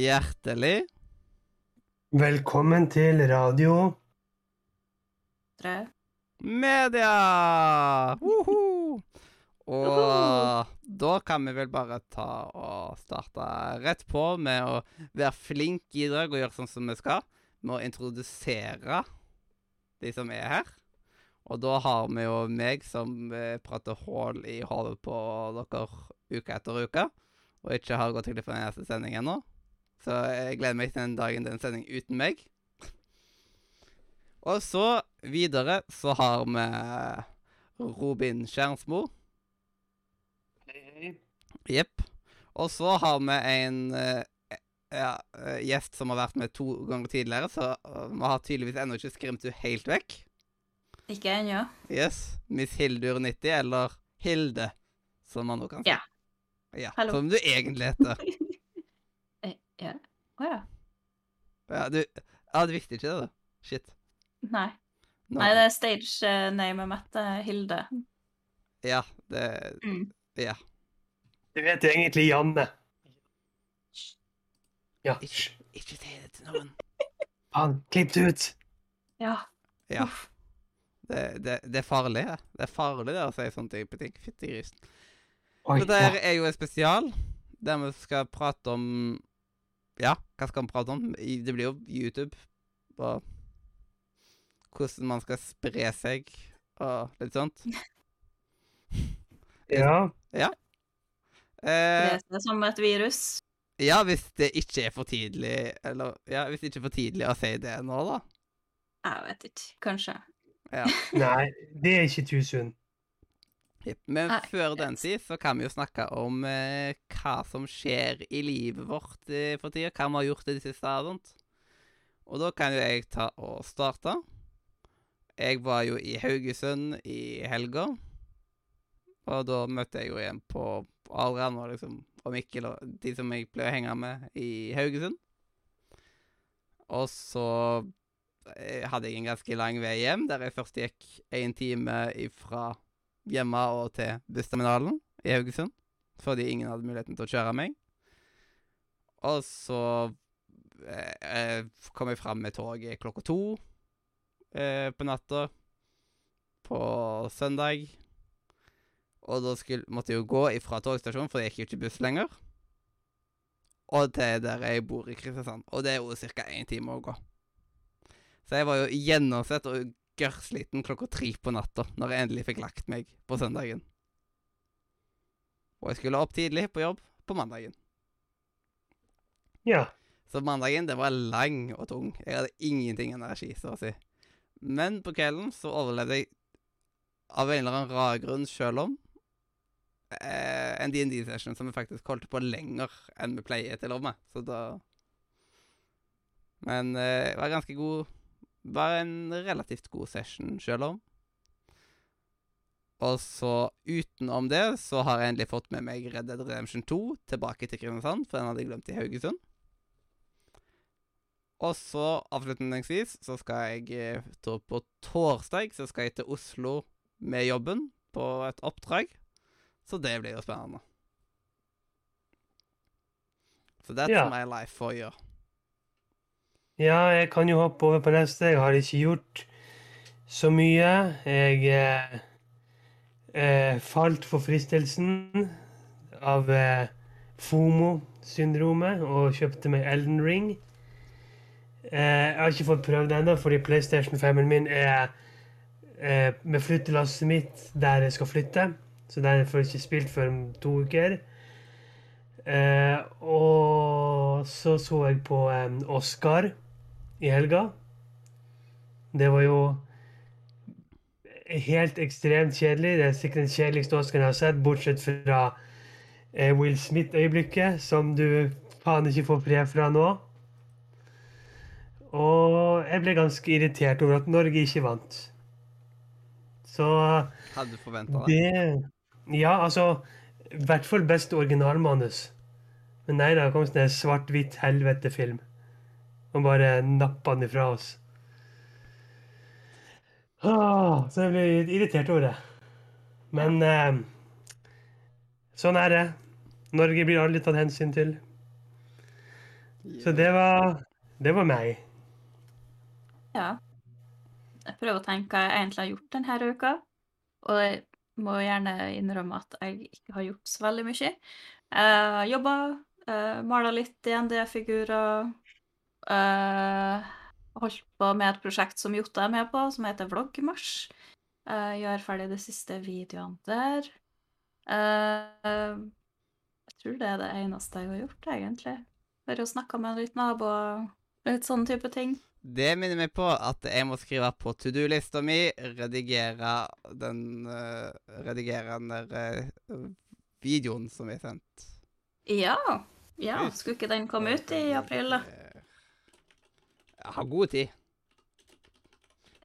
Hjertelig Velkommen til radio. Tre. media! Woho! Og da kan vi vel bare ta og starte rett på med å være flink i dag og gjøre sånn som vi skal, med å introdusere de som er her. Og da har vi jo meg som eh, prater hull i hodet på dere uke etter uke, og ikke har gått glipp av den neste sending ennå. Så jeg gleder meg til den dagen det er en sending uten meg. Og så videre så har vi Robin Skjernsmo. Jepp. Og så har vi en eh, ja, eh, gjest som har vært med to ganger tidligere, så eh, vi har tydeligvis ennå ikke skremt henne helt vekk. Ikke ennå. Yes. Miss Hildur90, eller Hilde, som man nå kan si. Ja. Ja, Hallo. Som du egentlig heter. Eh, Ja. Å ja. Ja, du, ja, du visste ikke det, da. Shit. Nei. Nå- Nei, det er stage-namet mitt. er Hilde. Ja, det Mm. Ja. Det vet egentlig Janne. Ja. Ikke, ikke si det til noen. Faen, klipp det ut. Ja. Ja. Det, det, det er farlig, det. Det er farlig det å si sånne type ting. Fytti grisen. Dette ja. er jo en spesial der vi skal prate om Ja, hva skal man prate om? Det blir jo YouTube og hvordan man skal spre seg og litt sånt. ja. Eh, Det er som et virus. ja, hvis det ikke er for tidlig Eller ja, hvis det ikke er for tidlig å si det nå, da. Jeg vet ikke. Kanskje. Ja. Nei, det er ikke too soon. Men Nei, før den tid så kan vi jo snakke om eh, hva som skjer i livet vårt eh, for tida. Hva vi har gjort i det siste. og sånt. Og da kan jo jeg ta og starte. Jeg var jo i Haugesund i helga. Og da møtte jeg jo igjen på Adrian og liksom og Mikkel og de som jeg pleier å henge med i Haugesund. Og så eh, hadde jeg en ganske lang vei hjem, der jeg først gikk en time ifra hjemme og til bussterminalen i Haugesund. Fordi ingen hadde muligheten til å kjøre meg. Og så eh, eh, kom jeg fram med toget klokka to eh, på natta på søndag. Og da skulle, måtte jeg jo gå ifra togstasjonen, for det gikk jo ikke buss lenger. Og til der jeg bor i Kristiansand. Og det er jo ca. én time å gå. Så jeg var jo gjennomsett og gørrsliten klokka tre på natta når jeg endelig fikk lagt meg på søndagen. Og jeg skulle opp tidlig på jobb på mandagen. Ja. Så mandagen det var lang og tung. Jeg hadde ingenting energi, så å si. Men på kvelden så overlevde jeg av en eller annen rar grunn, sjøl om eh, en DND-session som vi faktisk holdt på lenger enn vi pleier til å med. Så da Men eh, det var ganske god Var en relativt god session, sjøl om. Og så utenom det så har jeg endelig fått med meg Red Dead Redemption 2 tilbake til Kristiansand, for den hadde jeg glemt i Haugesund. Og så avslutningsvis så skal jeg eh, ta på torsdag så skal jeg til Oslo med jobben på et oppdrag. Så det blir jo spennende. Så that's yeah. my life for you. Ja, jeg kan jo hoppe over på neste. Jeg har ikke gjort så mye. Jeg eh, eh, falt for fristelsen av eh, FOMO-syndromet og kjøpte meg Elden Ring. Eh, jeg har ikke fått prøvd det ennå, fordi PlayStation 5-en min er eh, med flyttelasset mitt der jeg skal flytte. Så den får jeg ikke spilt før om to uker. Eh, og så så jeg på eh, Oscar i helga. Det var jo helt ekstremt kjedelig. Det er sikkert den kjedeligste Oscaren jeg har sett, bortsett fra eh, Will Smith-øyeblikket, som du faen ikke får fred fra nå. Og jeg ble ganske irritert over at Norge ikke vant. Så Hadde du forventa det? det Ja, altså I hvert fall beste originalmanus. Men nei da, det kom sånn en svart-hvitt helvete-film. Og bare nappa den ifra oss. Ah, så jeg ble litt irritert over det. Men eh, sånn er det. Norge blir aldri tatt hensyn til. Så det var Det var meg. Ja. Jeg prøver å tenke hva jeg egentlig har gjort denne uka. Og jeg må gjerne innrømme at jeg ikke har gjort så veldig mye. Jeg har jobba, uh, mala litt DND-figurer. Uh, holdt på med et prosjekt som Jota er med på, som heter Vloggmarsj. Uh, gjør ferdig de siste videoene der. Uh, jeg tror det er det eneste jeg har gjort, egentlig. Bare snakka med litt naboer, litt sånne type ting. Det minner meg på at jeg må skrive på to do-lista mi, redigere den uh, Redigere den der uh, videoen som er sendt. Ja. ja. Skulle ikke den komme ut i april, da? Jeg har god tid.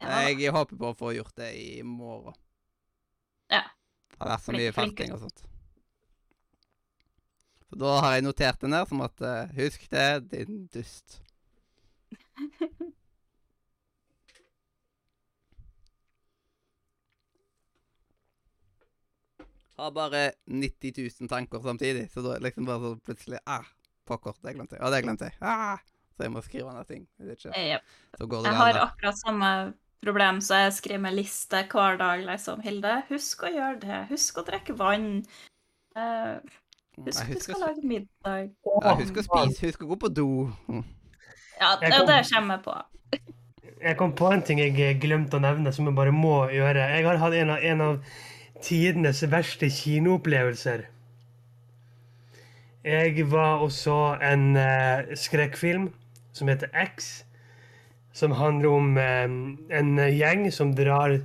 Ja. Jeg håper på å få gjort det i morgen. Ja. Det har vært så mye felting og sånt. Så da har jeg notert det ned som at uh, Husk det, din dust. Har bare 90 000 tanker samtidig, så da er det liksom bare så plutselig Ah, pokker, det glemte jeg. Ja, det glemte jeg. Ah, så jeg må skrive ned ting. Hvis ikke. yep. Så går det Jeg har akkurat samme problem, så jeg skriver med liste hver dag, liksom. Hilde, husk å gjøre det. Husk å drikke vann. Uh, husk du skal lage middag. ja, husk å spise, husk å gå på do. Mm. Ja, det, kom- det kommer jeg på. Jeg kom på en ting jeg glemte å nevne, som jeg bare må gjøre. Jeg har hatt en av, en av tidenes verste kinoopplevelser. Jeg var og så en uh, skrekkfilm som heter X. Som handler om eh, en gjeng som drar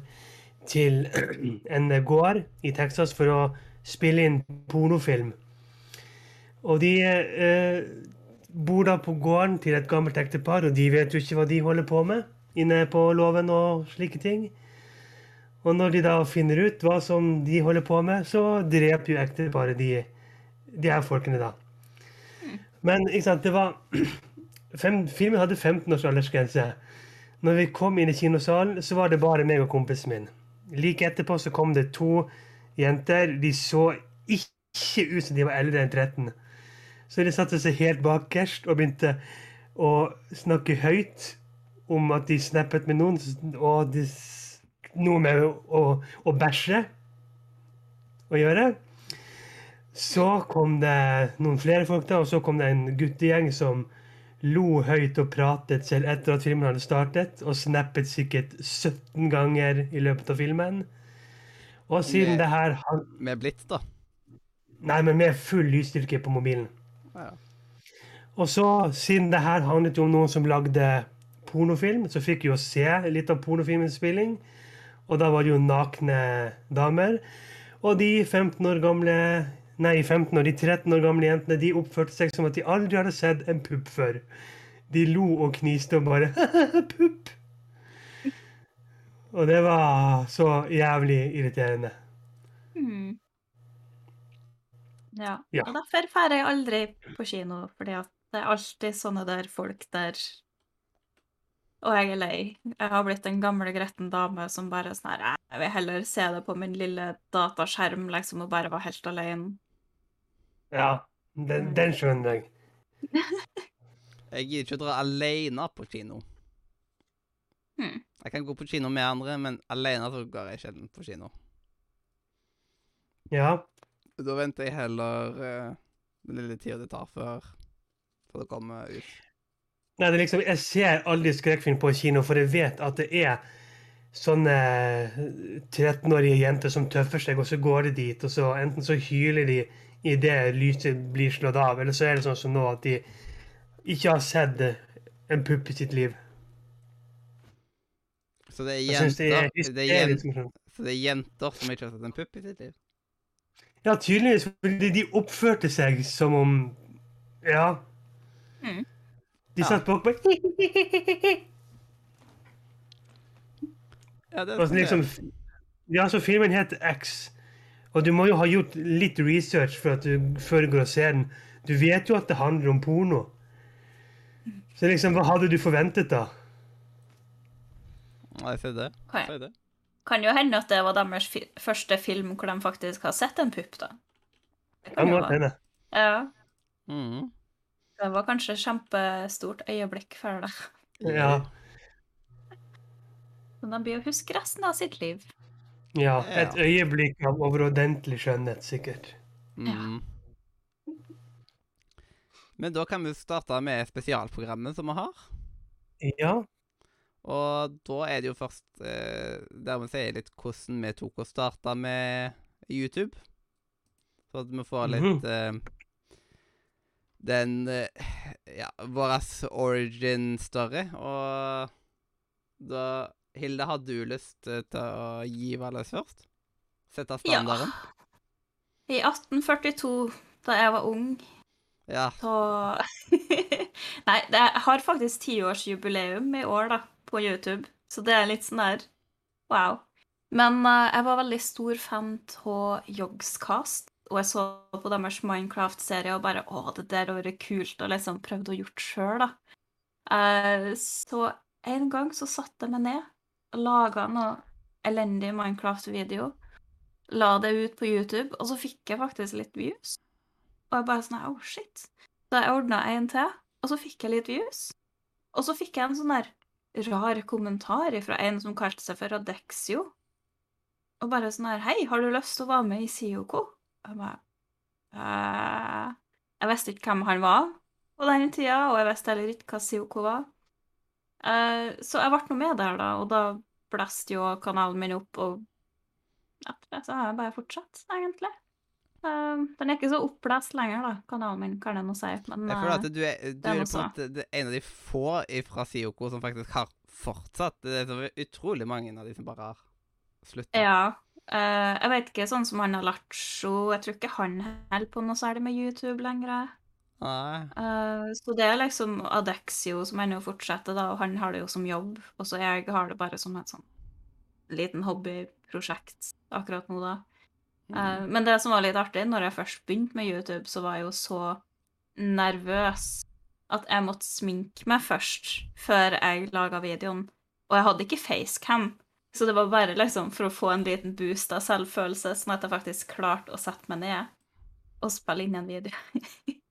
til en gård i Texas for å spille inn pornofilm. Og de eh, bor da på gården til et gammelt ektepar, og de vet jo ikke hva de holder på med inne på låven og slike ting. Og når de da finner ut hva som de holder på med, så dreper jo ekteparet de, de her folkene, da. Men ikke sant, det var fem, Filmen hadde 15 års aldersgrense. Når vi kom inn i kinosalen, så var det bare meg og kompisen min. Like etterpå så kom det to jenter. De så ikke ut som de var eldre enn 13. Så de satte seg helt bakerst og begynte å snakke høyt om at de snappet med noen, og de, noe med å, å bæsje å gjøre. Så kom det noen flere folk, da, og så kom det en guttegjeng som lo høyt og pratet selv etter at filmen hadde startet, og snappet sikkert 17 ganger i løpet av filmen. Og siden Med- det her han- Med blitz, da. Nei, men med full lysstyrke på mobilen. Ja. Og så, siden det her handlet jo om noen som lagde pornofilm, så fikk vi jo se litt av pornofilmens spilling. Og da var det jo nakne damer. Og de 15 år gamle Nei, 15 år, de 13 år gamle jentene de oppførte seg som at de aldri hadde sett en pupp før. De lo og kniste og bare Pupp! Og det var så jævlig irriterende. Mm. Ja. Ja. Og derfor drar jeg aldri på kino, fordi at det er alltid sånne der folk der Og jeg er lei. Jeg har blitt en gammel, gretten dame som bare sånn her Jeg vil heller se det på min lille dataskjerm, liksom, og bare være helt alene. Ja, den, den skjønner jeg. Jeg gidder ikke å dra alene på kino. Hmm. Jeg kan gå på kino med andre, men alene så går jeg sjelden på kino. Ja. Da venter jeg heller uh, den lille tida det tar før, før det kommer ut. Nei, det er liksom, jeg ser aldri skrekkfilm på kino, for jeg vet at det er sånne 13-årige jenter som tøffer seg, og så går de dit, og så enten så hyler de idet lyset blir slått av, eller så er det sånn som nå at de ikke har sett en pupp i sitt liv. Så det er jenter, det er det er jenter, så det er jenter som ikke har sett en pupp i sitt liv. Ja, tydeligvis, fordi de oppførte seg som om Ja. Mm. De Ja. satt bak meg. Ja, det er sånn liksom, ja, så filmen heter X. Og du må jo ha gjort litt research for at du, før du går og ser den. Du vet jo at det handler om porno. Så liksom, hva hadde du forventet, da? Nei, se det. Det. Kan jo hende at det var deres fi første film hvor de faktisk har sett en pupp, da. Det Kan jo godt hende. Ja. Mm. Det var kanskje et kjempestort øyeblikk for deg. Ja. Men de blir å huske resten av sitt liv. Ja. Ja. Et øyeblikk av overordentlig skjønnhet, sikkert. Mm. Men da kan vi starte med spesialprogrammet som vi har. Ja. Og da er det jo først eh, der vi sier litt hvordan vi tok og starta med YouTube. Så at vi får litt eh, den eh, Ja, vår origin story. Og da Hilde, har du lyst eh, til å gi Valles først? Sette standarden? I 1842, da jeg var ung, Ja. så Nei, jeg har faktisk tiårsjubileum i år, da, på YouTube, så det er litt sånn der wow. Men uh, jeg var veldig stor fan av Yogscast, og jeg så på deres Minecraft-serie og bare Å, det der hadde vært kult, og liksom prøvde å gjort sjøl, da. Uh, så en gang så satte jeg meg ned laga noe elendig Minecraft-video. La det ut på YouTube, og så fikk jeg faktisk litt views. Og jeg bare sånn Oh, shit. Så jeg ordna en til, og så fikk jeg litt views. Og så fikk jeg en sånn der rar kommentar fra en som kalte seg for Adexio. Og bare sånn her Hei, har du lyst til å være med i? Og jeg bare «Eh». Jeg visste ikke hvem han var på den tida, og jeg visste heller ikke hva Sioko var. Eh, så jeg ble nå med der, da, og da blåste jo kanalen min opp, og etter det så har jeg bare fortsatt, egentlig. Uh, den er ikke så oppblåst lenger, da, kanalen min, kan jeg nå si. Men Jeg føler at eh, du er, du er på en en av de få fra Sioko som faktisk har fortsatt. Det er så utrolig mange av de som bare har slutta. ja. Uh, jeg vet ikke, sånn som han Alacho, jeg tror ikke han holder på noe særlig med YouTube lenger. Eh, så det er liksom Adexio som ennå fortsetter, da, og han har det jo som jobb. Og så jeg har det bare som et sånn liten hobbyprosjekt akkurat nå, da. Eh, men det som var litt artig, når jeg først begynte med YouTube, så var jeg jo så nervøs at jeg måtte sminke meg først, før jeg laga videoen. Og jeg hadde ikke facecam, så det var bare liksom for å få en liten boost av selvfølelse, sånn at jeg faktisk klarte å sette meg ned og spille inn en video.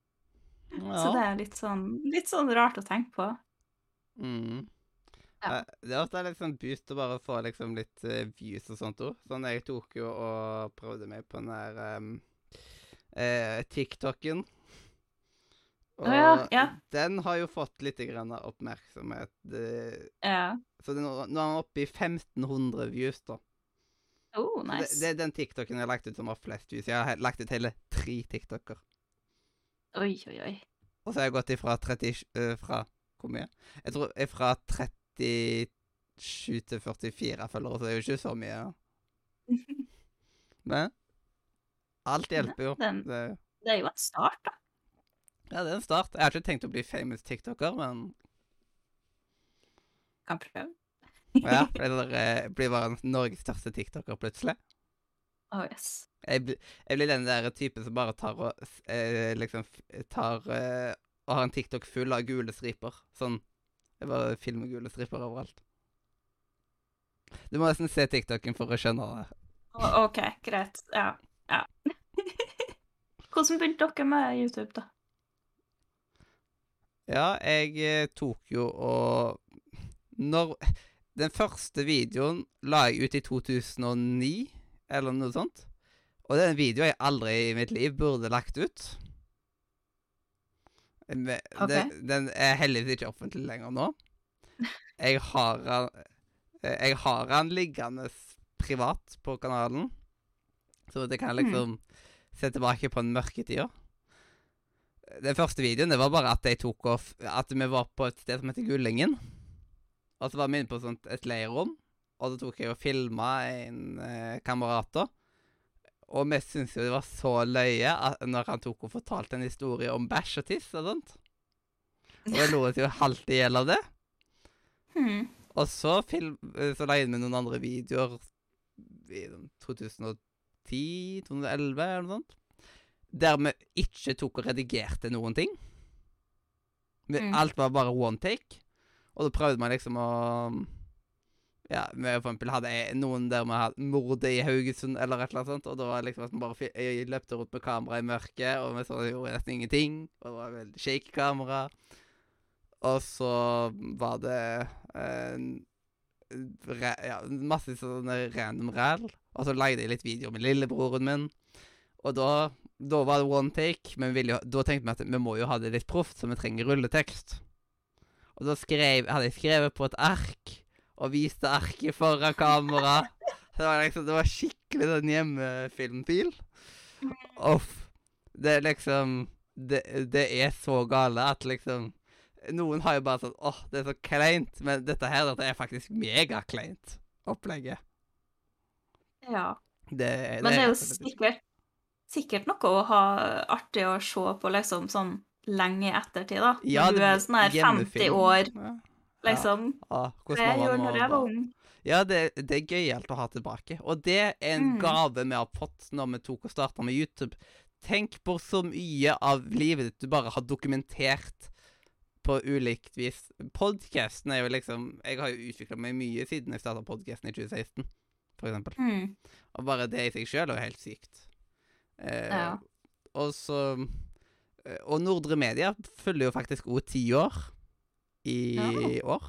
Så det er litt sånn, litt sånn rart å tenke på. Mm. Ja. Eh, Det er ofte litt sånn boost å bare få liksom litt eh, views og sånt òg. Sånn jeg tok jo og prøvde meg på den der um, eh, TikToken. Og ja, ja. den har jo fått litt grann oppmerksomhet. Ja. så det, nå, nå er den oppe i 1500 views, da. Oh, nice. Det, det er den TikToken jeg har lagt ut som har flest views. Jeg har lagt ut hele tre TikToker. Oi, oi, oi. Og så har jeg gått ifra 30 uh, Fra hvor mye? Jeg tror jeg fra 37 til 44 følgere, så det er jo ikke så mye. Men alt hjelper jo. Den- Det, Det er jo en start, da. ja, det er en start. Jeg har ikke tenkt å bli famous tiktoker, men Kan prøve. ja, jeg blir bare Norges største tiktoker plutselig. Oh, yes. Jeg, bli- jeg blir den der typen som bare tar og eh, liksom tar eh, og har en TikTok full av gule striper. Sånn Jeg bare filmer gule striper overalt. Du må nesten se TikToken for å skjønne det. OK, greit. Ja. ja. Hvordan begynte dere med YouTube, da? Ja, jeg eh, tok jo og Når Den første videoen la jeg ut i 2009, eller noe sånt. Og det er en video jeg aldri i mitt liv burde lagt ut. Men okay. Den, den er heldigvis ikke offentlig lenger nå. Jeg har han eh, Jeg har han liggende privat på kanalen. Så det kan jeg liksom se tilbake på den mørke tida. Den første videoen det var bare at jeg tok off At vi var på et sted som heter Gullingen. Og så var vi inne på sånt, et leirrom, og da tok jeg og filma en eh, kamerat. Og vi syntes jo det var så løye at, når han tok og fortalte en historie om bæsj og tiss og sånt. Og jeg lo oss jo halvt i hjel av det. Hmm. Og så, film, eh, så la jeg inn med noen andre videoer i sånn 2010-2011 eller noe sånt. Der vi ikke tok og redigerte noen ting. Vi, Mm. Alt var bare one take. Og da prøvde man liksom å ja, vi for eksempel hadde jeg- noen der vi hadde mordet i Haugesund eller et eller annet sånt, og da var det liksom at vi bare løpte rundt med kamera i mørket, og vi så gjorde nesten ingenting, og det var veldig shake kamera. Og så var det eh, re, ja, masse sånne random ræl, og så lagde jeg litt videoer med lillebroren min, og da, da var det one take, men vi jo, da tenkte vi at vi må jo ha det litt proft, så vi trenger rulletekst. Og da skrev, hadde jeg skrevet på et ark, og viste arket foran kamera. Det var liksom, det var skikkelig sånn hjemmefilmfil. Uff. Det er liksom det, det er så gale at liksom Noen har jo bare sånn åh, det er så kleint. Men dette her dette er faktisk megakleint, opplegget. Ja. Det, det Men det er jo sikkert, sikkert noe å ha artig å se på liksom sånn lenge i ettertid, da. Ja, du er sånn her 50 år, Ja. Liksom. Ja, ja, det jeg gjorde når jeg var ung. Ja, det, det er gøyalt å ha tilbake. Og det er en Mm. gave vi har fått når vi tok og starta med YouTube. Tenk på så mye av livet ditt du bare har dokumentert på ulikt vis. Podkasten er jo liksom Jeg har jo utvikla meg mye siden jeg starta podkasten i 2016, for eksempel. Mm. Og bare det i seg sjøl er jo helt sykt. Eh, Ja. Og så eh, Og Nordre Media følger jo faktisk òg ti år i Ja. år.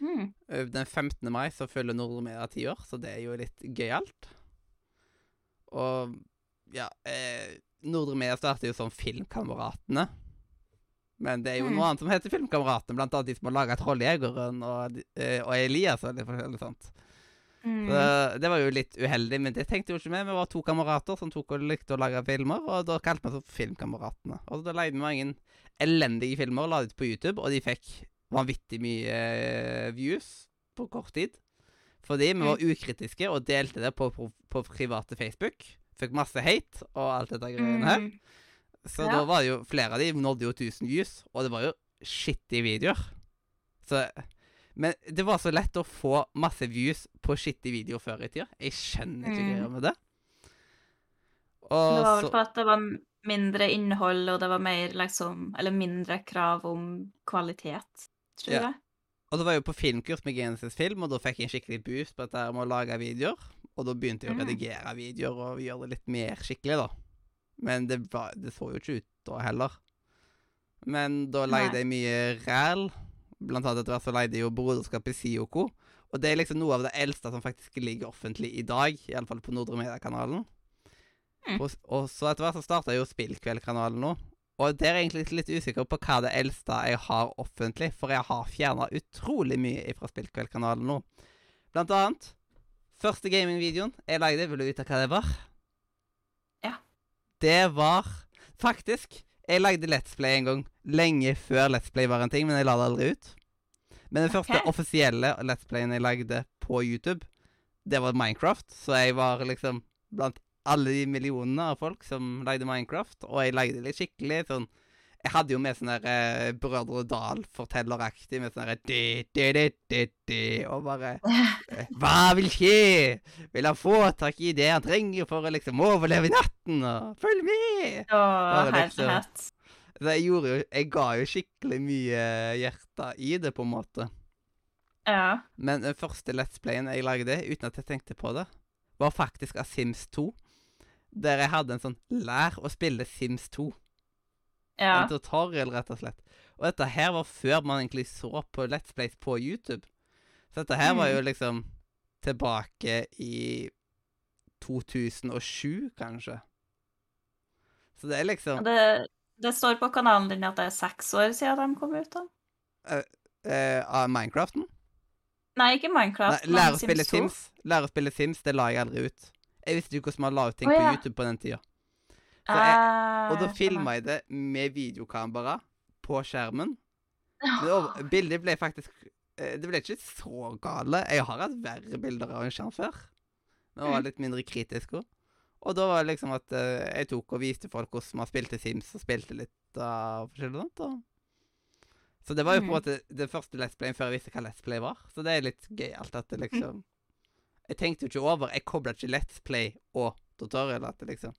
Mm. Den 15. mai så følger Nordre Media ti år, så det er jo litt gøyalt. Og ja eh, Nordre starter jo som Filmkameratene. Men det er jo Mm. noe annet som heter Filmkameratene, blant annet de som har laga Trolljegeren og, eh, og Elias og litt forskjellig sånt. Mm. Så det var jo litt uheldig, men det tenkte jo ikke vi. Vi var to kamerater som tok og likte å lage filmer, og da kalte vi oss Filmkameratene. Og da leide vi mange elendige filmer og la det ut på YouTube, og de fikk vanvittig mye eh, views på kort tid. Fordi vi var ukritiske og delte det på, på, på private Facebook. Fikk masse hate og alt dette greiene her. Mm. Så Ja. da var det jo flere av de nådde jo 1000 views, og det var jo skittige videoer. Så Men det var så lett å få masse views på skittige videoer før i tida. Jeg skjønner ikke Mm. greia med det. Det Og var vel så for at det var mindre innhold, og det var mer liksom Eller mindre krav om kvalitet, tror Ja. jeg. Og så var jeg jo på filmkurs med Genesis Film, og da fikk jeg en skikkelig boost på dette med å lage videoer. Og da begynte jeg å redigere redigere videoer og gjøre det litt mer skikkelig, da. Men det, var, det så jo ikke ut da heller. Men da leide jeg mye ræl. Blant annet etter hvert så leide jeg jo Broderskapet Sioko. Og det er liksom noe av det eldste som faktisk ligger offentlig i dag, iallfall på Nordre Media-kanalen. Mm. Og, og så etter hvert så starta jo Spillkveld-kanalen nå. Og der er jeg egentlig litt usikker på hva det eldste jeg har offentlig, for jeg har fjerna utrolig mye fra Spillkveld-kanalen nå. Blant annet første gamingvideoen jeg lagde, vil du vite hva det var? Ja. Det var faktisk Jeg lagde Let's Play en gang, lenge før Let's Play var en ting, men jeg la det aldri ut. Men den første offisielle Let's Playen jeg lagde på YouTube, det var Minecraft, så jeg var liksom blant alle de millionene av folk som lagde Minecraft, og jeg lagde litt skikkelig sånn Jeg hadde jo med sånn der eh, Brødre Dal-fortelleraktig med sånn derre Og bare eh, Hva vil skje? Vil han få tak i det han trenger for å liksom overleve i natten? Og følg med! Å, Bare liksom- herlighet. Så jeg gjorde jo Jeg ga jo skikkelig mye hjerte i det, på en måte. Ja. Men den første Let's Playen jeg lagde, uten at jeg tenkte på det, var faktisk av Sims 2. Der jeg hadde en sånn Lær å spille Sims 2. ja. En tutorial, rett og slett. Og dette her var før man egentlig så på Let's Plays på YouTube. Så dette her var jo Mm. liksom tilbake i 2007, kanskje. Så det er liksom Det, det står på kanalen din at det er seks år siden de kom ut. da. Av uh, uh, Minecraften? Nei, ikke Minecraft, Nei, lære å spille Sims Sims. Lære å spille Sims, det la jeg aldri ut. Jeg visste ikke hvordan man la ut ting Å, på. YouTube på den tida. Så Eh, Og da filma jeg det med videokamera på skjermen. Det, bildet ble faktisk eh, Det ble ikke så gale. Jeg har hatt verre bilder av en skjerm før. Men var Mm. litt mindre kritisk òg. Og da var det liksom at eh, jeg tok og viste folk hvordan man spilte Sims, og spilte litt av forskjellig sånt. Og. Så det var jo på en Mm. måte det første Let's Playen før jeg visste hva Let's Play var. Så det er litt gøyalt at det liksom Jeg tenkte jo ikke over. Jeg kobla ikke Let's Play og tutorial. Liksom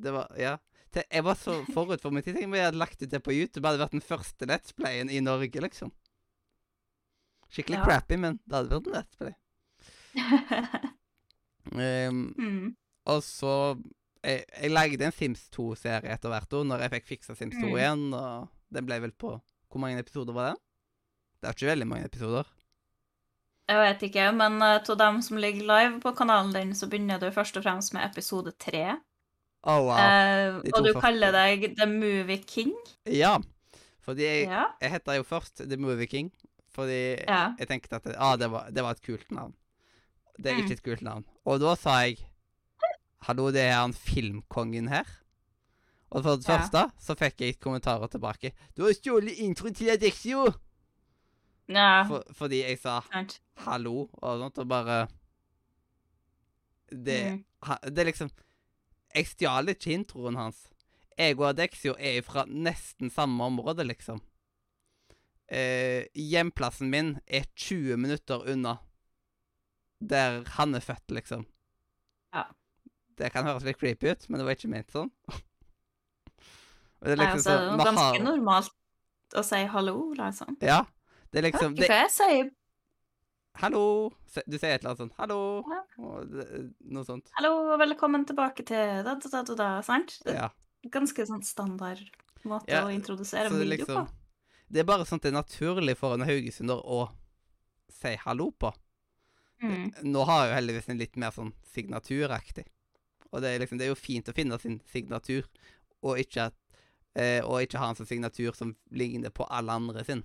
Det var Ja. Jeg var så forut for min tid. Tenk om jeg hadde lagt ut det på YouTube. Det hadde vært den første Let's Playen i Norge, liksom. Skikkelig Ja. crappy, men det hadde vært en Let's Play. um, mm. og så jeg, jeg lagde en Sims 2-serie etter hvert år, når jeg fikk fiksa Sims 2 Mm. igjen, og den ble vel på Hvor mange episoder var det? Det er ikke veldig mange episoder. Jeg vet ikke, men av dem som ligger live på kanalen din, så begynner du først og fremst med episode tre. Å, wow. Eh, og du første. kaller deg The Movie King. Ja. Fordi jeg, Ja. jeg heter jo først The Movie King, fordi Ja. jeg tenkte at ah, det, var, det var et kult navn. Det er Mm. ikke et kult navn. Og da sa jeg Hallo, det er han filmkongen her. Og for det Ja. første så fikk jeg kommentarer tilbake. Du har stjålet introen til Adexio! Ja, For, fordi jeg sa sant. hallo og sånt, og bare Det, Mm. ha, det er liksom Jeg stjal ikke introen hans. Jeg og Adexio er fra nesten samme område, liksom. Eh, hjemplassen min er 20 minutter unna der han er født, liksom. Ja. Det kan høres litt creepy ut, men det var ikke ment sånn. Det er Nei, liksom altså, er sånn, jo ganske har- normalt å si hallo, liksom. Ja. Det er liksom Ikke det, hva jeg sier Hallo! Du sier et eller annet sånt. Hallo! Ja. Noe sånt. hallo og velkommen tilbake til da, da, da, da, sant? Ja. ganske sånn standard måte Ja, å introdusere en video liksom, på. det er bare sånn at det er naturlig for en haugesunder å si hallo på. Mm. Nå har jeg jo heldigvis en litt mer sånn signaturaktig. Og det er liksom, det er jo fint å finne sin signatur, og ikke, eh, og ikke ha en sånn signatur som ligner på alle andre sin.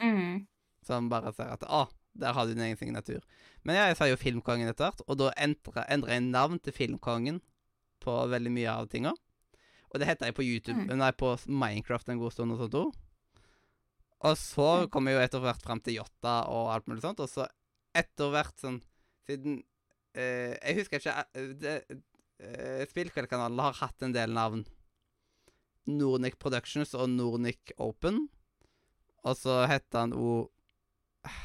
Mm. Som bare ser at å, der har du din egen signatur. Men ja, jeg sa jo Filmkongen etter hvert, og da endra endra jeg navn til Filmkongen på veldig mye av tinga. Og det heter jeg på YouTube, Mm. nei, på Minecraft en god stund og sånt òg. Og så Mm. kom jeg jo etter hvert fram til Jotta og alt mulig sånt, og så etter hvert sånn Siden eh, Jeg husker ikke eh, det, eh, Spillkveldkanalen har hatt en del navn. Nornic Productions og Nornic Open. Og så heter han o...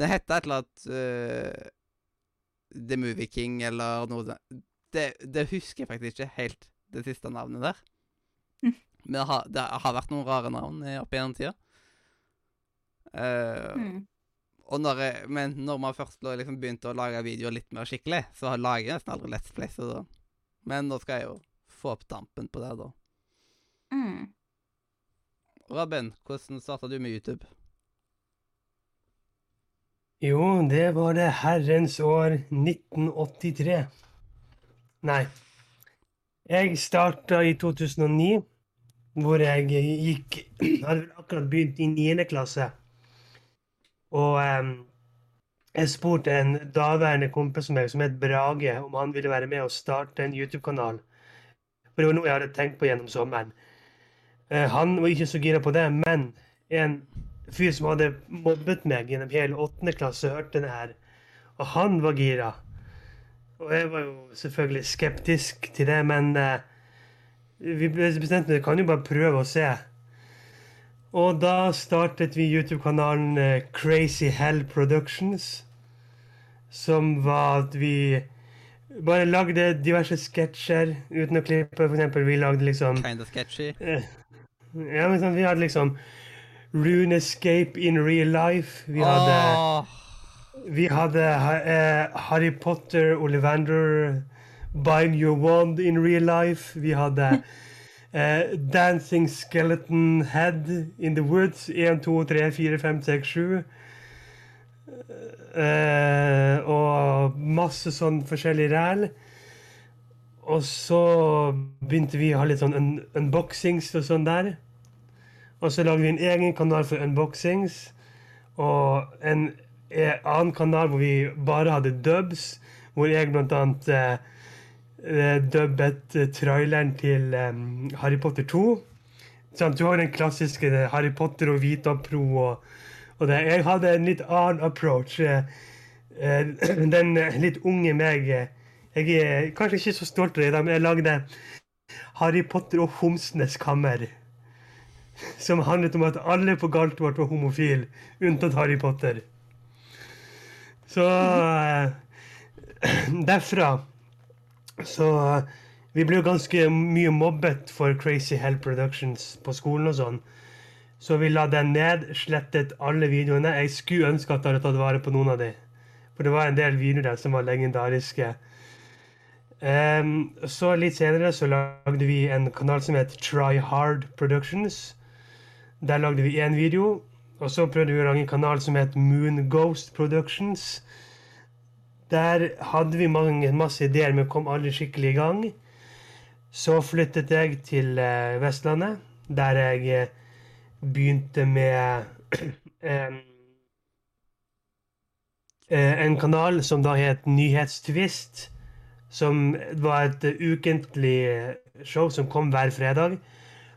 Det heter et eller annet uh, The Movie King eller noe. Det, det husker jeg faktisk ikke helt, det siste navnet der. Mm. Men det har, det har vært noen rare navn eh, opp gjennom tida. Uh, Mm. og når jeg, men når man først liksom begynte å lage videoer litt mer skikkelig, så lager jeg nesten aldri Let's Play. Så da. Men nå skal jeg jo få opp dampen på det, da. Mm. Robin, hvordan starta du med YouTube? Jo, det var det herrens år 1983. Nei. Jeg starta i 2009, hvor jeg gikk Hadde vel akkurat begynt i 9. klasse. Og em, jeg spurte en daværende kompis som het Brage, om han ville være med og starte en YouTube-kanal. For det var noe jeg hadde tenkt på gjennom sommeren. Eh, han var ikke så gira på det, men en fyr som hadde mobbet meg gjennom hele åttende klasse, hørte det her. Og han var gira. Og jeg var jo selvfølgelig skeptisk til det, men eh, vi bestemte vi kan jo bare prøve å se. Og da startet vi YouTube-kanalen eh, Crazy Hell Productions. Som var at vi bare lagde diverse sketsjer uten å klippe. For eksempel, vi lagde liksom Kinda sketchy. Ja, men sant, vi hadde liksom Runescape in real life. Vi hadde, oh. vi hadde uh, Harry Potter, Ollivander, Bind Your Wand in real life. Vi hadde uh, Dancing Skeleton Head in the Woods. 1, 2, 3, 4, 5, 6, 7. Uh, og masse sånn forskjellig ræl. Og så begynte vi å ha litt sånn un unboxings og sånn der. Og så lagde vi en egen kanal for unboxings. Og en en annen kanal hvor vi bare hadde dubs. Hvor jeg blant annet eh, eh, dubbet eh, traileren til um, Harry Potter 2. Sånn, Du har den klassiske Harry Potter og Vita Pro og, og det. Jeg hadde en litt annen approach. eh, Den litt unge meg eh, Jeg er kanskje ikke så stolt av det, men jeg lagde Harry Potter og Homsenes kammer. Som handlet om at alle på Galtvort var homofile, unntatt Harry Potter. Så eh, derfra Så eh, vi ble jo ganske mye mobbet for Crazy Hell Productions på skolen og sånn. Så vi la den ned, slettet alle videoene. Jeg skulle ønske at jeg hadde tatt vare på noen av de. For det var en del videoer der som var legendariske. Ehm, så litt senere så lagde vi en kanal som het Try Hard Productions. Der lagde vi én video. Og så prøvde vi å lage en kanal som het Moon Ghost Productions. Der hadde vi mange, masse ideer, men kom aldri skikkelig i gang. Så flyttet jeg til eh, Vestlandet, der jeg eh, begynte med eh, en kanal som da het Nyhetstvist. Som var et ukentlig show som kom hver fredag.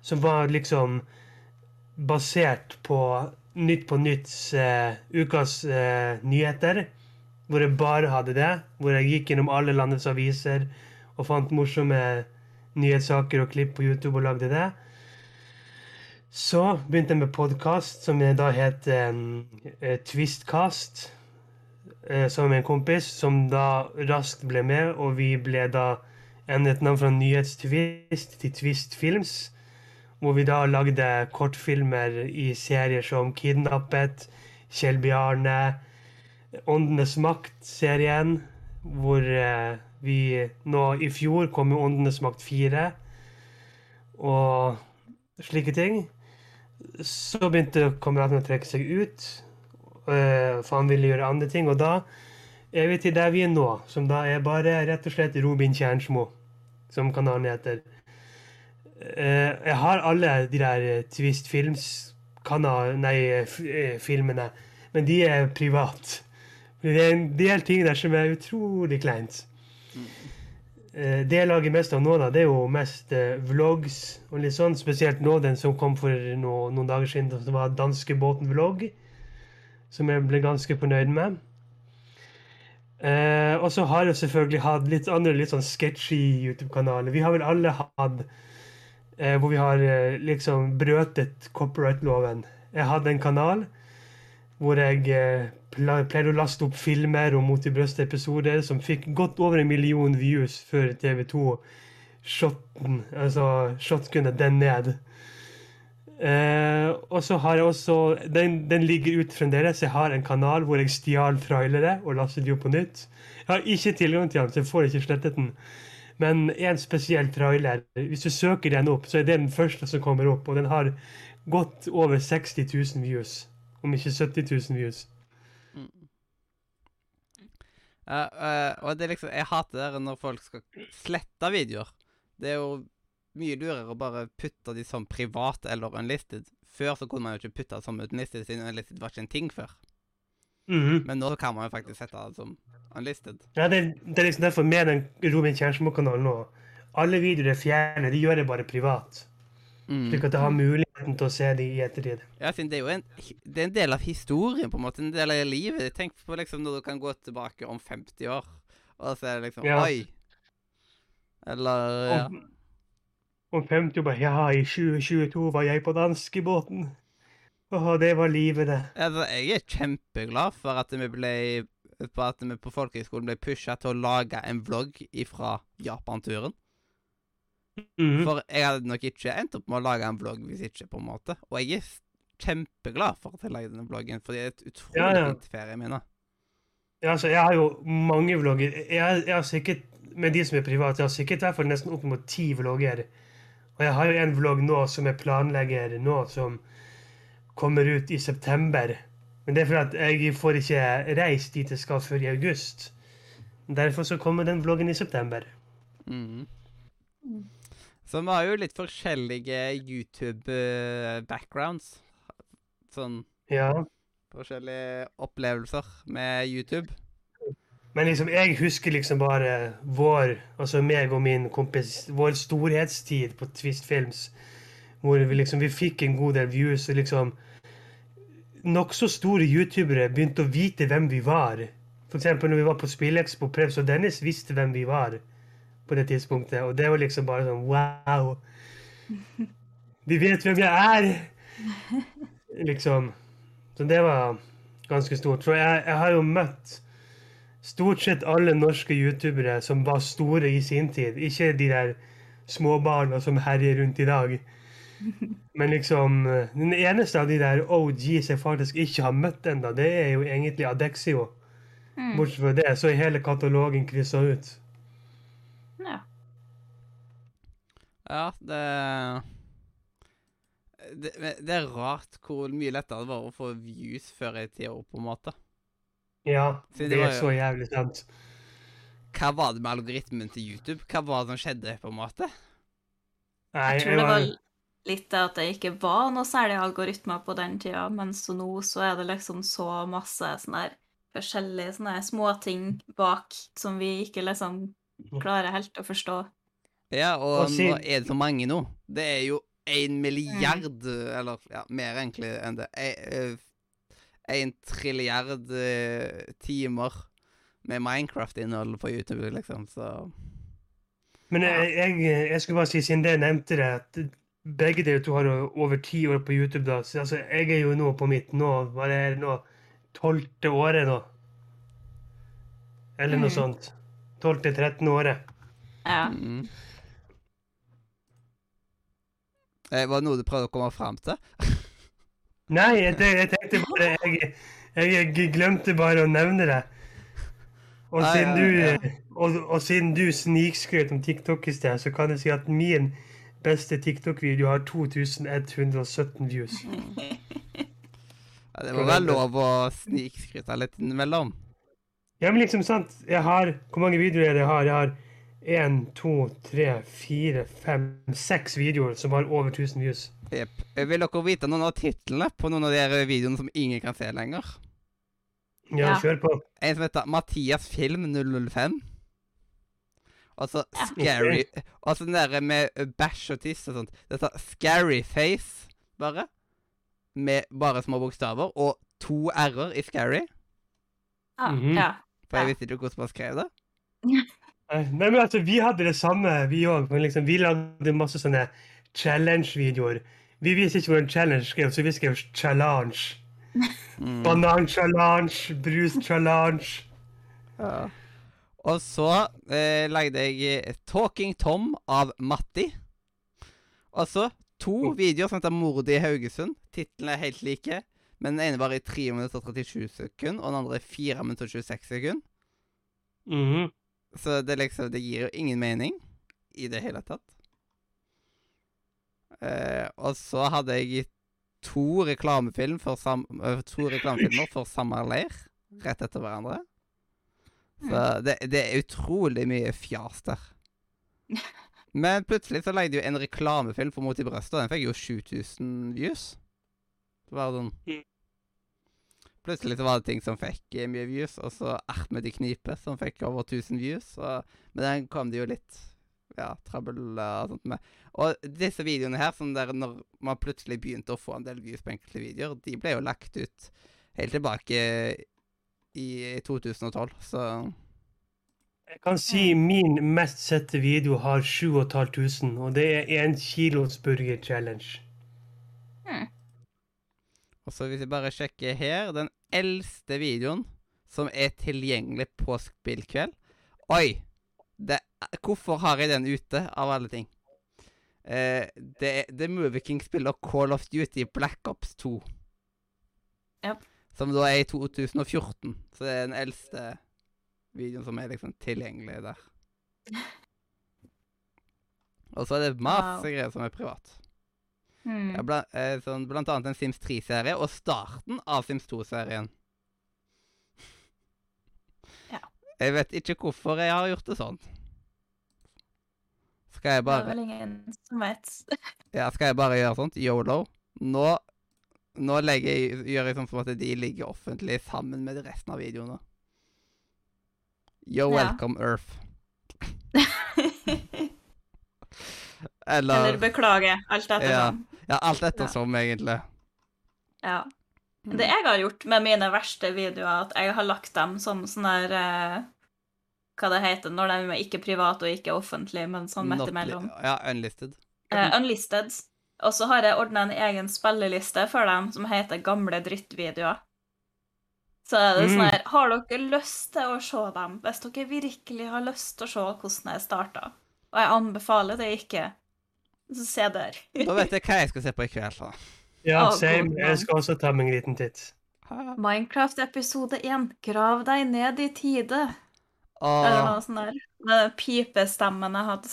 Som var liksom basert på Nytt på Nytts uh, ukas uh, nyheter. Hvor jeg bare hadde det. Hvor jeg gikk gjennom alle landets aviser og fant morsomme nyhetssaker og klipp på YouTube og lagde det. Så begynte jeg med podkast, som da het eh, Twistcast. Eh, med en kompis, som da raskt ble med, og vi ble da endret navn fra Nyhetstvist til Twist Films. Hvor vi da lagde kortfilmer i serier som Kidnappet, Kjell Bjarne, Åndenes makt-serien, hvor eh, vi nå i fjor kom med Åndenes makt 4 og slike ting. Så begynte kameratene å trekke seg ut, for han ville gjøre andre ting. Og da er vi til der vi er nå, som da er bare rett og slett Robin Kjernsmo, som kanalen heter. Eh, jeg har alle de der eh, Twist Films-kanal... Nei, eh, f eh, filmene. Men de er privat. Det er en del ting der som er utrolig kleint. Eh, det jeg lager mest av nå, da, det er jo mest eh, vlogs og litt sånn. Spesielt nå den som kom for no, noen dager siden, som var Danskebåten-vlogg. Som jeg ble ganske fornøyd med. Eh, og så har jeg selvfølgelig hatt litt andre litt sånn sketchy YouTube-kanaler. Vi har vel alle hatt eh, hvor vi har eh, liksom brøtet copyright-loven. Jeg hadde en kanal hvor jeg eh, pleide å laste opp filmer og Mot i brøstet-episoder som fikk godt over en million views før TV2 shotten, altså shotgunnet den ned. Eh, og så har jeg også den, den ligger ut fremdeles. Jeg har en kanal hvor jeg stjal trailere og lastet de opp på nytt. Jeg har ikke tilgang til den, så jeg får ikke slettet den. Men en spesiell trailer, hvis du søker den opp, så er det den første som kommer opp. Og den har godt over 60 000 views. Om ikke 70 000 views. Ja, uh, og det er liksom Jeg hater det når folk skal slette videoer. Det er jo mye lurere å bare putte de som privat eller unlisted. Før så kunne man jo ikke putte det som unlisted, siden unlisted var ikke en ting før. Mhm. Men nå kan man jo faktisk sette det som unlisted. Ja, det, det er liksom derfor med den Robin Kjernsmo-kanalen nå Alle videoer er fjerner, de gjør det bare privat. Mm. Slik at jeg har muligheten til å se de i ettertid. Ja, siden det er jo en, det er en del av historien, på en måte. En del av livet. Tenk på liksom når du kan gå tilbake om 50 år, og så er det liksom Ja. Oi. Eller ja. Om, om 50 år bare Ja, i 2022 var jeg på danskebåten. Åh, det var livet, det. Altså, jeg er kjempeglad for at vi ble på at vi på folkehøyskolen ble pusha til å lage en vlogg ifra Japan-turen. Mhm. For jeg hadde nok ikke endt opp med å lage en vlogg hvis ikke, på en måte. Og jeg er kjempeglad for at jeg lagde denne vloggen, for det er et utrolig Ja, ja. fint ferieminne. Ja, altså, jeg har jo mange vlogger. Jeg, jeg har sikkert, Med de som er private, jeg har sikkert i hvert fall nesten opp mot ti vlogger. Og jeg har jo en vlogg nå som jeg planlegger nå, som kommer ut i september. Men det er fordi jeg får ikke reist dit jeg skal før i august. Derfor så kommer den vloggen i september. Mm. Så vi har jo litt forskjellige YouTube-backgrounds. Sånn Ja. forskjellige opplevelser med YouTube. Men liksom, jeg husker liksom bare vår, altså meg og min kompis, vår storhetstid på Twist Films. Hvor vi liksom, vi fikk en god del views, og liksom Nokså store youtubere begynte å vite hvem vi var. Eksempel når vi var på SpillExpo, Prevs og Dennis visste hvem vi var på det tidspunktet. Og det var liksom bare sånn wow. De vet hvem jeg er! Liksom. Så det var ganske stort. Så jeg, jeg har jo møtt stort sett alle norske youtubere som var store i sin tid. Ikke de der småbarna som herjer rundt i dag. Men liksom Den eneste av de der OGs jeg faktisk ikke har møtt ennå, det er jo egentlig Adexio. Mm. Bortsett fra det, så er hele katalogen kryssa ut. Ja. Ja, det det, det er rart hvor mye lettere det var å få views før i tida, på en måte. Ja, det det er jo- så jævlig sant. Hva var det med algoritmen til YouTube? Hva var det som skjedde, på en måte? Nei, Jeg tror det var litt det at det ikke var noe særlig algoritmer på den tida, mens så nå så er det liksom så masse sånne her forskjellige sånne småting bak som vi ikke liksom klarer helt å forstå. Ja, og nå er det så mange nå. Det er jo en milliard, eller ja, mer egentlig enn det. En, trilliard eh, timer med Minecraft-innhold på YouTube, liksom, så Men jeg, jeg, jeg skulle bare si, siden det nevnte det, at begge dere to har over ti år på YouTube. da, så altså, Jeg er jo nå på mitt nå, hva er det nå, tolvte året nå. Eller noe Mhm. sånt. Tolvte-trettende året. Ja. mm. Eh, Var det noe du prøvde å komme fram til? Nei, jeg, jeg tenkte bare jeg, jeg, glemte bare å nevne det. Og siden ja, du, ja. og, og siden du snikskrøt om TikTok i sted, så kan jeg si at min beste TikTok-video har 2117 views. Ja, det må være lov å snikskryte litt innimellom. Ja, men liksom sant, jeg har Hvor mange videoer er det jeg har? Jeg har én, to, tre, fire, fem, seks videoer som har over 1000 views. Jepp. Vil dere vite noen av titlene på noen av de videoene som ingen kan se lenger? Ja, kjør på. En som heter Mathias Film 005. Og så Scary Og så den der med bæsj og tiss og sånt. Det står Scary Face, bare. Med bare små bokstaver. Og to r-er i Scary. Ja. -hmm. ja. For jeg visste ikke hvordan man skrev det. Nei, men altså, vi hadde det samme, vi òg. Liksom, vi lagde masse sånne challenge-videoer. Vi visste ikke hvordan challenge skrev, så vi skrev challenge. Mm. Banan-challenge, brus-challenge. Ja. Og så eh, lagde jeg eh, Talking Tom av Matti. Og så to Mm. videoer som heter Mordet i Haugesund. Titlene er helt like. Men den ene var i 3 minutter og 37 sekunder, og den andre i 4 minutter og 26 sekunder. Mhm. Så det, liksom, det gir jo ingen mening i det hele tatt. Eh, og så hadde jeg to, reklamefilm for sam eh, to reklamefilmer for samme leir, rett etter hverandre. Så det, det er utrolig mye fjas der. Men plutselig så lagde jeg en reklamefilm for Mot i brøstet, og den fikk jo 7000 views. Det var sånn Mm. Plutselig så var det ting som fikk eh, mye views, og så Ahmed i knipe, som fikk over 1000 views. Og, men den kom det jo litt ja, trøbbel og sånt med. Og disse videoene her, som der når man plutselig begynte å få en del views på enkelte videoer, de ble jo lagt ut helt tilbake i 2012, så Jeg kan si min mest sette video har 7500, og det er en kilos burger challenge. Og så hvis vi bare sjekker her Den eldste videoen som er tilgjengelig på spillkveld Oi! Det, hvorfor har jeg den ute, av alle ting? Eh, det er Movie King spiller Call of Duty Black Ops 2. Ja. Som da er i 2014. Så det er den eldste videoen som er liksom tilgjengelig der. Og så er det masse Wow. greier som er privat. Hmm. Ja, bla, eh, sånn, blant annet en Sims 3-serie, og starten av Sims 2-serien. Ja. Jeg vet ikke hvorfor jeg har gjort det sånn. Skal jeg Det er bare, vel ingen som vet. ja, skal jeg bare gjøre sånt? Yolo. Nå, nå jeg, gjør jeg sånn som at de ligger offentlig sammen med resten av videoene. Ja. welcome, Earth. Eller, Eller beklage, alt etter Ja. sånn. Ja, alt ettersom, egentlig. Ja. Det jeg har gjort med mine verste videoer, at jeg har lagt dem som sånn der eh, Hva det heter når de er ikke private og ikke offentlige, men sånn midt imellom. Ja, unlisted. Uh, unlisted. Og så har jeg ordna en egen spilleliste for dem som heter Gamle drittvideoer. Så er det sånn Mm. her Har dere lyst til å se dem? Hvis dere virkelig har lyst til å se hvordan jeg starta. Og jeg anbefaler det ikke. Så se der. Da vet jeg hva jeg skal se på i kveld. da. Ja, same. Jeg skal også ta meg en liten titt. Minecraft episode 1. Grav deg ned i tide. Eller Åh, noe sånt der. Med den pipestemmen jeg hadde.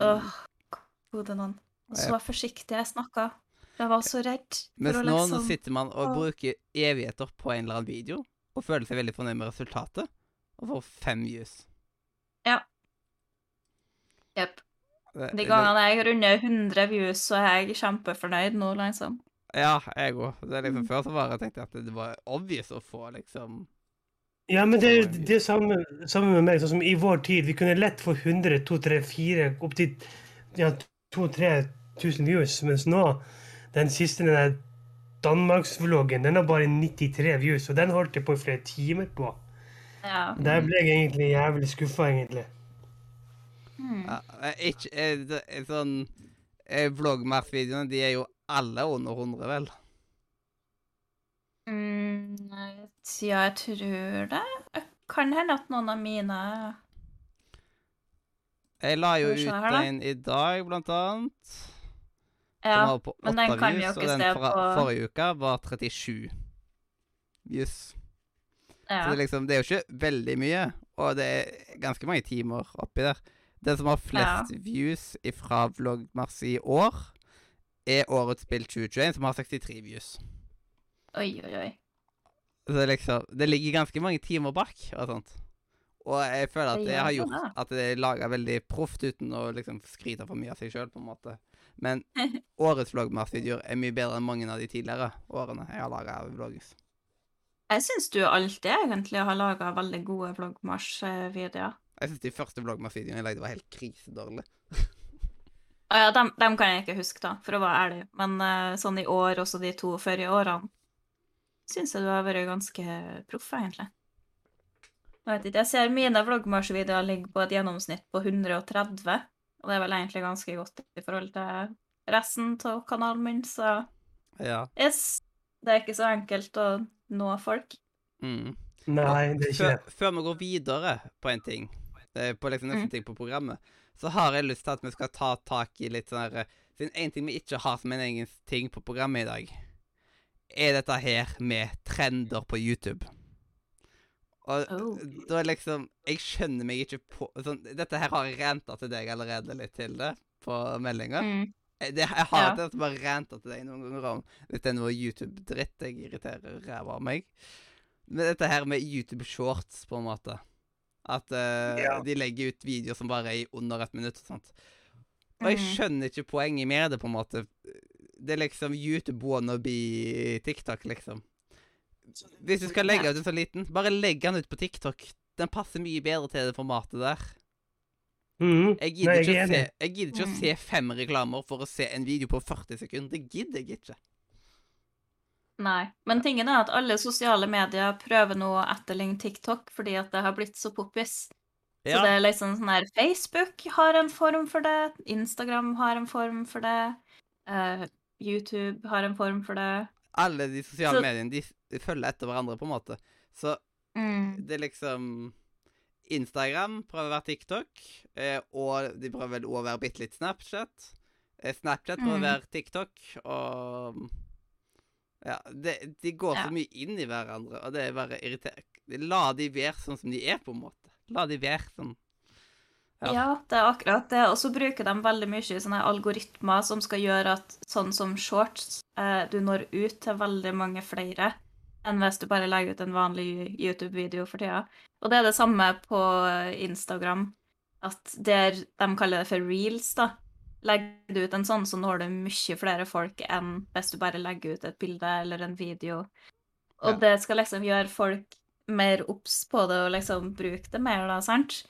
Åh, gode noen. Og så forsiktig jeg snakka. Jeg var så redd. mens nå, liksom sitter man og bruker evigheter på en eller annen video, og føler seg veldig fornøyd med resultatet, og får fem views. Jepp. Det- De gangene jeg runder 100 views, så er jeg kjempefornøyd nå, liksom. Ja, jeg òg. Liksom Mm. Før så bare tenkte jeg at det var obvious å få liksom Ja, men det er det samme, samme med meg. Sånn som i vår tid. Vi kunne lett få 100, 2, 3, 4, opptil ja, 2000-3000 views. Mens nå, den siste den der Danmarksvloggen, den har bare 93 views. Og den holdt jeg på i flere timer på. Ja. Der ble jeg egentlig jævlig skuffa, egentlig. Hmm. ja, Ikke eh, sånn eh, Vloggmars-videoene, de er jo alle under 100, vel? Mm, ja, jeg tror det. Kan hende at noen av mine Jeg la jo ut her, en i dag, blant annet. Ja, men den kan vi views, jo og ikke den se fra på- forrige uke var 37 views. ja. Så det, liksom, det er jo ikke veldig mye, og det er ganske mange timer oppi der. Den som har flest views fra Vloggmars i år, er årets spill 2021, som har 63 views. Oi, oi, oi. Så liksom, det ligger ganske mange timer bak og sånt. Og jeg føler at jeg har gjort at det er laga veldig proft uten å liksom skryte for mye av seg sjøl, på en måte. Men årets vloggmars-videoer er mye bedre enn mange av de tidligere årene jeg har laga vloggings. Jeg syns du alltid egentlig har laga veldig gode vloggmarsjvideoer. Jeg syns de første vloggmarsjvideoene jeg lagde, var helt krisedårlige. Ah, ja, dem, dem kan jeg ikke huske, da, for å være ærlig. Men eh, sånn i år, også de to forrige årene, syns jeg du har vært ganske proff, egentlig. Jeg vet ikke, jeg ser mine vloggmarsj-videoer ligger på et gjennomsnitt på 130, og det er vel egentlig ganske godt i forhold til resten av kanalen min, så Ja. yes, det er ikke så enkelt å nå folk. Mm. Nei, det er ikke det. før vi går videre på en ting, på liksom neste Mm. ting på programmet, så har jeg lyst til at vi skal ta tak i litt sånn her Siden en ting vi ikke har som en egen ting på programmet i dag, er dette her med trender på YouTube. Og Oh. da er liksom Jeg skjønner meg ikke på sånn, Dette her har jeg ranta til deg allerede litt til det, på meldinga. Mm. Jeg, jeg har Ja. det bare ranta til deg noen ganger om dette det er noe YouTube-dritt. Jeg irriterer ræva av meg. Men dette her med YouTube shorts, på en måte. At uh, Ja. de legger ut videoer som bare er i under et minutt og sånt. Og jeg Mhm. skjønner ikke poenget med det, på en måte. Det er liksom YouTube wannabe TikTok, liksom. Hvis du skal legge ut en så liten, bare legg den ut på TikTok. Den passer mye bedre til det formatet der. Mhm. Jeg gidder ikke, å se, jeg gidder ikke å Mm. se fem reklamer for å se en video på 40 sekunder. Det gidder jeg ikke. Nei. Men tingen er at alle sosiale medier prøver nå å etterligne TikTok fordi at det har blitt så poppis. Så det er liksom sånn her Facebook har en form for det, Instagram har en form for det, eh, YouTube har en form for det. Alle de sosiale Så- mediene de, følger etter hverandre, på en måte. Så Mm. det er liksom Instagram prøver å være TikTok, eh, og de prøver vel å være bitte litt Snapchat. Eh, Snapchat prøver å Mm. være TikTok, og Ja, de, de går så mye inn i hverandre, og det er bare irriterende. La de være sånn som de er, på en måte. La de være sånn. Ja. Ja. det er akkurat det. Og så bruker de veldig mye sånne algoritmer som skal gjøre at sånn som shorts, eh, du når ut til veldig mange flere enn hvis du bare legger ut en vanlig YouTube-video for tida. Og det er det samme på Instagram, at der de kaller det for reels, da. Legger du ut en sånn, så når du mye flere folk enn hvis du bare legger ut et bilde eller en video. Og Ja. det skal liksom gjøre folk mer obs på det og liksom bruke det mer, da, sant?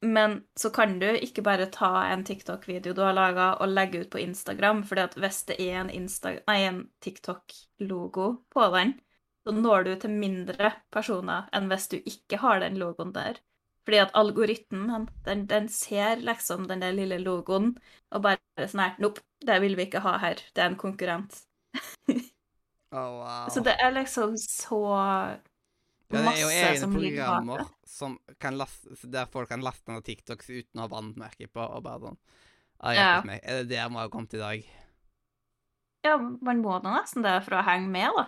Men så kan du ikke bare ta en TikTok-video du har laga og legge ut på Instagram, at hvis det er en, en TikTok-logo på den, så når du til mindre personer enn hvis du ikke har den logoen der. Fordi at algoritmen, den, den ser liksom den der lille logoen og bare sånn her Nope, det vil vi ikke ha her. Det er en konkurrent. oh, wow. Så det er liksom så Ja, det er jo egne som programmer som kan laste, der folk kan laste ned TikToks uten å ha vannmerke på. og bare sånn. Ah, Ja. meg. Er det der vi har kommet i dag? Ja, man må da nesten det for å henge med, da.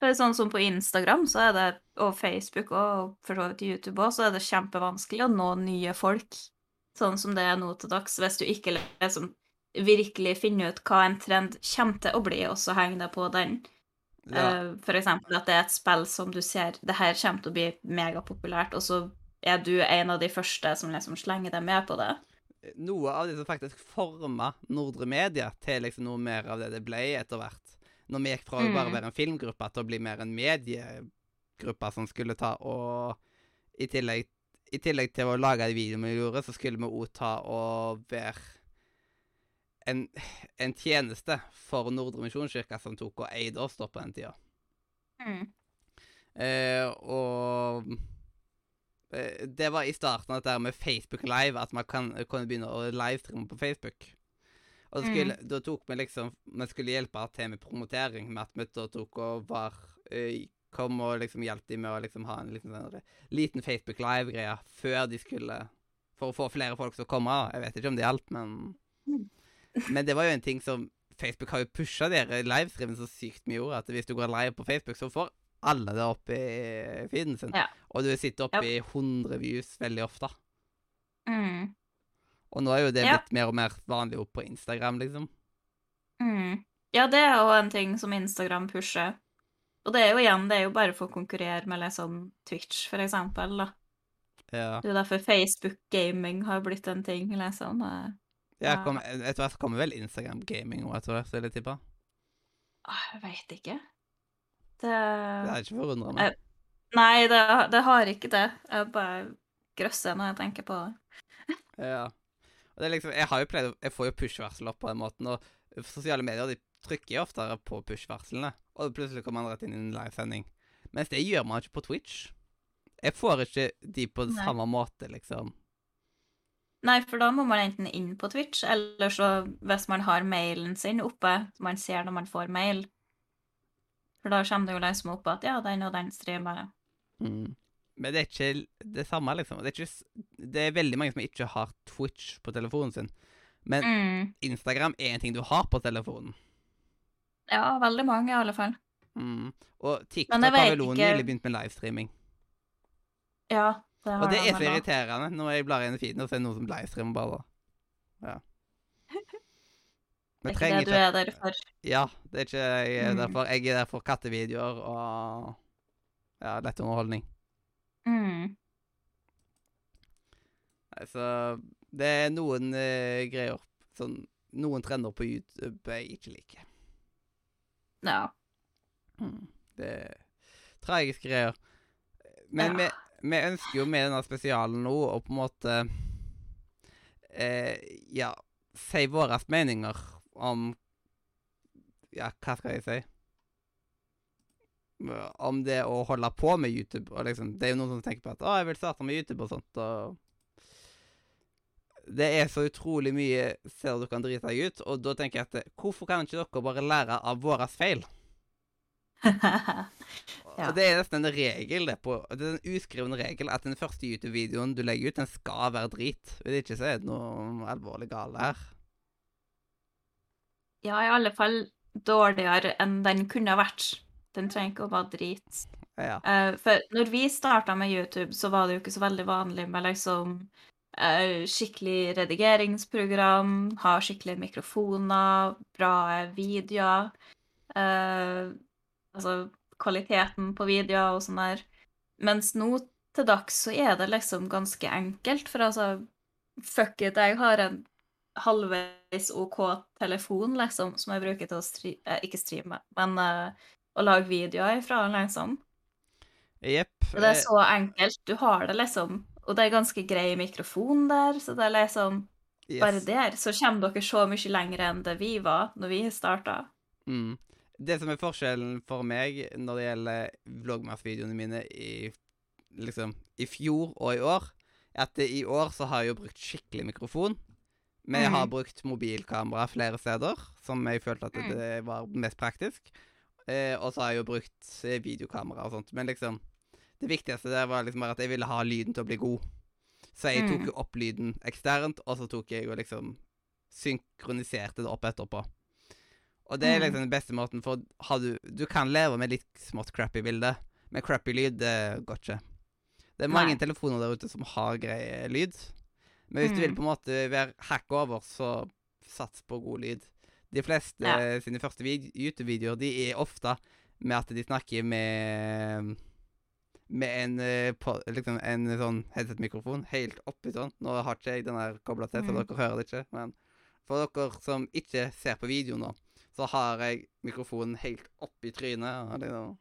For sånn som på Instagram så er det, og Facebook og for så vidt YouTube òg, så er det kjempevanskelig å nå nye folk. Sånn som det er nå til dags, hvis du ikke liksom virkelig finner ut hva en trend kommer til å bli, og så henger deg på den. Ja. F.eks. For eksempel at det er et spill som du ser det her kommer til å bli megapopulært, og så er du en av de første som liksom slenger deg med på det. Noe av det som faktisk forma Nordre Media til liksom noe mer av det det ble etter hvert. Når vi gikk fra å bare Mm. være en filmgruppe til å bli mer en mediegruppe som skulle ta og i tillegg, I tillegg til å lage de videoene vi gjorde, så skulle vi òg ta og være en, en tjeneste for Nordre Misjonskirke som tok og eide oss da på den tida. Mm. Eh, og eh, det var i starten av dette med Facebook Live, at man kan, kunne begynne å livestreame på Facebook. Og skulle, da tok vi liksom Vi skulle hjelpe til med promotering, med at vi da tok og var eh, Kom og liksom hjalp dem med å liksom ha en liten, sånn liten Facebook Live-greie før de skulle For å få flere folk til å komme. Jeg vet ikke om det hjalp, men Mm. Men det var jo en ting som Facebook har jo pusha dere livestreamen så sykt mye gjorde, at hvis du går live på Facebook, så får alle det opp i feeden sin. Ja. Og du sitter oppe i 100 views veldig ofte. Mm. Og nå er jo det Ja. blitt mer og mer vanlig opp på Instagram, liksom. Mm. Ja, det er jo en ting som Instagram pusher. Og det er jo igjen, det er jo bare for å konkurrere med liksom Twitch, for eksempel, da. Ja. Det er jo derfor Facebook-gaming har blitt en ting, liksom. Eh, ja kom, etter hvert kommer vel Instagram gaming òg, etter hvert, vil jeg tippe. ah, Jeg veit ikke. Det Det er ikke forundrende. meg. Nei, det, det har ikke det. Jeg bare grøsser når jeg tenker på det. Ja. Og det er liksom, jeg har jo pleid Jeg får jo push-varsel opp på den måten, og sosiale medier de trykker jo oftere på push-varslene, og plutselig kommer man rett inn i en livesending. Mens det gjør man ikke på Twitch. Jeg får ikke de på Nei. samme måte, liksom. Nei, for da må man enten inn på Twitch, eller så hvis man har mailen sin oppe, så man ser når man får mail. For da kommer det jo liksom opp at ja, den og den streamer. Mm. Men det er ikke det samme, liksom. Det er, ikke, det er veldig mange som ikke har Twitch på telefonen sin. Men Mm. Instagram er en ting du har på telefonen. Ja, veldig mange i alle fall. Mm. Og TikTok har vel ikke- nylig begynt med livestreaming. Ja, det Og det er så irriterende. Nå når jeg blar inn i feeden og ser noen som da. Ja. Det er ikke det du er der for. Ja, det er ikke jeg er der derfor. Jeg er der for kattevideoer og ja, lett underholdning. Mm. Nei, Så det er noen uh, greier Sånn Noen trender på YouTube jeg ikke liker. Ja. Mm. Det er tragiske greier. Men Ja. vi ønsker jo med denne spesialen nå å på en måte eh, Ja, si våre meninger om Ja, hva skal jeg si? Om det å holde på med YouTube. Og liksom, det er jo noen som tenker på at 'Å, jeg vil starte med YouTube' og sånt. og det er så utrolig mye ser du kan drite deg ut, og da tenker jeg at hvorfor kan ikke dere bare lære av våre feil? Ja. Det er nesten en regel, det, på, det er en uskreven regel at den første YouTube-videoen du legger ut, den skal være drit. Hvis ikke så er det noe alvorlig galt her. ja, i alle fall dårligere enn den kunne ha vært. Den trenger ikke å være drit. Ja. Uh, for når vi starta med YouTube, så var det jo ikke så veldig vanlig med liksom uh, skikkelig redigeringsprogram, ha skikkelige mikrofoner, bra videoer. eh, altså kvaliteten på videoer og sånn der. Mens nå til dags så er det liksom ganske enkelt, for altså Fuck it, jeg har en halvveis OK telefon, liksom, som jeg bruker til å stri eh, ikke streame, men eh, å lage videoer ifra, liksom. Jepp. Det er eh, så enkelt. Du har det liksom Og det er ganske grei mikrofon der, så det er liksom yes. Bare der så kommer dere så mye lenger enn det vi var når vi starta. Mm. Det som er forskjellen for meg når det gjelder vloggmas-videoene mine i, liksom, i fjor og i år, er at i år så har jeg jo brukt skikkelig mikrofon. Men jeg har Mm. brukt mobilkamera flere steder, som jeg følte at Mm. det var mest praktisk. Eh, og så har jeg jo brukt eh, videokamera og sånt. Men liksom Det viktigste der var liksom at jeg ville ha lyden til å bli god. Så jeg tok Mm. jo opp lyden eksternt, og så tok jeg og liksom synkroniserte det opp etterpå. Og det er Mm. liksom den beste måten, for du, du kan leve med litt smått crappy bilde, men crappy lyd, det går ikke. Det er mange Nei. telefoner der ute som har grei lyd, men hvis du vil Mm. på en måte være hakk over, så sats på god lyd. De fleste Ja. sine første YouTube-videoer de er ofte med at de snakker med med en, eh, på, liksom en sånn headset-mikrofon helt oppi sånn. Nå har ikke jeg den her kobla til, så Mm. dere hører det ikke. Men for dere som ikke ser på video nå, så har jeg mikrofonen helt oppi trynet. Og liksom,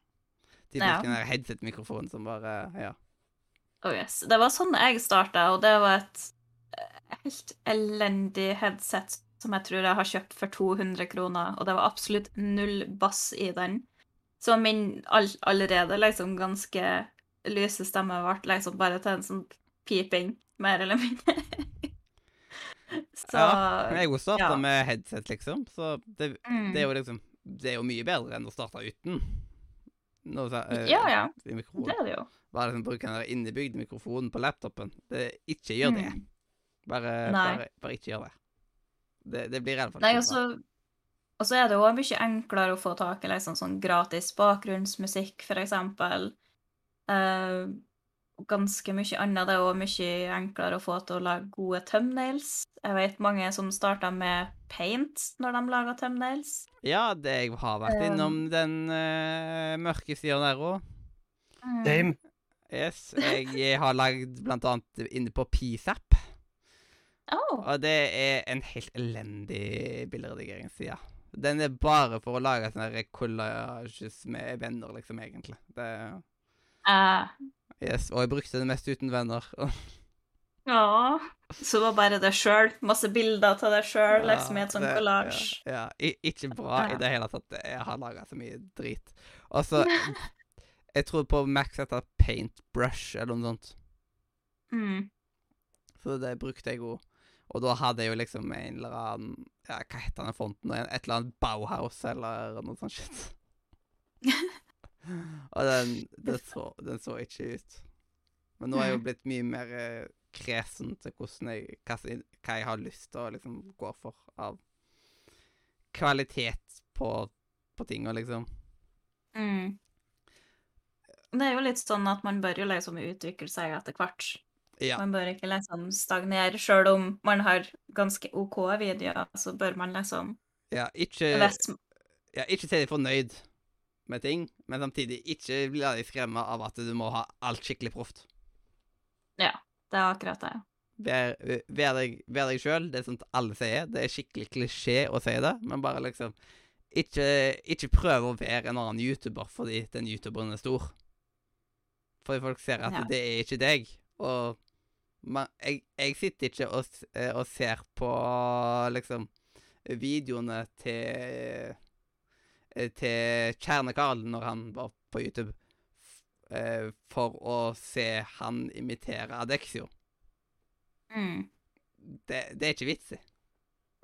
de Ja. den her headset-mikrofonen som bare Ja. Oh yes. Det var sånn jeg starta, og det var et eh, helt elendig headset som jeg tror jeg har kjøpt for 200 kroner, og det var absolutt null bass i den. Så min all, allerede liksom ganske lyse stemme ble liksom bare til en sånn piping, mer eller mindre. Så ja. Jeg også starta ja. med headset, liksom, så det, mm. det er jo liksom Det er jo mye bedre enn å starte uten. Nå, så, eh, Ja, ja. mikrofon. Det er det jo. Bare liksom bruke den innebygde mikrofonen på laptopen. Det, ikke gjør det. Mm. Bare, bare, bare ikke gjør det. Det, det blir i hvert fall Nei, ikke og så og så er det òg mye enklere å få tak i liksom sånn gratis bakgrunnsmusikk, for eksempel. Eh, ganske mye annet. Det er òg mye enklere å få til å lage gode thumbnails. Jeg vet mange som starta med paint når de laga thumbnails. Ja, det jeg har vært Um, innom den uh, mørke sida der òg. Dame. Same. Yes. Jeg har lagd blant annet inne på PSAP. Oh. Og det er en helt elendig bilderedigeringsside. Den er bare for å lage sånne collages med venner, liksom, egentlig. Det, Eh, yes. Og jeg brukte det mest uten venner. ja. Så var bare det sjøl. Masse bilder av deg sjøl, liksom, i et sånt det- collage. Ja, ja. Ikke bra i det hele tatt. Jeg har laga så mye drit. Og så Jeg tror på Max heter Paintbrush eller noe sånt. Mm. Så det brukte jeg jo. Og da hadde jeg jo liksom en eller annen Ja, hva heter den fonten? Et eller annet Bauhaus eller noe sånt shit. Og den, den, så, den så ikke ut. Men nå er jeg jo blitt mye mer eh, kresen til hvordan jeg, hva, hva jeg har lyst til å liksom gå for av kvalitet på, på tinga, liksom. Mm. Det er jo litt sånn at man bør jo liksom utvikle seg etter hvert. Ja. Man bør ikke liksom stagnere, sjøl om man har ganske OK videoer, så bør man liksom ja ikke, ja, ikke se deg fornøyd med ting, men samtidig ikke la deg skremme av at du må ha alt skikkelig proft. Ja, det er akkurat det. Vær, vær deg, vær deg sjøl. Det er sånt alle sier. Det er skikkelig klisjé å si det, men bare liksom Ikke, ikke prøv å være en annen YouTuber fordi den YouTuberen er stor. Fordi folk ser at Ja. det er ikke deg. Og man, jeg, jeg sitter ikke og, eh, og ser på liksom videoene til til Kjerne-Karl når han var på YouTube, eh, for å se han imitere Adexio. Mm. Det, det er ikke vits i.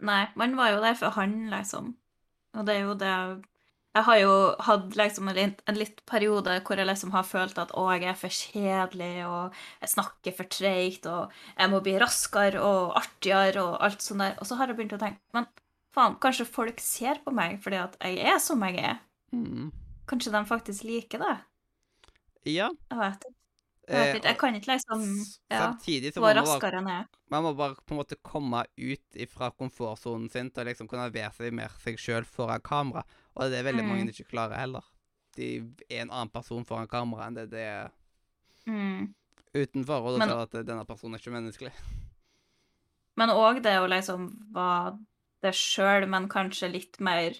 Nei, man var jo der for han, liksom. Og det er jo det Jeg har jo hatt liksom en en litt periode hvor jeg liksom har følt at å, jeg er for kjedelig, og jeg snakker for treigt, og jeg må bli raskere og artigere og alt sånt der. Og så har jeg begynt å tenke Men faen, kanskje folk ser på meg fordi at jeg er som jeg er? Mm. Kanskje de faktisk liker det? Ja. Jeg vet ikke. Jeg, vet ikke. jeg kan ikke liksom ja, gå må man bare, raskere enn jeg. man må bare på en måte komme ut fra komfortsonen sin til å liksom kunne være seg mer seg sjøl foran kamera. Og det er veldig Mm. mange ikke klarer heller. De er en annen person foran kamera enn det det er Mm. utenfor, og da ser du at denne personen er ikke menneskelig. Men òg det å liksom være det sjøl, men kanskje litt mer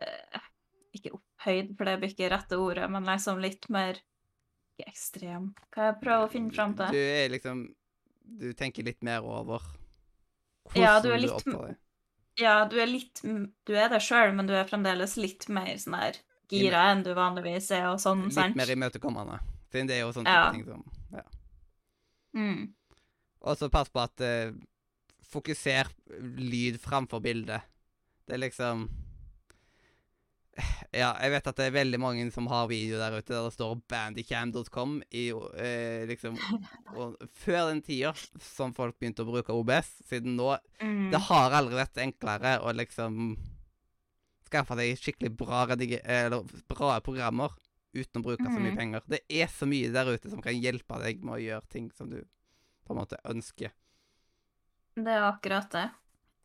eh, Ikke opphøyd, for det blir ikke rette ordet, men liksom litt mer Ikke ekstrem. Hva jeg prøver å finne fram Du er liksom Du tenker litt mer over Ja, du er litt- oppfører deg. Ja, du er litt Du er det sjøl, men du er fremdeles litt mer sånn her gira enn du vanligvis er, og sånn, Litt sant? mer imøtekommende. Det er jo sånn Ja. ting som ja. Mm. Og så pass på at eh, Fokuser lyd framfor bilde. Det er liksom Ja, jeg vet at det er veldig mange som har video der ute der det står bandycam.com i eh, liksom Før den tida som folk begynte å bruke OBS, siden nå Mm. Det har aldri vært enklere å liksom skaffe deg skikkelig bra, eller bra programmer uten å bruke så mye Mhm. penger. Det er så mye der ute som kan hjelpe deg med å gjøre ting som du på en måte ønsker. Det er akkurat det.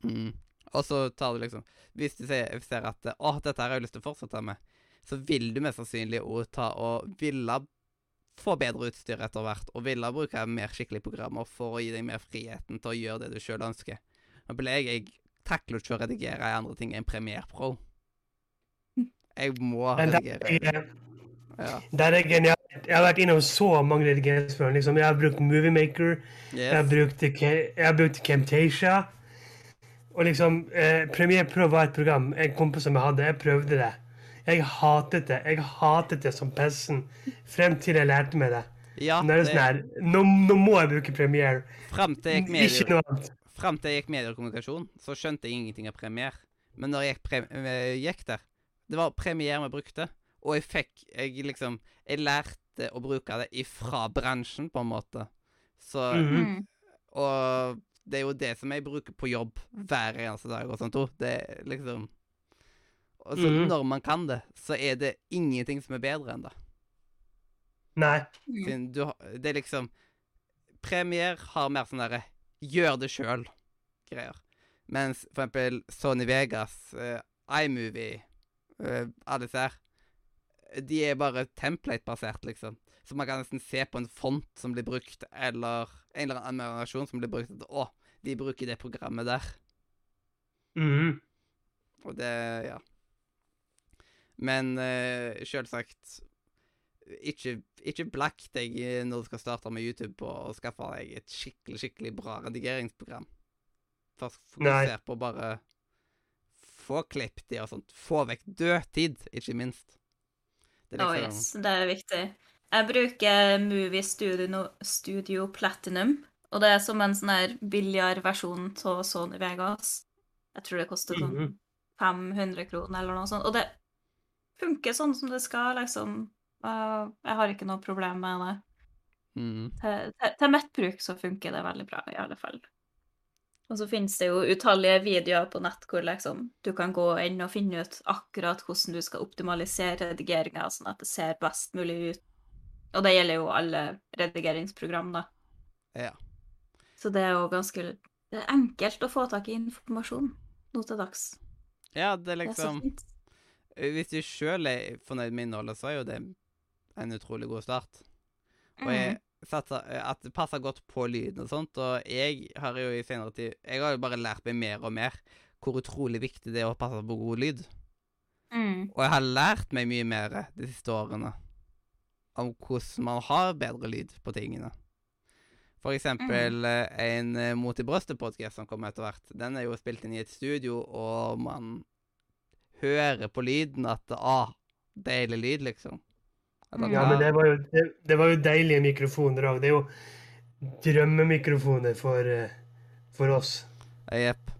Mm. Og så tar du liksom Hvis du ser, ser at å, dette her har jeg lyst til å fortsette med, så vil du mest sannsynlig òg ta og ville få bedre utstyr etter hvert, og ville bruke mer skikkelige programmer for å gi deg mer friheten til å gjøre det du sjøl ønsker. Nå ble jeg, jeg takler ikke å redigere i andre ting enn Premiere Pro. Jeg må redigere. Ja. der er genialt. Jeg har vært innom så mange redigeringsprogram. Liksom. Jeg har brukt Moviemaker, jeg har Yes. brukt, jeg har brukt Camtasia. Og liksom, eh, Premiere Pro var et program en kompis som jeg hadde. Jeg prøvde det. Jeg hatet det. Jeg hatet det som pesten frem til jeg lærte meg det. Ja, Nå det sånn nå, nå må jeg bruke Premiere. frem til jeg gikk Ikke noe annet. frem til jeg gikk mediekommunikasjon, så skjønte jeg ingenting av Premiere. Men når jeg gikk, eh, gikk der, det var Premiere vi brukte. Og jeg fikk Jeg liksom Jeg lærte å bruke det ifra bransjen, på en måte. Så mm -hmm. Og det er jo det som jeg bruker på jobb hver eneste dag og sånt òg. Det er liksom Og så Mhm. når man kan det, så er det ingenting som er bedre enn det. Nei. Mm. Siden du har Det er liksom Premier har mer sånn derre gjør det sjøl-greier. Mens for eksempel Sony Vegas, uh, iMovie, uh, alle disse her De er bare template-basert, liksom. Så man kan nesten se på en font som blir brukt, eller en eller annen animasjon som blir brukt. At, å, de bruker det programmet der. Mhm. Og det Ja. Men uh, selvsagt ikke, ikke black deg når du skal starte med YouTube å skaffe deg et skikkelig, skikkelig bra redigeringsprogram. Først fokuser på bare få klipp de og sånt. Få vekk dødtid, ikke minst. Er Oh, liksom yes, det er viktig. Jeg bruker Movie Studio, Studio Platinum, og det er som en sånn her billigere versjon av Sony Vegas. Jeg tror det koster sånn Mhm. 500 kroner eller noe sånt. Og det funker sånn som det skal, liksom. Jeg har ikke noe problem med det. mm, Til, til, til mitt bruk så funker det veldig bra, i alle fall. Og så finnes det jo utallige videoer på nett hvor liksom du kan gå inn og finne ut akkurat hvordan du skal optimalisere redigeringa, sånn at det ser best mulig ut. Og det gjelder jo alle redigeringsprogram, da. Ja. Så det er jo ganske det er enkelt å få tak i informasjon nå til dags. ja, det er Det er liksom. Hvis du sjøl er fornøyd med innholdet, så er jo det en utrolig god start. Og jeg satser eh, at det passer godt på lyden og sånt. Og jeg har jo i senere tid Jeg har jo bare lært meg mer og mer hvor utrolig viktig det er å passe på god lyd. Mm. Og jeg har lært meg mye mer de siste årene om hvordan man har bedre lyd på tingene. For eksempel mm. en eh, Mot i brøstet-podkast som kommer etter hvert. Den er jo spilt inn i et studio, og man hører på lyden at Ah, deilig lyd, liksom. Ja, men det var jo, det, det var jo deilige mikrofoner òg. Det er jo drømmemikrofoner for, eh, for oss. Jepp.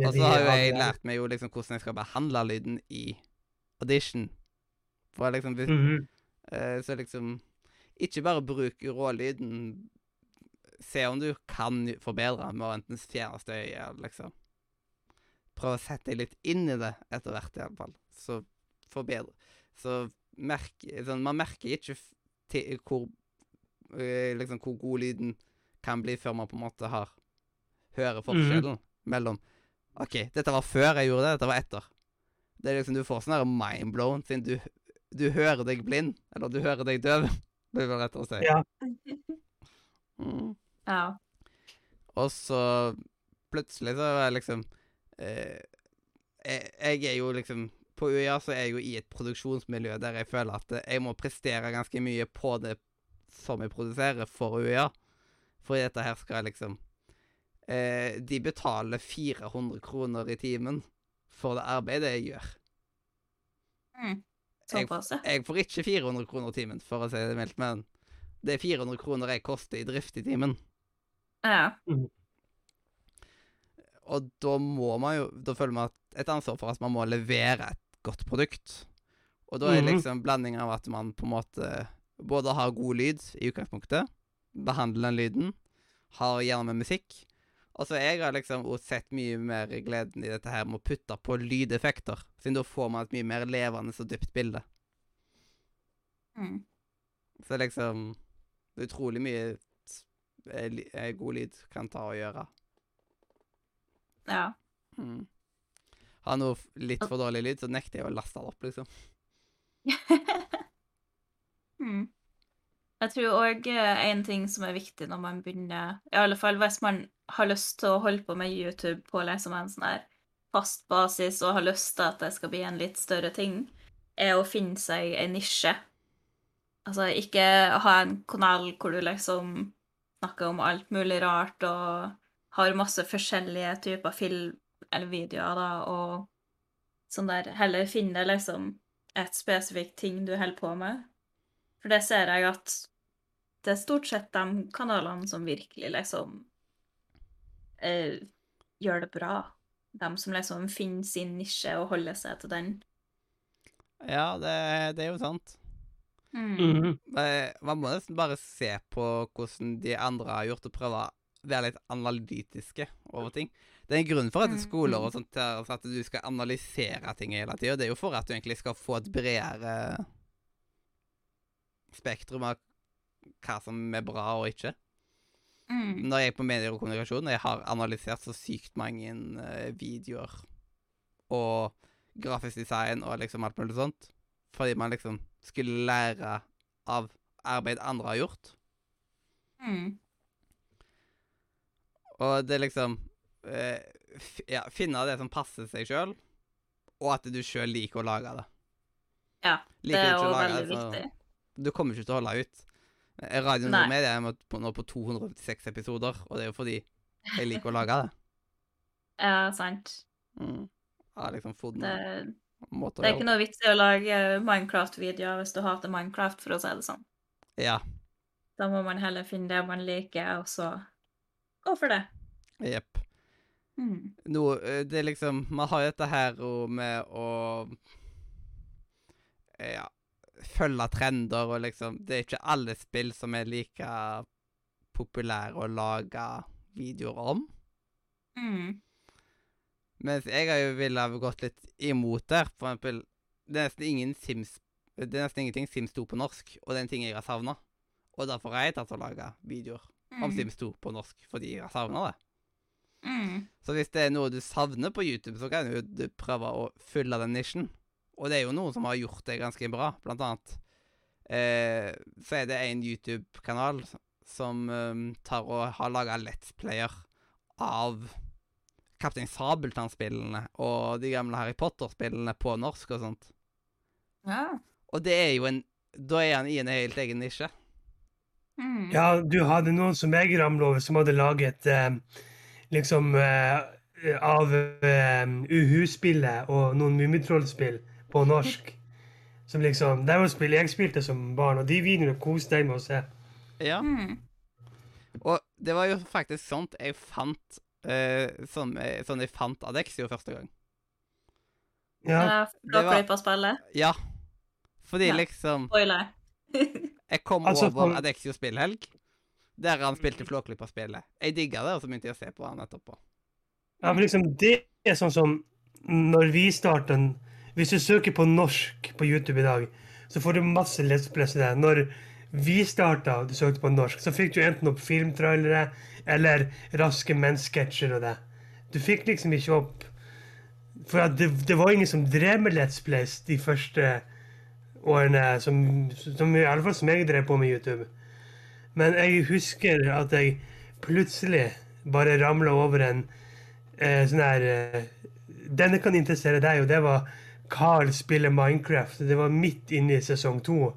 Og så har jo jeg lært meg jo liksom hvordan jeg skal behandle lyden i audition. For liksom hvis, -hmm. Så liksom Ikke bare bruk rålyden. Se om du kan forbedre med å enten fjerne støy eller liksom Prøv å sette deg litt inn i det etter hvert, iallfall. Så forbedre Så merk, sånn, man merker ikke til hvor eh, liksom hvor god lyden kan bli før man på en måte har hører forskjellen mellom OK, dette var før jeg gjorde det, dette var etter. Det er liksom, Du får sånn mindblown siden du, du hører deg blind, eller du hører deg døv. Det er vel rett å si. Ja. Mm. Ja. Og så plutselig så er jeg liksom eh, jeg, jeg er jo liksom På UiA så er jeg jo i et produksjonsmiljø der jeg føler at jeg må prestere ganske mye på det som jeg produserer for UiA. For dette her skal liksom eh, De betaler 400 kroner i timen for det arbeidet jeg gjør. Mm. Jeg, Såpass, ja. jeg får ikke 400 kroner i timen, for å si det mildt, men det er 400 kroner jeg koster i drift i timen. Ja. Og da må man jo Da føler man et ansvar for at man må levere et godt produkt. Og da er Mhm. liksom blanding av at man på en måte både har god lyd i utgangspunktet, behandler den lyden, har gjerne med musikk. Og så jeg har liksom sett mye mer gleden i dette her med å putte på lydeffekter, siden da får man et mye mer levende og dypt bilde. Mm. Så liksom Det er utrolig mye eh, eh, god lyd kan ta og gjøre. Ja. Mm. Har noe litt for dårlig lyd, så nekter jeg å laste det opp, liksom. mm. Jeg tror òg en ting som er viktig når man begynner I alle fall hvis man har lyst til å holde på med YouTube på liksom en sånn her fast basis og har lyst til at det skal bli en litt større ting, er å finne seg en nisje. Altså ikke ha en kanal hvor du liksom snakker om alt mulig rart og har masse forskjellige typer film eller videoer, da, og sånn der. Heller finne liksom et spesifikt ting du holder på med. For det ser jeg at det er stort sett de kanalene som virkelig liksom eh, gjør det bra. De som liksom finner sin nisje og holder seg til den. Ja, det, det er jo sant. Mm. Mm -hmm. Man må nesten bare se på hvordan de andre har gjort, og prøve å være litt analytiske over ting. Det er en grunn for at det skoler mm. og sånt er for at du skal analysere ting hele tida. Det er jo for at du egentlig skal få et bredere spektrum av hva som er bra og ikke. Mm. Når jeg er på medier og kommunikasjon, jeg har analysert så sykt mange eh, videoer og grafisk design og liksom alt mulig sånt, fordi man liksom skulle lære av arbeid andre har gjort. Mm. Og det er liksom eh, ja, Finne det som passer seg sjøl, og at du sjøl liker å lage det. Ja, det Liker er jo veldig det, viktig. Du kommer ikke til å holde ut. Eh, Radio. Nordmedia er på- nå på 256 episoder, og det er jo fordi jeg liker å lage det. Ja, sant. Mm. Ja, liksom Det, det er ikke noe vits i å lage Minecraft-videoer hvis du hater Minecraft, for å si det sånn. Ja. Da må man heller finne det man liker, og så gå for det. Jepp. Mm. Nå, eh, det er liksom Man har jo dette her med å eh, Ja Følge trender og liksom Det er ikke alle spill som er like populære å lage videoer om. Mm. Mens jeg har jo villet gått litt imot der. For eksempel Det er nesten ingen Sims Det er nesten ingenting Sims 2 på norsk, og det er en ting jeg har savna. Og derfor har jeg tatt og laga videoer om Mm. Sims 2 på norsk, fordi jeg har savna det. Mm. Så hvis det er noe du savner på YouTube, så kan jo du prøve å fylle den nisjen. Og det er jo noen som har gjort det ganske bra. Blant annet eh, så er det en YouTube-kanal som eh, tar og har laga Let's Player av Kaptein Sabeltann-spillene og de gamle Harry Potter-spillene på norsk og sånt. Ja. Og det er jo en Da er han i en helt egen nisje. Mm. Ja, du hadde noen som jeg ramla over, som hadde laget eh, liksom eh, av eh, Uhu-spillet og noen Mummitroll-spill på norsk. Som liksom, Det var spill jeg spilte som barn, og de videoene koste jeg med å se. Ja. Mm. Og det var jo faktisk sånt jeg fant uh, sånn, sånn jeg fant Adexio første gang. Ja, var- Blåklypa-spillet. Ja. Fordi Ja. liksom Spoiler. Jeg kom Altså, over for- Adexio spillhelg, der han spilte Flåklypa-spillet. Jeg digga det, og så begynte jeg å se på han etterpå. ja, men liksom, det er sånn som når vi starta Hvis du søker på norsk på YouTube i dag, så får du masse Let's Plays der. Når vi starta og du søkte på norsk, så fikk du enten opp filmtrailere eller raske menn-sketsjer og det. Du fikk liksom ikke opp For det, det var ingen som drev med Let's Plays de første årene, som, som i alle fall som jeg drev på med YouTube. Men jeg husker at jeg plutselig bare ramla over en eh, sånn her eh, Denne kan interessere deg, og det var Carl spiller Minecraft. Det var midt inne i sesong to.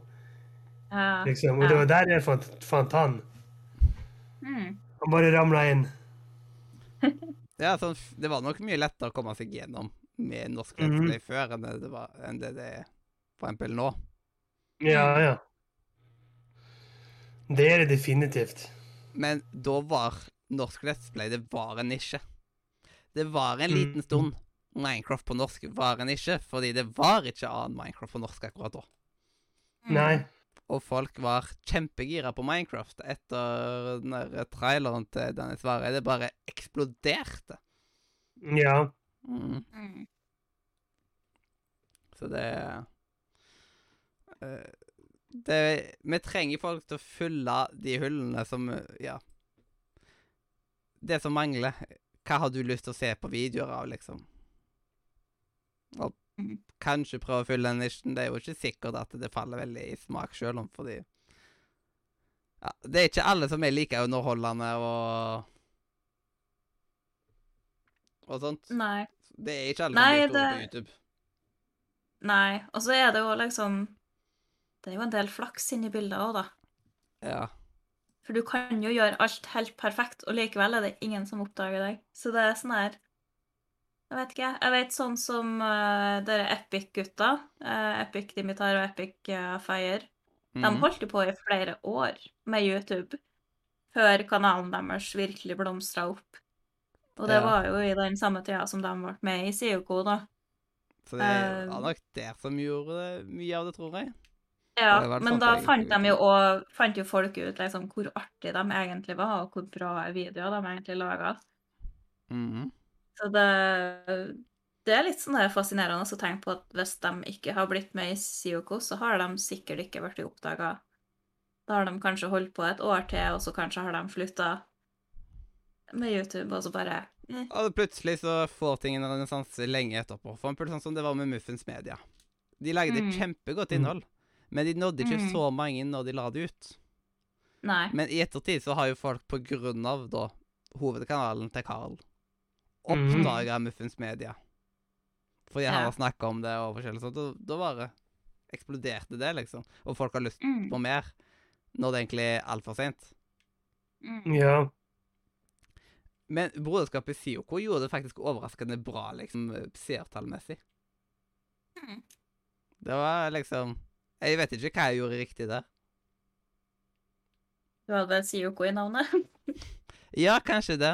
Uh, Liksom. Og det var der jeg fant, fant han. Mm. Han bare ramla inn. Ja, sånn, Det var nok mye lettere å komme seg gjennom med norsk Mhm. mm -hmm. før enn det, det var, enn det det er for eksempel nå. Ja, ja. Det er det definitivt. Men da var norsk Let's Play det var en nisje. Det var en liten mm. stund Minecraft på norsk var en nisje, fordi det var ikke annen Minecraft på norsk akkurat da. Mm. Nei. Og folk var kjempegira på Minecraft etter den der traileren til Dennis Vareide Det bare eksploderte. Ja. Mm. Mm. Så det eh, det, Vi trenger folk til å fylle de hullene som Ja. Det som mangler. Hva har du lyst til å se på videoer av, liksom? Og Mhm. kanskje prøve å fylle den nisjen. Det er jo ikke sikkert at det faller veldig i smak sjøl om, fordi ja, Det er ikke alle som er like underholdende og og sånt. Nei. Det er ikke alle Nei, som blir store det- på YouTube. Nei. Og så er det jo liksom Det er jo en del flaks inni bildet òg, da. Ja. For du kan jo gjøre alt helt perfekt, og likevel er det ingen som oppdager deg. Så det er sånn her Jeg vet ikke. Jeg vet sånn som uh, dere Epic-gutta, uh, Epic Dimitar og Epic uh, Fire, de Mhm. holdt jo på i flere år med YouTube før kanalen deres virkelig blomstra opp. Og det Ja. var jo i den samme tida som de ble med i Sioko, da. Så det Eh, var nok der som gjorde mye av det, tror jeg. Ja, men da fant de jo og fant jo folk ut liksom hvor artig de egentlig var, og hvor bra videoer de egentlig laga. Mhm. Så det, det er litt sånn der fascinerende å tenke på at hvis de ikke har blitt med i Sioko, så har de sikkert ikke blitt oppdaga. Da har de kanskje holdt på et år til, og så kanskje har de slutta med YouTube, og så bare eh. Og plutselig så får ting en renessanse lenge etterpå. For eksempel sånn som det var med Muffens Media. De lagde Mm. kjempegodt Mm. innhold, men de nådde ikke Mm. så mange når de la det ut. Nei. Men i ettertid så har jo folk på grunn av da hovedkanalen til Carl oppdaga mm. Muffins Media. Fordi han Ja. har snakka om det og forskjellig sånt. Og da bare eksploderte det, liksom. Og folk har lyst Mm. på mer. Når det egentlig er altfor seint. Mm. Ja. Men Broderskapet Sioko gjorde det faktisk overraskende bra, liksom, seertallmessig. Mm. Det var liksom Jeg vet ikke hva jeg gjorde riktig der. Du hadde vel Sioko i navnet? Ja, kanskje det.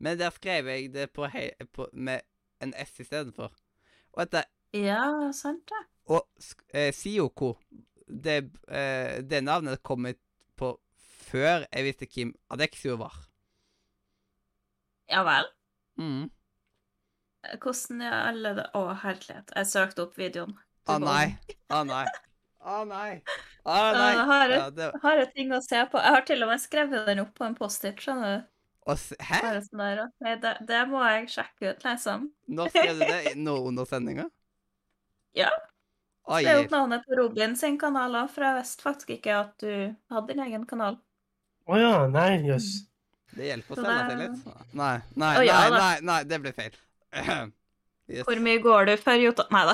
Men der skrev jeg det på hei, på, med en S istedenfor. Og dette ja, sant det. Og eh, Sioko det, eh, det navnet kom på før jeg visste hvem Adexio var. Ja vel. Mm. Hvordan i alle Å, herlighet. Jeg søkte opp videoen. Å nei. Å nei. Å nei. Å nei. Jeg har, Ja, det, har jeg ting å se på. Jeg har til og med skrevet den opp på en Post-It, skjønner du. og, s- hæ? Bare sånn der, nei, det, det må jeg sjekke ut, liksom. Nå skrev du det? Nå under sendinga? Ja. Oi. Det er jo navnet på Robin sin kanal òg, for jeg visste faktisk ikke at du hadde din egen kanal. Å ja. Nei, jøss. Det hjelper å det- seg litt. Nei, nei, nei, nei, nei, det ble feil. Yes. Hvor mye går du for Jota? Nei da.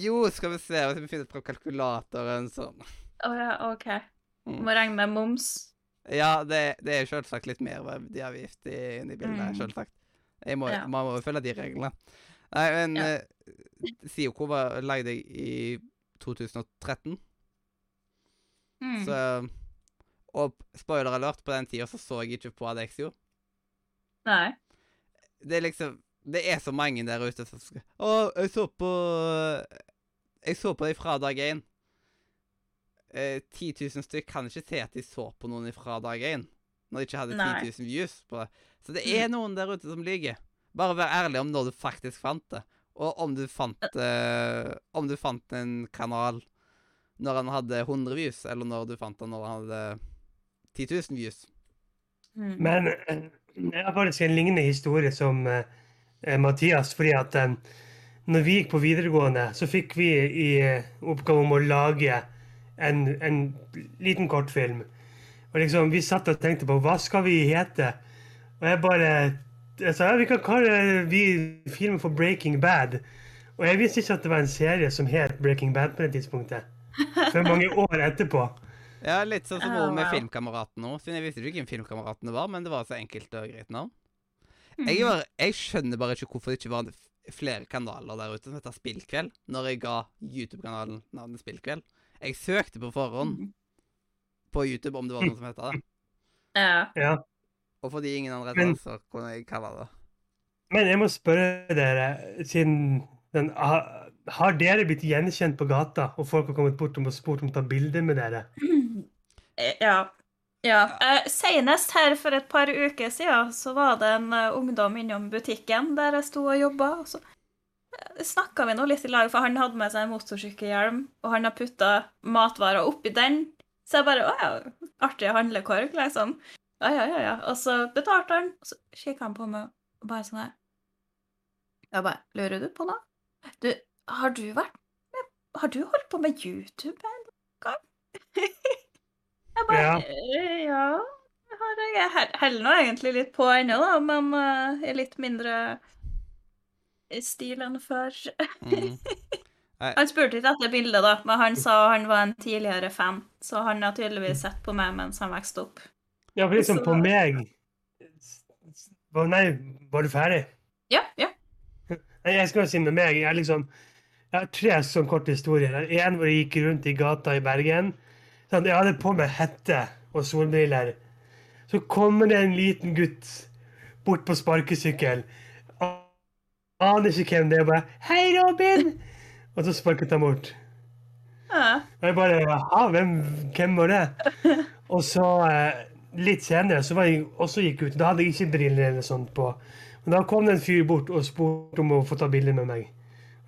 Jo, skal vi se hvis vi finner fram kalkulatoren sånn. Å ja, OK. Mm. Må regne med moms. Ja, det, det er jo selvsagt litt merverdiavgift inni bildet, Mm. selvsagt. Jeg må, Ja. Man må jo følge de reglene. Nei, men Ja. eh, Sioko var lagde jeg i 2013, Mm. så Og spoiler alert, på den tida så så jeg ikke på Adexio. Nei. Det er liksom Det er så mange der ute som skal Å, jeg så på Jeg så på dem fra dag én. Eh, 10 000 stykk kan ikke se at de så på noen fra dag én. Når de ikke hadde 10 000 views på det. Så det er noen der ute som lyver. Bare vær ærlig om når du faktisk fant det. Og om du fant eh, Om du fant en kanal når han hadde 100 views, eller når du fant den når han hadde 10 000 views. Mm. Men eh, jeg har faktisk en lignende historie som eh, eh, Mathias. Fordi at eh, når vi gikk på videregående, så fikk vi i eh, oppgave om å lage en, en liten kortfilm. Og liksom, vi satt og tenkte på hva skal vi hete? Og jeg bare jeg sa ja, vi kan kalle vi filmen for Breaking Bad. Og jeg visste ikke at det var en serie som het Breaking Bad på det tidspunktet. Før mange år etterpå. Ja, litt sånn som Oh, med wow. Filmkameraten nå. Siden jeg visste ikke hvem Filmkameratene var, men det var så enkelt og greit navn. Mm. Jeg, bare, jeg skjønner bare ikke hvorfor det ikke var flere kanaler der ute som heter Spillkveld, når jeg ga YouTube-kanalen navnet Spillkveld. Jeg søkte på forhånd Mm. på YouTube om det var noe som heter det. Ja. Ja. Og fordi ingen andre heter het det, så kunne jeg kalle det. Men jeg må spørre dere, siden den, har, har dere blitt gjenkjent på gata, og folk har kommet bort og spurt om å ta bilde med dere? Eh, Ja. Ja. Eh, senest her for et par uker siden så var det en eh, ungdom innom butikken der jeg sto og jobba. Og så snakka vi nå litt i lag, for han hadde med seg en motorsykkelhjelm, og han har putta matvarer oppi den. Så jeg bare Å ja, artig handlekorg, liksom. Ja, ja, ja, ja. Og så betalte han, og så kikka han på meg og bare sånn her Jeg bare Lurer du på noe? Du, har du vært med Har du holdt på med YouTube en gang? Jeg bare Ja. «Eh, Ja, har jeg. Heller nå egentlig litt på ennå, da, men uh, i litt mindre stil enn før. Mm. Han spurte ikke etter bildet, da, men han sa han var en tidligere fan, så han har tydeligvis sett på meg mens han vokste opp. Ja, for liksom Så- på meg Nei, var du ferdig? Ja, ja. Jeg skal si med meg, jeg liksom Jeg har tre sånn korte historier. En hvor jeg gikk rundt i gata i Bergen. Sånn, jeg hadde på meg hette og solbriller. Så kommer det en liten gutt bort på sparkesykkel. Aner ikke hvem det er. Bare 'Hei, Robin!' Og så sparket han bort. ja. Og jeg bare Jaha, hvem, hvem var det? Og så eh, litt senere så var jeg også gikk ut. Da hadde jeg ikke briller eller sånt på. Men da kom det en fyr bort og spurte om å få ta bilde med meg.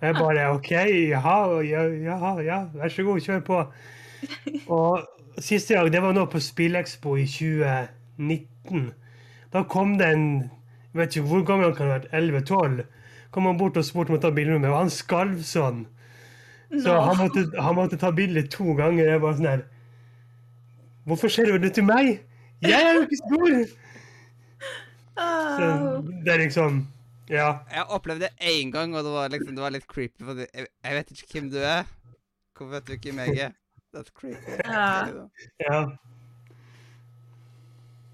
Og jeg bare OK, jaha, ja, ja, ja, vær så god, kjør på. Og siste gang, det var nå på Spillekspo i 2019. Da kom det en jeg vet ikke hvor gammel han kan ha vært, 11-12. Kom han bort og spurte om å ta bilde med meg, og han skalv sånn. Så han måtte, han måtte ta bilde to ganger. Jeg var sånn her Hvorfor ser du det til meg? Jeg er jo ikke stor! Så det er liksom Ja. Jeg opplevde det én gang, og det var liksom, det var litt creepy. For jeg, jeg vet ikke hvem du er. Hvorfor vet du ikke er? That's creepy. Ja. ja.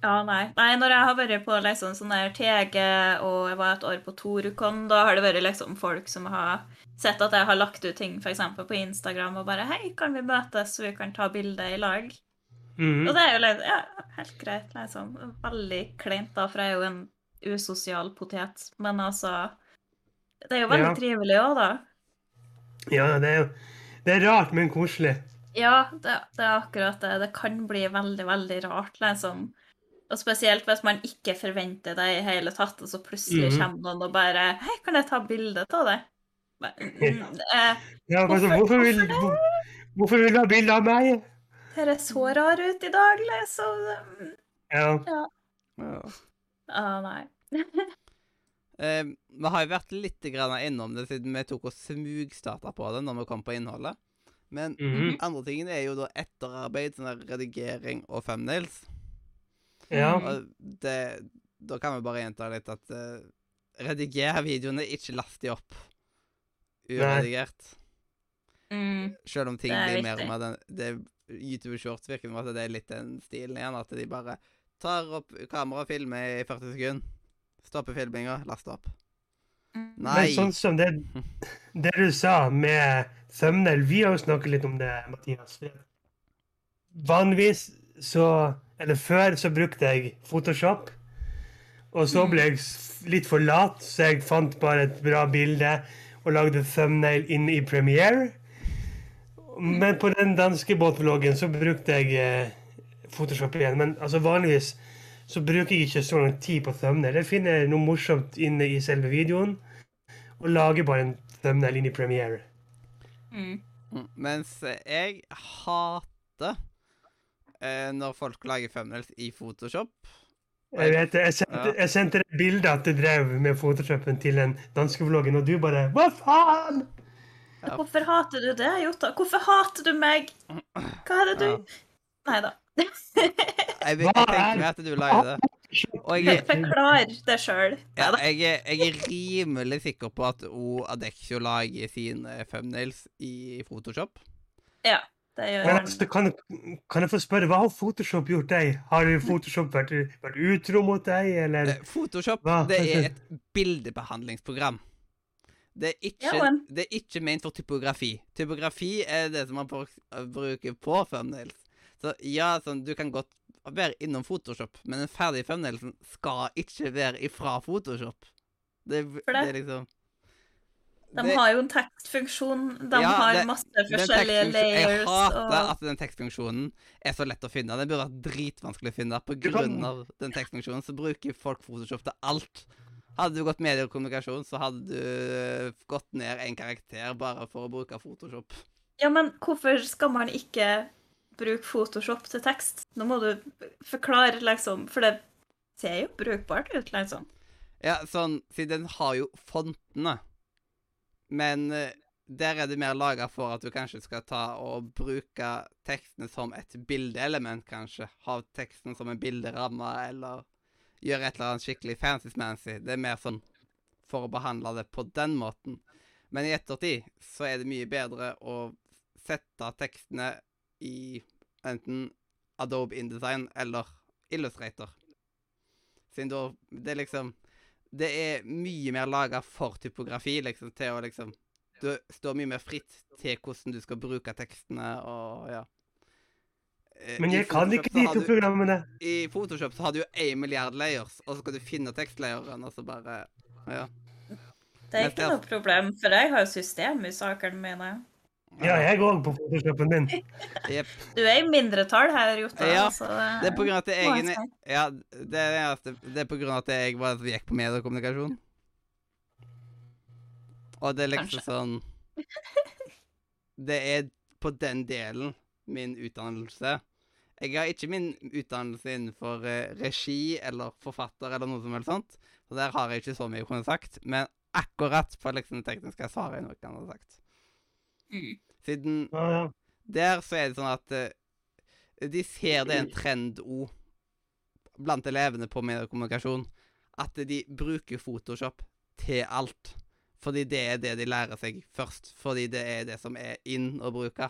Ja, nei. nei. Når jeg har vært på liksom sånn der TG, og jeg var et år på Torukon, da har det vært liksom folk som har sett at jeg har lagt ut ting f.eks. på Instagram, og bare 'Hei, kan vi møtes, så vi kan ta bilde i lag?' Mhm. Og det er jo litt, ja, helt greit, liksom. Veldig kleint, da, for jeg er jo en usosial potet. Men altså Det er jo veldig Ja. trivelig òg, da. ja, det er jo Det er rart, men koselig. Ja, det, det er akkurat det. Det kan bli veldig, veldig rart, liksom. Og spesielt hvis man ikke forventer det i hele tatt, og så plutselig mm. kommer noen og bare 'Hei, kan jeg ta bilde av deg?' Mm, eh, Ja, altså, Hvorfor- hvorfor, vil, hvorfor hvor, hvorfor vil du ha bilde av meg? Dere så rar ut i dag, liksom. Ja. Ja. Ah, nei. Eh, vi har jo vært litt grann innom det siden vi tok og smugstarta på det når vi kom på innholdet. Men Mhm. andre tingen er jo da etterarbeid, sånn der redigering og thumbnails. ja. Og det, da kan vi bare gjenta litt at uh, rediger videoene, ikke last de opp uredigert. Mm. Selv om ting Det blir mer og mer den det, YouTube Shorts virker som at det er litt den stilen igjen. At de bare tar opp kamera og filmer i 40 sekunder. Stopper filminga, laster opp. Mm. Men sånn som det, det du sa med thumbnail Vi har jo snakket litt om det, Mathias. Vanligvis så Eller før så brukte jeg Photoshop. Og så ble jeg litt for lat, så jeg fant bare et bra bilde og lagde thumbnail inn i Premiere. Men på den danske båtvloggen så brukte jeg eh, Photoshop igjen. Men altså vanligvis så bruker jeg ikke så lang tid på thumbnail. Jeg finner noe morsomt inne i selve videoen og lager bare en thumbnail inn i Premiere. Mm. Mm, Mens jeg hater eh, når folk lager thumbnails i Photoshop. Jeg vet det. Jeg sendte, Ja. jeg sendte deg bilde at du drev med Photoshopen til den danske vloggen, og du bare Hva faen?! Ja. Hvorfor hater du det, Jota? Hvorfor hater du meg? Hva er det du Ja. Nei da. Jeg, vil- Hva jeg tenker er- meg at du lager det. Og jeg, Forklar det sjøl. ja, jeg, er- jeg er rimelig sikker på at O Adeccio lager sine thumbnails i Photoshop. Ja, det gjør han. altså, kan, kan jeg få spørre, hva har Photoshop gjort deg? Har Photoshop vært, vært utro mot deg, eller? Eh, Photoshop Hva? det er et bildebehandlingsprogram. Det er, ikke, Ja, det er ikke ment for typografi. Typografi er det som man bruker på thumbnails. Så ja, sånn, du kan godt være innom Photoshop, men den ferdige fremdelsen skal ikke være ifra Photoshop. Det, For det- det er liksom De det- har jo en tekstfunksjon. De Ja, har det- masse forskjellige layers. Jeg hater Og... at den tekstfunksjonen er så lett å finne. Den burde vært dritvanskelig å finne. På grunn av den tekstfunksjonen så bruker folk Photoshop til alt. Hadde du gått medie og kommunikasjon, så hadde du gått ned en karakter bare for å bruke Photoshop. Ja, men hvorfor skal man ikke bruke Photoshop til tekst? Nå må du forklare, liksom, for det ser jo brukbart ut, liksom. Ja, sånn, siden den har jo fontene. Men eh, der er det mer laga for at du kanskje skal ta og bruke tekstene som et bildeelement, kanskje. Ha teksten som en bilderamme, eller gjøre et eller annet skikkelig fancy-smancy. Det er mer sånn for å behandle det på den måten. Men i ettertid så er det mye bedre å sette tekstene i enten Adobe InDesign eller Illustrator. Siden da Det er liksom Det er mye mer laga for typografi, liksom, til å liksom Du står mye mer fritt til hvordan du skal bruke tekstene og ja. Eh, Men jeg kan ikke de to programmene. I Photoshop så har du jo én milliard layers, og så skal du finne tekstlayeren, og så bare Ja. Det er ikke noe problem, for jeg har jo system i sakene mine. Ja, jeg òg på Photoshopen min. Yep. Du er i mindretall her, Jota. Ja, Det er på grunn av at jeg jeg. Ja, det er, det er på grunn av at jeg bare gikk på mediekommunikasjon. og det er liksom Kanskje. sånn Det er på den delen min utdannelse. Jeg har ikke min utdannelse innenfor eh, regi eller forfatter eller noe som helst sånt. Så der har jeg ikke så mye å kunne sagt. Men akkurat på liksom det tekniske så har jeg noe jeg kan sagt. Mm. Siden Ja, ja. der så er det sånn at uh, de ser det er en trend òg blant elevene på mediekommunikasjon at de bruker Photoshop til alt. Fordi det er det de lærer seg først. Fordi det er det som er inn å bruke.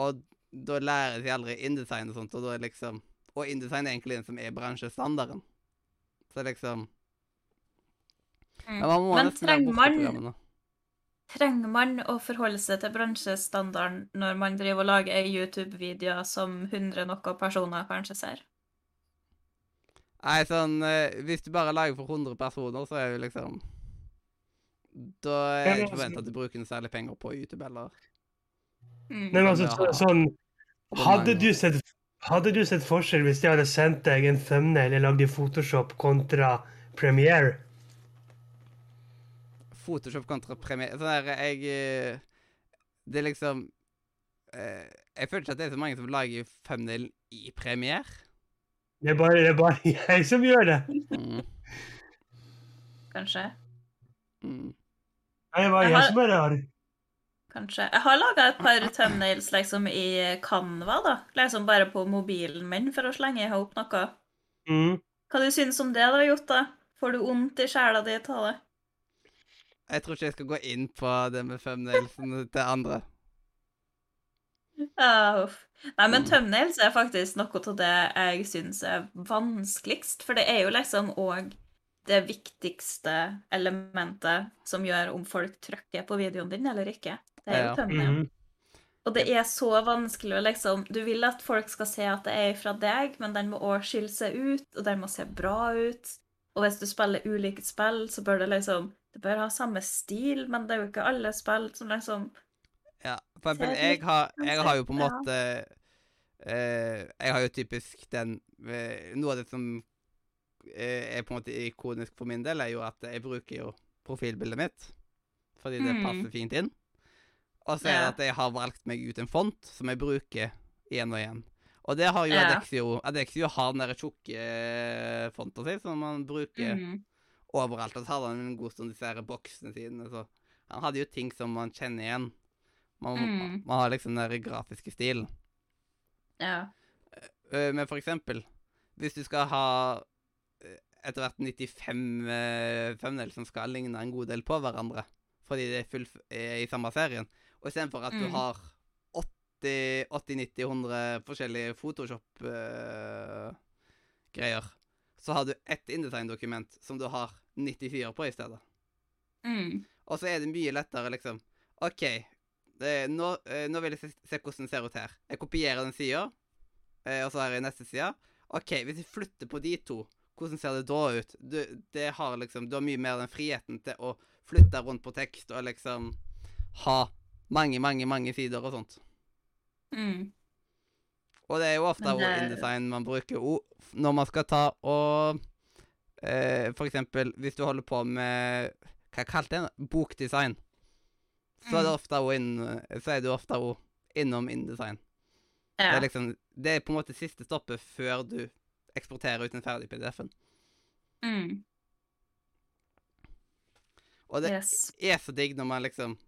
Og da lærer de aldri InDesign og sånt, og da er liksom Og InDesign er egentlig den som er bransjestandarden. Så liksom Mm. Men man må Men trenger man. Trenger man å forholde seg til bransjestandarden når man driver og lager ei YouTube-video som 100 noe personer kanskje ser? Nei, sånn eh, Hvis du bare lager for 100 personer, så er det liksom Da er det ikke forventa at du bruker noe særlig penger på YouTube eller Mm. Men altså, så, sånn Hadde du sett hadde du sett forskjell hvis de hadde sendt deg en thumbnail eller lagd i Photoshop kontra Premiere? Photoshop kontra Premiere Sånn der, jeg eh, Det er liksom eh, Jeg føler ikke at det er så mange som lager thumbnail i Premiere. Det er bare, det er bare jeg som gjør det. Mm. Kanskje. Mm. Det er bare Jeg jeg har- som er rar. Kanskje. Jeg har laga et par thumbnails liksom i Canva, da. Liksom bare på mobilen min for å slenge i hop noe. Mm. Hva du syns om det, da, Jota? Får du vondt i sjela di av det? Jeg tror ikke jeg skal gå inn på det med thumbnailsen til andre. Uh. Nei, men thumbnails er faktisk noe av det jeg syns er vanskeligst. For det er jo liksom òg det viktigste elementet som gjør om folk trykker på videoen din eller ikke. Det er jo Ja. Mm -hmm. Og det er så vanskelig å liksom Du vil at folk skal se at det er fra deg, men den må òg skille seg ut, og den må se bra ut. Og hvis du spiller ulike spill, så bør det liksom Det bør ha samme stil, men det er jo ikke alle spill som liksom Ja, for eksempel, jeg har, jeg har jo på en måte eh, Jeg har jo typisk den eh, Noe av det som eh, er på en måte ikonisk for min del, er jo at jeg bruker jo profilbildet mitt. Fordi det Mm. passer fint inn. Og så er det at jeg har valgt meg ut en font som jeg bruker igjen og igjen. Og det har jo. Adexio. Adexio har den der tjukke eh, fonta si, som man bruker mm, overalt. Og så hadde han en god stund disse her boksene sine. Så han hadde jo ting som man kjenner igjen. Man, Mm. man har liksom den grafiske stilen. Ja. Eh, Men for eksempel, hvis du skal ha eh, etter hvert 95 uh, thumbnails som skal ligne en god del på hverandre, fordi det er, full, er i samme serien, og istedenfor at du Mm. har 80-90-100 forskjellige Photoshop-greier, så har du ett InDesign-dokument som du har 94 på i stedet. Mm. Og så er det mye lettere, liksom. OK, det, nå, eh, nå vil jeg se, se hvordan det ser ut her. Jeg kopierer den sida, eh, og så har jeg neste side. OK, hvis jeg flytter på de to, hvordan ser det da ut? Du, det har liksom, du har mye mer den friheten til å flytte rundt på tekst og liksom ha mange, mange, mange sider og sånt. Mm. Og det er jo ofte det- InDesign man bruker òg når man skal ta og eh, For eksempel hvis du holder på med Hva kalte jeg det? Bokdesign. Så er det Mm. ofte inn, så er du ofte òg innom InDesign. Det er liksom Det er på en måte siste stoppet før du eksporterer ut en ferdig PDF-en. Mm. Og det Yes. er så digg når man liksom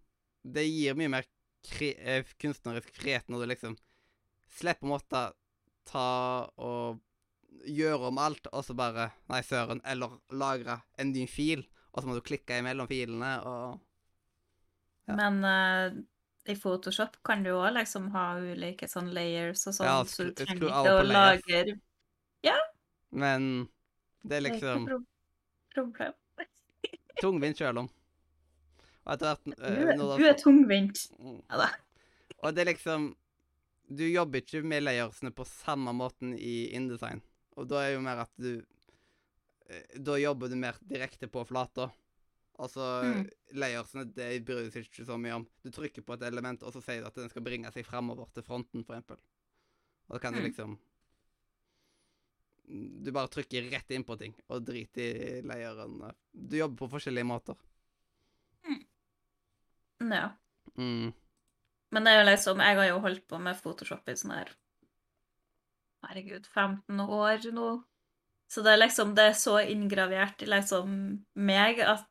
Det gir mye mer eh, kunstnerisk frihet når du liksom slipper å måtte ta og gjøre om alt, og så bare Nei, søren. Eller lagre en ny fil, og så må du klikke imellom filene og Ja. Men uh, i Photoshop kan du òg liksom ha ulike sånn layers og sånn, Ja, så du trenger ikke å lage Men det er liksom Det er ikke liksom pro problem. tungvint sjøl om. Og etter hvert Du, eh, er- du er tungvint. Mm. Ja da. Og det er liksom Du jobber ikke med layersene på samme måten i InDesign. Og da er jo mer at du eh, Da jobber du mer direkte på flata. Altså Mm. layersene det bryr du seg ikke så mye om. Du trykker på et element, og så sier du at den skal bringe seg framover til fronten, eksempel. Og da kan du Mm. liksom Du bare trykker rett inn på ting, og driter i layerene. Du jobber på forskjellige måter. Ja. Mm. Men det er jo liksom Jeg har jo holdt på med Photoshop i sånn her Herregud, 15 år nå. Så det er liksom Det er så inngravert i liksom meg at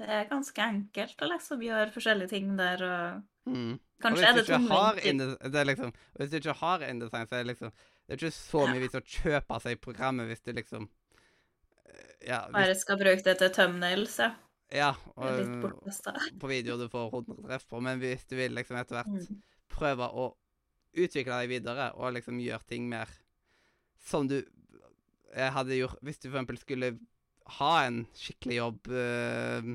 det er ganske enkelt å liksom gjøre forskjellige ting der og Mm. Kanskje er det tungvint. det er liksom, Hvis du ikke har InDesign, så er det liksom Det er ikke så mye vits å kjøpe seg programmet hvis du liksom eh, Ja, hvis, Bare skal bruke det til thumbnails, ja. Ja og, på videoer du får 100 treff på, men hvis du vil liksom etter hvert Mm. prøve å utvikle deg videre og liksom gjøre ting mer som du eh, hadde gjort Hvis du eksempel skulle ha en skikkelig jobb uh,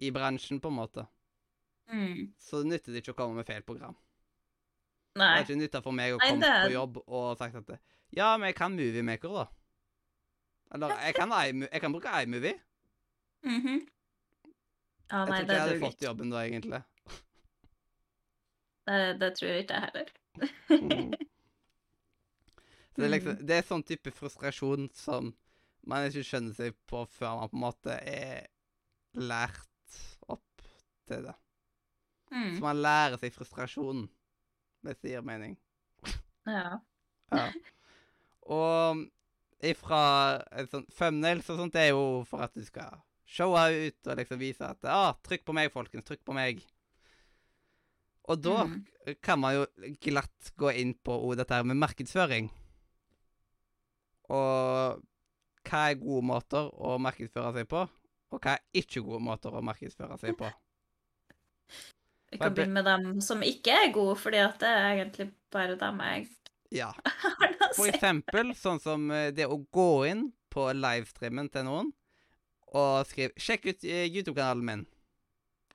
i bransjen, på en måte, Mm. så nytter det ikke å komme med feil program. Det er ikke nytta for meg å Nei, komme det er- på jobb og sagt at Ja, men jeg kan Moviemaker, da. Eller jeg kan, jeg kan bruke iMovie. Mhm. -hmm. Jeg nei, tror ikke jeg hadde fått ikke. jobben da, egentlig. Det, det tror jeg ikke jeg heller. Mm. Så det er Mm. liksom Det er sånn type frustrasjon som man ikke skjønner seg på før man på en måte er lært opp til det. Mm. Så man lærer seg frustrasjonen, hvis det gir mening. Ja. Ja. Og ifra et sånt thumbnails og sånt, det er jo for at du skal showe ut og liksom vise at ah, 'Trykk på meg, folkens. Trykk på meg.' Og da Mm. kan man jo glatt gå inn på oh, dette her med markedsføring. Og hva er gode måter å markedsføre seg på, og hva er ikke gode måter å markedsføre seg på. Vi kan begynne med dem som ikke er gode, fordi at det er egentlig bare dem jeg Ja. For eksempel sånn som eh, det å gå inn på livestreamen til noen og skriv 'Sjekk ut eh, YouTube-kanalen min'.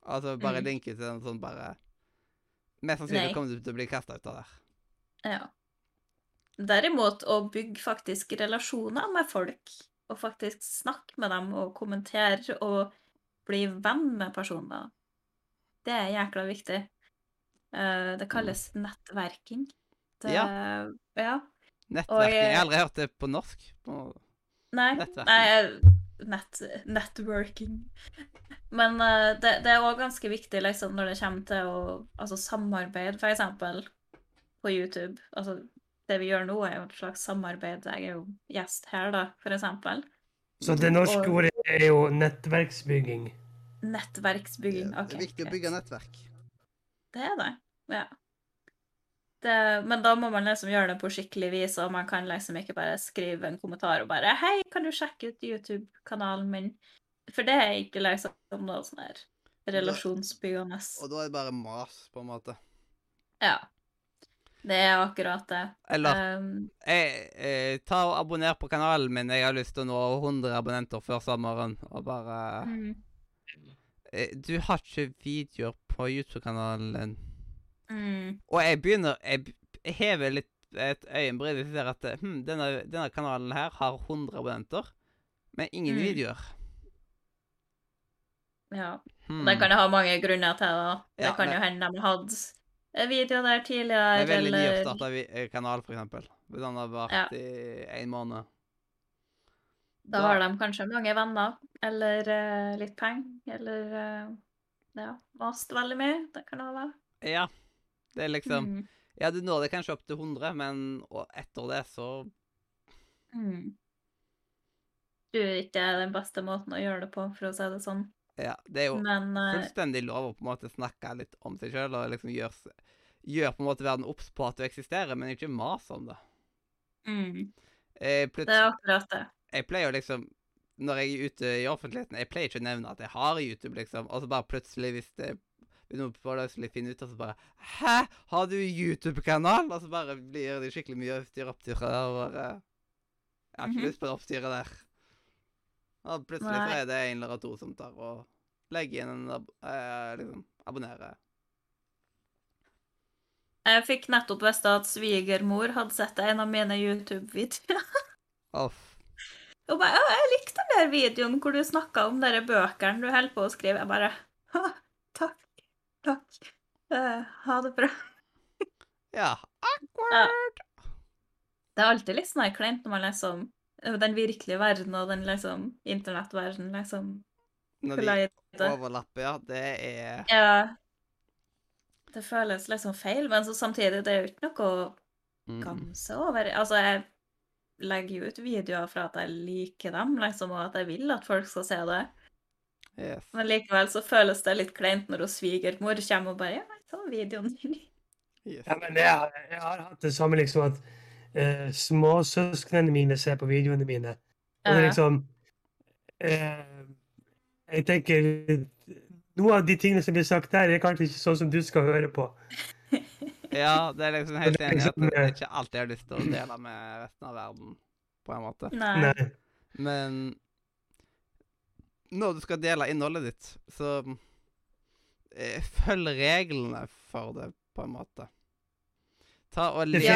Altså bare Mm. linke til den sånn bare Mest sannsynlig kommer du til å bli kasta ut av der. Ja. Derimot å bygge faktisk relasjoner med folk, og faktisk snakke med dem og kommentere og bli venn med personer, det er jækla viktig. Eh, det kalles nettverking. Det, Ja. ja. Nettverking. Jeg eh, har aldri hørt det på norsk. På, Nei, nei nett, networking. Men uh, det, det er òg ganske viktig liksom, når det kommer til å altså, samarbeid, eksempel, på YouTube. Altså, det vi gjør nå, er jo et slags samarbeid. Jeg er jo gjest her, da, eksempel. Så det norske ordet er jo nettverksbygging. Nettverksbygging. det OK. er viktig å bygge nettverk. Det er det. Ja. Det, men da må man liksom gjøre det på skikkelig vis, og man kan liksom ikke bare skrive en kommentar og bare 'Hei, kan du sjekke ut YouTube-kanalen min?' For det er ikke liksom noe sånn her relasjonsbyggende. Og da er det bare mas, på en måte. Ja. Det er akkurat det. Eller Um, jeg, jeg, ta og abonner på kanalen min. Jeg har lyst til å nå 100 abonnenter før sommeren. Og bare mm, eh, Du har ikke videoer på YouTube-kanalen din. Mm, Og jeg begynner Jeg, jeg hever litt et øyenbryn jeg ser at hm, denne, denne kanalen her har 100 abonnenter, men ingen Mm. videoer. Ja. Hmm. Det kan jo ha mange grunner til det. Det Ja, kan men- jo hende de hadde en video der Det tidligere, er veldig eller nyoppstarta kanal, for eksempel. Den har vært Ja. i en måned. Da har de kanskje mange venner, eller uh, litt penger, eller uh, ja, mast veldig mye. Det kan det være. Ja. Det er liksom Mm. Ja, du når det kanskje opp til 100, men etter det så Mm. Du er ikke den beste måten å gjøre det på, for å si det sånn. Ja. Det er jo Men eh, fullstendig lov å på en måte snakke litt om seg sjøl og liksom gjøre gjør på en måte verden obs på at du eksisterer, men ikke mas om det. mm, det er akkurat det. jeg pleier jo liksom Når jeg er ute i offentligheten, jeg pleier ikke å nevne at jeg har YouTube, liksom, og så bare plutselig, hvis det noen plutselig finner ut, og så bare 'Hæ, har du YouTube-kanal?' Og så bare blir det skikkelig mye styr oppstyr der. Og bare Jeg har ikke Mhm. lyst på det oppstyret der. Og plutselig så er det en eller to som tar og legger inn en ab eh, liksom, abonnerer. Jeg fikk nettopp vite at svigermor hadde sett en av mine YouTube-videoer. Off. Og bare, jeg likte den der videoen hvor du snakka om de bøkene du holder på å skrive. Jeg bare «Ha, Takk. Eh, ha det bra. Ja. Awkward. Det er alltid litt sånn kleint når man liksom Den virkelige verden og den liksom internettverdenen, liksom Når de overlapper, ja. Det er Ja. Det føles liksom feil, men så samtidig, det er jo ikke noe å mm. gamse over. Altså, jeg legger jo ut videoer for at jeg liker dem, liksom, og at jeg vil at folk skal se det. Yes. Men likevel så føles det litt kleint når hun svigermor kommer og bare Ja, jeg så videoen din. yes. Ja, men jeg, har- jeg har hatt det samme liksom at uh, småsøsknene mine ser på videoene mine. Og det er liksom uh, Jeg tenker Noe av de tingene som blir sagt der, er kanskje ikke sånn som du skal høre på. Ja, det er liksom helt enig i at jeg det er eh, ikke alltid har lyst til å dele med resten av verden, på en måte. Nei. Nei. Men når du skal dele innholdet ditt, så eh, følg reglene for det, på en måte. Ta og les,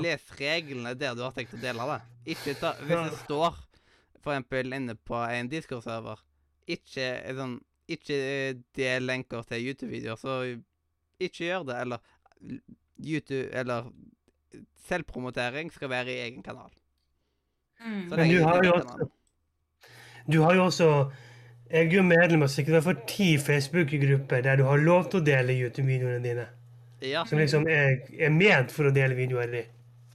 les reglene der du har tenkt å dele det. Ikke ta Hvis det står eksempel inne på en Discord-server, ikke eh, sånn Ikke del lenker til YouTube-videoer, så ikke gjør det. Eller YouTube Eller selvpromotering skal være i egen kanal. Mm. Så Men du har jo også Du har jo også Jeg er jo medlem av sikkert for ti Facebook-grupper der du har lov til å dele YouTube-videoene dine. Ja. Som liksom er, er ment for å dele videoer i.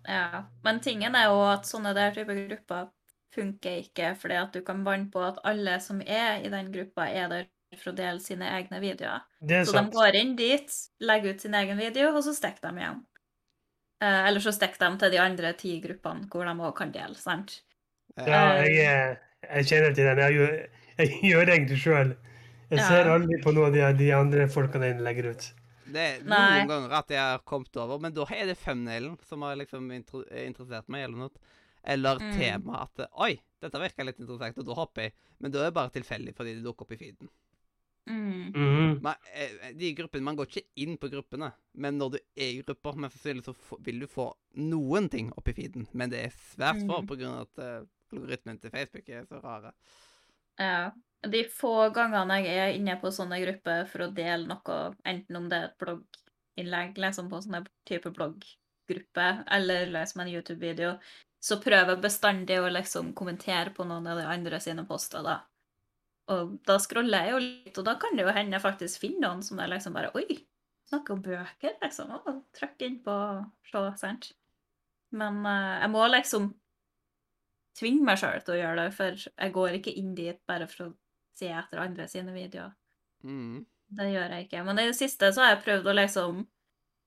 Ja. Men tingen er jo at sånne der type grupper funker ikke, fordi at du kan banne på at alle som er i den gruppa, er der for å dele sine egne videoer. Det er Så de går inn dit, legger ut sin egen video, og så stikker de igjen. Eh, eller så stikker de til de andre ti gruppene hvor de òg kan dele, sant? Ja, jeg, jeg kjenner til den. Jeg gjør, jeg gjør det egentlig sjøl. Jeg Ja. ser aldri på noe av de, de andre folkene jeg legger ut. Det er Nei. noen ganger at jeg har kommet over, men da er det thumbnailen som har liksom interessert meg, eller noe. Eller Mm. temaet at Oi, dette virker litt interessant, og da hopper jeg. Men da er det bare tilfeldig fordi det dukker opp i feeden. Mm. Mm. Man, eh, de gruppene, man går ikke inn på gruppene, men når du er i grupper, men sannsynlig så vil du få noen ting opp i feeden. Men det er svært få Mm. av at uh, algoritmen til Facebook er så rare. Ja. De få gangene jeg er inne på sånne grupper for å dele noe, enten om det er et blogginnlegg, liksom på sånne type blogggrupper, eller liksom en YouTube-video, så prøver jeg bestandig å liksom kommentere på noen av de andre sine poster, da. Og da scroller jeg jo litt, og da kan det jo hende jeg faktisk finner noen som er liksom bare Oi, snakker om bøker, liksom. Og trykk inn på og se, sant. Men uh, jeg må liksom tvinge meg sjøl til å gjøre det, for jeg går ikke inn dit bare for å se etter andre sine videoer. Mm. Det gjør jeg ikke. Men i det siste så har jeg prøvd å liksom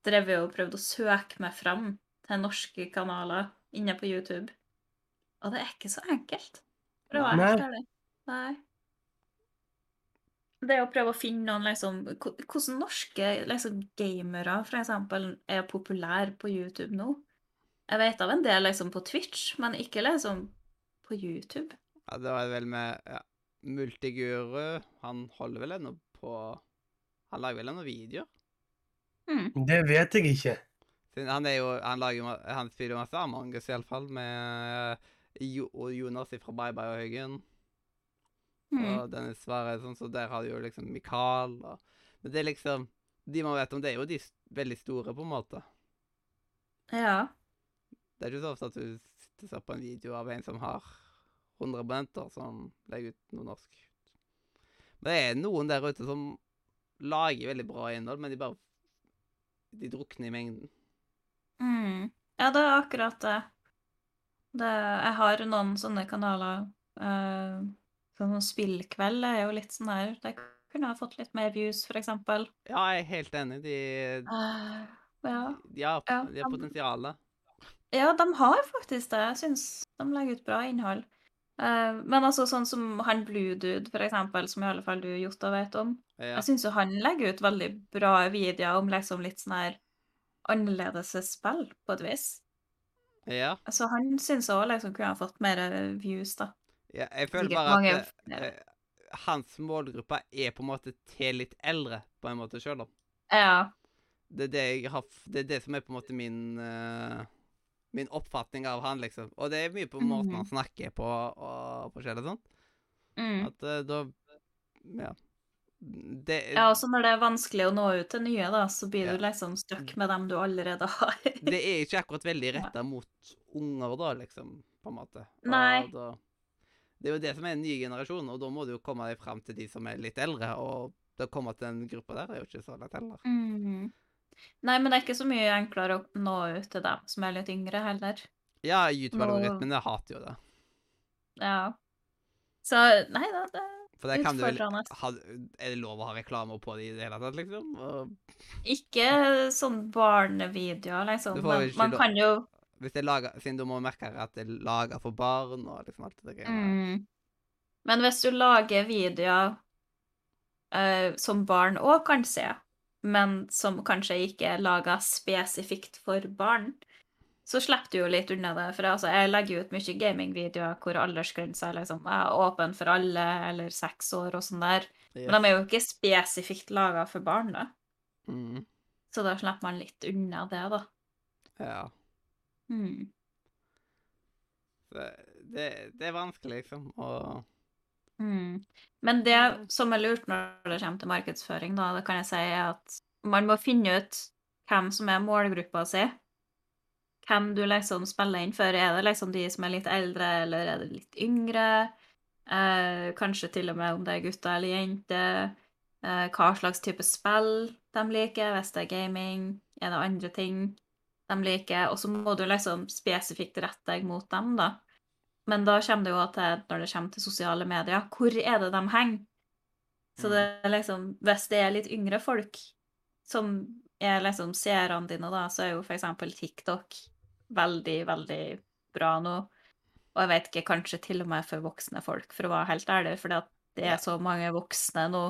Drevet og prøvd å søke meg fram til norske kanaler inne på YouTube. Og det er ikke så enkelt. For å være helt ærlig. Nei. Det å prøve å finne noen liksom Hvordan norske liksom, gamere, for eksempel, er populære på YouTube nå? Jeg vet av en del liksom på Twitch, men ikke liksom på YouTube. Ja, det var vel med ja, Multiguru. Han holder vel ennå på Han lager vel ennå videoer? Mm. Det vet jeg ikke. Han er jo, han lager han spiller masse Amangus, iallfall, med jo, Jonas fra Bye Bye og Høgen. Mm. Og Dennis Svare, sånn, så der har du jo liksom Mikael og Men det er liksom De man vet om, det er jo de veldig store, på en måte. Ja. Det er ikke så ofte at du og ser på en video av en som har 100 abonnenter, som legger ut noe norsk. Men det er noen der ute som lager veldig bra innhold, men de bare De drukner i mengden. Mm. Ja, det er akkurat det. det. Jeg har noen sånne kanaler. Uh, sånn Spillkveld er jo litt sånn her Det kunne ha fått litt mer views, for eksempel. Ja, jeg er helt enig. De, uh, ja. de, har, Ja, de har potensialet. Ja, de har faktisk det. Jeg syns de legger ut bra innhold. Eh, men altså sånn som han Blue Dude, for eksempel, som i alle fall du, Jota, vet om. Ja. Jeg syns jo han legger ut veldig bra videoer om liksom litt sånn her annerledes spill, på et vis. ja. Så han syns òg liksom kunne ha fått mer views, da. ja jeg føler Sikkert bare at eh, hans målgruppe er på en måte til litt eldre, på en måte sjøl, da. Ja. Det er det, har, det er det som er på en måte min eh, Min oppfatning av han, liksom. Og det er mye på måten Mhm. han snakker på og forskjellig sånt. Mm. At uh, da Ja. Det, Ja, også når det er vanskelig å nå ut til nye, da, så blir du liksom stuck med dem du allerede har. det er ikke akkurat veldig retta mot unger, da, liksom, på en måte. Nei. Da, det er jo det som er en ny generasjon, og da må du jo komme deg fram til de som er litt eldre. Og det å komme til den gruppa der er jo ikke så lett heller. Mm. Nei, men det er ikke så mye enklere å nå ut til dem som er litt yngre, heller. Ja, YouTube-algoritmen jeg hater jo det. Ja. Så nei da, det For det kan du vel ha, Er det lov å ha reklame på det i det hele tatt, liksom? Og Ikke sånn barnevideoer, liksom. Men man lov- kan jo hvis det er laga Siden du må merke at det er laga for barn og liksom alt det der mm. Men hvis du lager videoer uh, som barn òg kan se, men som kanskje ikke er laga spesifikt for barn, så slipper du jo litt unna det. For altså, jeg legger jo ut mye gamingvideoer hvor aldersgrensa liksom, er åpen for alle, eller seks år og sånn der. Yes. Men de er jo ikke spesifikt laga for barn, da. Mm, Så da slipper man litt unna det, da. ja. Mm. Det, det, det er vanskelig, liksom. Og Mm. Men det som er lurt når det kommer til markedsføring, da, det kan jeg si, er at man må finne ut hvem som er målgruppa si. Hvem du liksom spiller inn for. Er det liksom de som er litt eldre, eller er det litt yngre? Eh, kanskje til og med om det er gutter eller jenter. Eh, hva slags type spill de liker, hvis det er gaming. Er det andre ting de liker? Og så må du liksom spesifikt rette deg mot dem, da. Men da kommer det jo til, når det kommer til sosiale medier, hvor er det de henger? Så det er liksom, hvis det er litt yngre folk som er liksom seerne dine, da, så er jo eksempel TikTok veldig, veldig bra nå. Og jeg vet ikke, kanskje til og med for voksne folk, for å være helt ærlig, for det er så mange voksne nå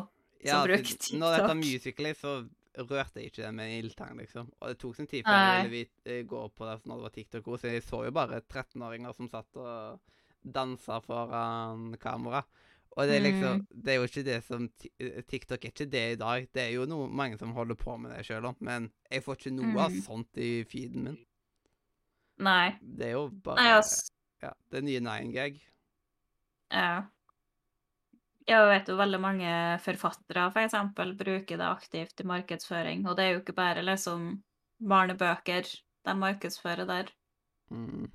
ja, som bruker TikTok. Når dette TikTok. Musically, så rørte jeg ikke det med ildtang, liksom. Og det tok sin tid før jeg ville eh, gå på det når det var TikTok. Så jeg så jo bare 13-åringer som satt og dansa foran kamera. Og det er liksom Mm. Det er jo ikke det som eh, TikTok er ikke det i dag. Det er jo noe, mange som holder på med det sjøl òg, men jeg får ikke noe av Mm. sånt i feeden min. Nei. Det er jo bare Nei, ass. Ja, det er nye Nine Gag. Ja. Jeg vet jo veldig mange forfattere, for eksempel, bruker det aktivt i markedsføring. Og det er jo ikke bare liksom barnebøker de markedsfører der. Mm.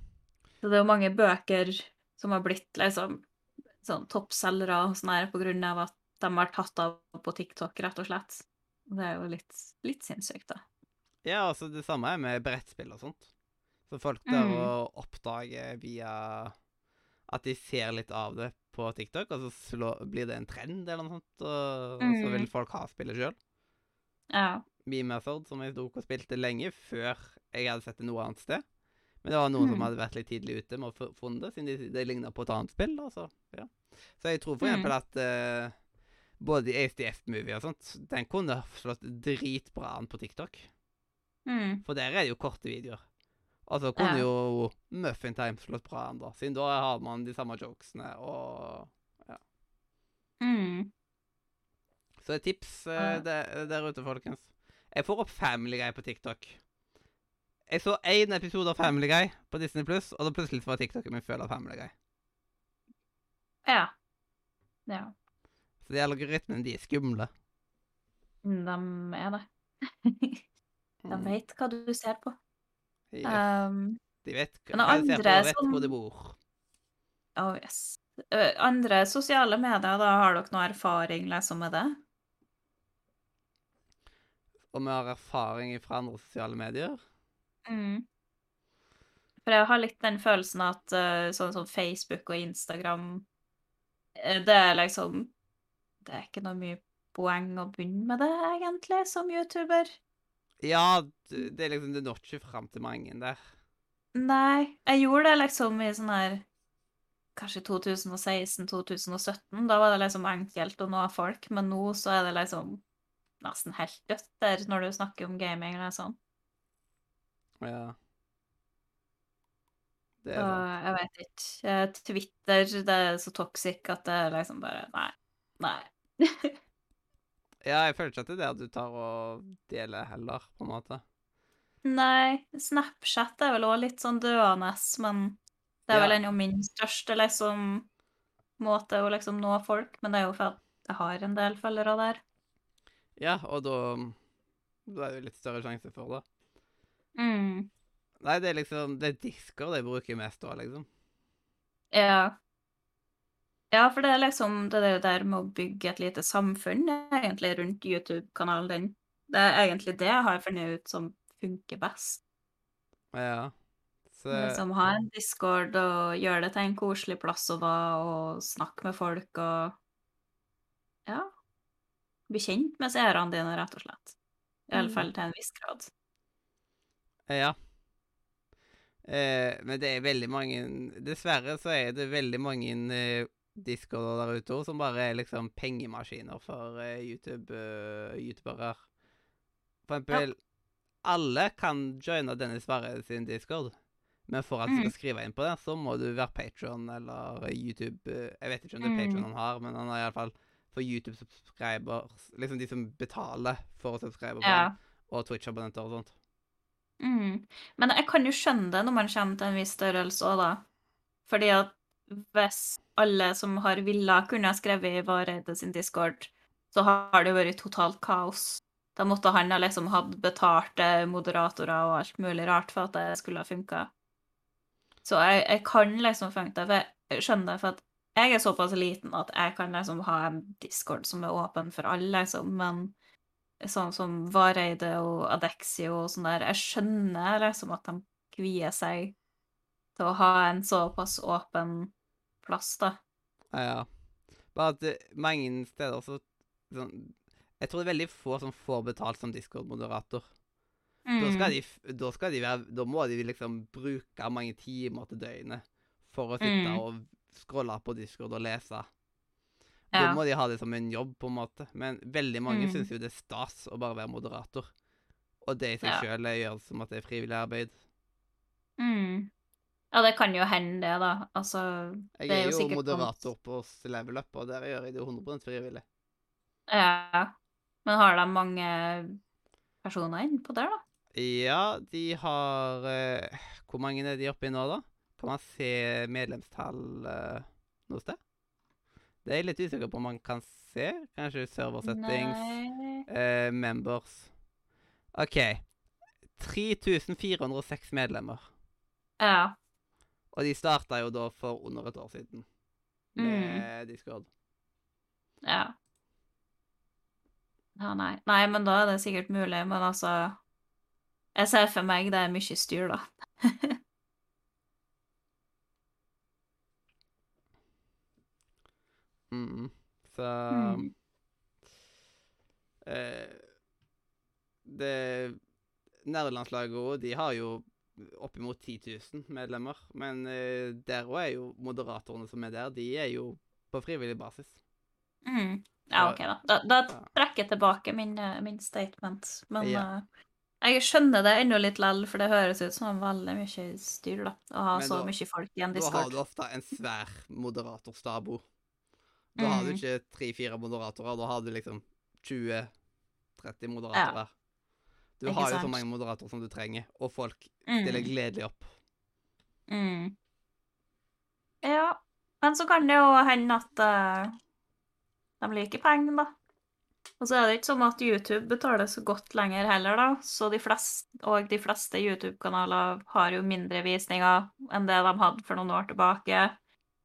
Så det er jo mange bøker som har blitt liksom sånn toppselgere og sånn her på grunn av at de har tatt av på TikTok, rett og slett. Det er jo litt, litt sinnssykt, da. Ja, altså det samme er med brettspill og sånt. Så folk der Mm. å oppdage via at de ser litt av det på TikTok, og så slå, blir det en trend eller noe sånt, og, og så Mm. vil folk ha spillet sjøl. Ja. Mimethod, som jeg tok og spilte lenge før jeg hadde sett det noe annet sted. Men det var noen som Mm. hadde vært litt tidlig ute med å funne det, siden de, det ligna på et annet spill. da, Så, ja. så jeg tror for Mm. eksempel at uh, både i ASDF-movie og sånt, den kunne slått dritbra an på TikTok. Mm. For der er det jo korte videoer. Altså kunne Ja. jo Muffin Time slått bra an. Siden da har man de samme jokesene og Mm. Så et tips uh, der, der ute, folkens. Jeg får opp Family Guy på TikTok. Jeg så én episode av Family Guy på Disney Pluss, og da plutselig var TikToken min full av Family Guy. Ja. Ja. Så de algoritmene, de er skumle. De er det. De Mm. vet hva du ser på. Um, De vet men hva de ser på, andre og vet som- hvor de bor. oh yes. Eh, andre sosiale medier, da har dere noe erfaring liksom med det? Og vi har erfaring fra andre sosiale medier. Mm. For jeg har litt den følelsen at eh, sånn som Facebook og Instagram eh, Det er liksom Det er ikke noe mye poeng å begynne med det, egentlig, som YouTuber. Ja, det er liksom Du når ikke fram til mange der. Nei, jeg gjorde det liksom i sånn her Kanskje 2016-2017. Da var det liksom enkelt å nå folk, men nå så er det liksom nesten helt dødt der når du snakker om gaming eller sånn. Ja. Det er sant. jeg vet ikke. Eh, Twitter, det er så toxic at det er liksom bare Nei. Nei. Ja, jeg føler ikke at det er det du tar og deler heller, på en måte. Nei, Snapchat er vel òg litt sånn døende, men det er vel en av min største liksom måte å liksom nå folk, men det er jo for at jeg har en del følgere der. Ja, og da Da er det jo litt større sjanse for det. Mm. Nei, det er liksom Det er Discord jeg bruker mest da, liksom. Ja. Ja, for det er liksom det der- der med å bygge et lite samfunn egentlig rundt YouTube-kanalen din. Det er egentlig det jeg har funnet ut som funker best. Ja. Så Liksom ha en discord og gjøre det til en koselig plass å være og snakke med folk og Ja. Bli kjent med seerne dine, rett og slett. I alle Mm. fall til en viss grad. Ja. Eh, men det er veldig mange Dessverre så er det veldig mange eh, discorder der ute som bare er liksom pengemaskiner for eh, YouTube, eh. For eksempel Alle kan joine Dennis Varre sin discord, men for at du Mm. skal skrive inn på det, så må du være Patron eller YouTube eh, Jeg vet ikke om det er Mm. Patron han har, men han har iallfall for YouTube-subscribers Liksom de som betaler for å subscribe på Ja. han, og Twitch-abonnenter og sånt. Mm. Men jeg kan jo skjønne det når man kommer til en viss størrelse òg, da. Fordi at hvis alle som har villa, kunne ha skrevet i Vareide sin discord, så har det jo vært totalt kaos. Da måtte han ha liksom hatt betalte moderatorer og alt mulig rart for at det skulle ha funka. Så jeg, jeg kan liksom funke det, for jeg skjønner det, for at jeg er såpass liten at jeg kan liksom ha en discord som er åpen for alle, liksom, men sånn som Vareide og Adexio og sånn der, jeg skjønner liksom at de kvier seg til å ha en såpass åpen plass, da. Ja. Bare at mange steder så sånn, Jeg tror det er veldig få som får betalt som Discord-moderator. Da, Mm. skal de, da skal de være Da må de liksom bruke mange timer til døgnet for å sitte Mm. og scrolle på Discord og lese. Ja. Da må de ha det som en jobb, på en måte. Men veldig mange Mm. syns jo det er stas å bare være moderator. Og det i seg Ja. sjøl gjør som at det er frivillig arbeid. Mm. Ja, det kan jo hende, det, da. Altså Jeg Det er er, jo jo sikkert moderator på Level Up, og der gjør jeg det 100% frivillig. Ja. Men har de mange personer innpå der, da? Ja, de har uh, Hvor mange er de oppe i nå, da? Kan man se medlemstall uh, noe sted? Det er jeg litt usikker på om man kan se. Kanskje server settings, Nei eh, members OK. 3406 medlemmer. Ja. Og de starta jo da for under et år siden med Discord. Ja. Ja, nei. Nei, men da er det sikkert mulig, men altså Jeg ser for meg det er mye styr, da. Mm. Så Mm. eh, Det Nerdelandslaget òg, de har jo oppimot 10 000 medlemmer. Men uh, der òg er jo moderatorene som er der, de er jo på frivillig basis. Mm. Ja, OK, da. Da, da trekker jeg tilbake min, eh, min statement. Men Ja. uh, jeg skjønner det ennå litt likevel, for det høres ut som veldig mye styr, da. Å ha Men så da- mye folk i en Da har du ofte en svær moderatorstab. Da har du Mm. ikke tre-fire moderatorer, da har du liksom 20-30 moderatorer. Du Ikke har jo så mange moderatorer som du trenger, og folk stiller Mm. gledelig opp. Mm. Ja, men så kan det jo hende at uh, de liker penger, da. Og så er det ikke sånn at YouTube betaler så godt lenger heller, da. Så de fleste, og de fleste YouTube-kanaler har jo mindre visninger enn det de hadde for noen år tilbake.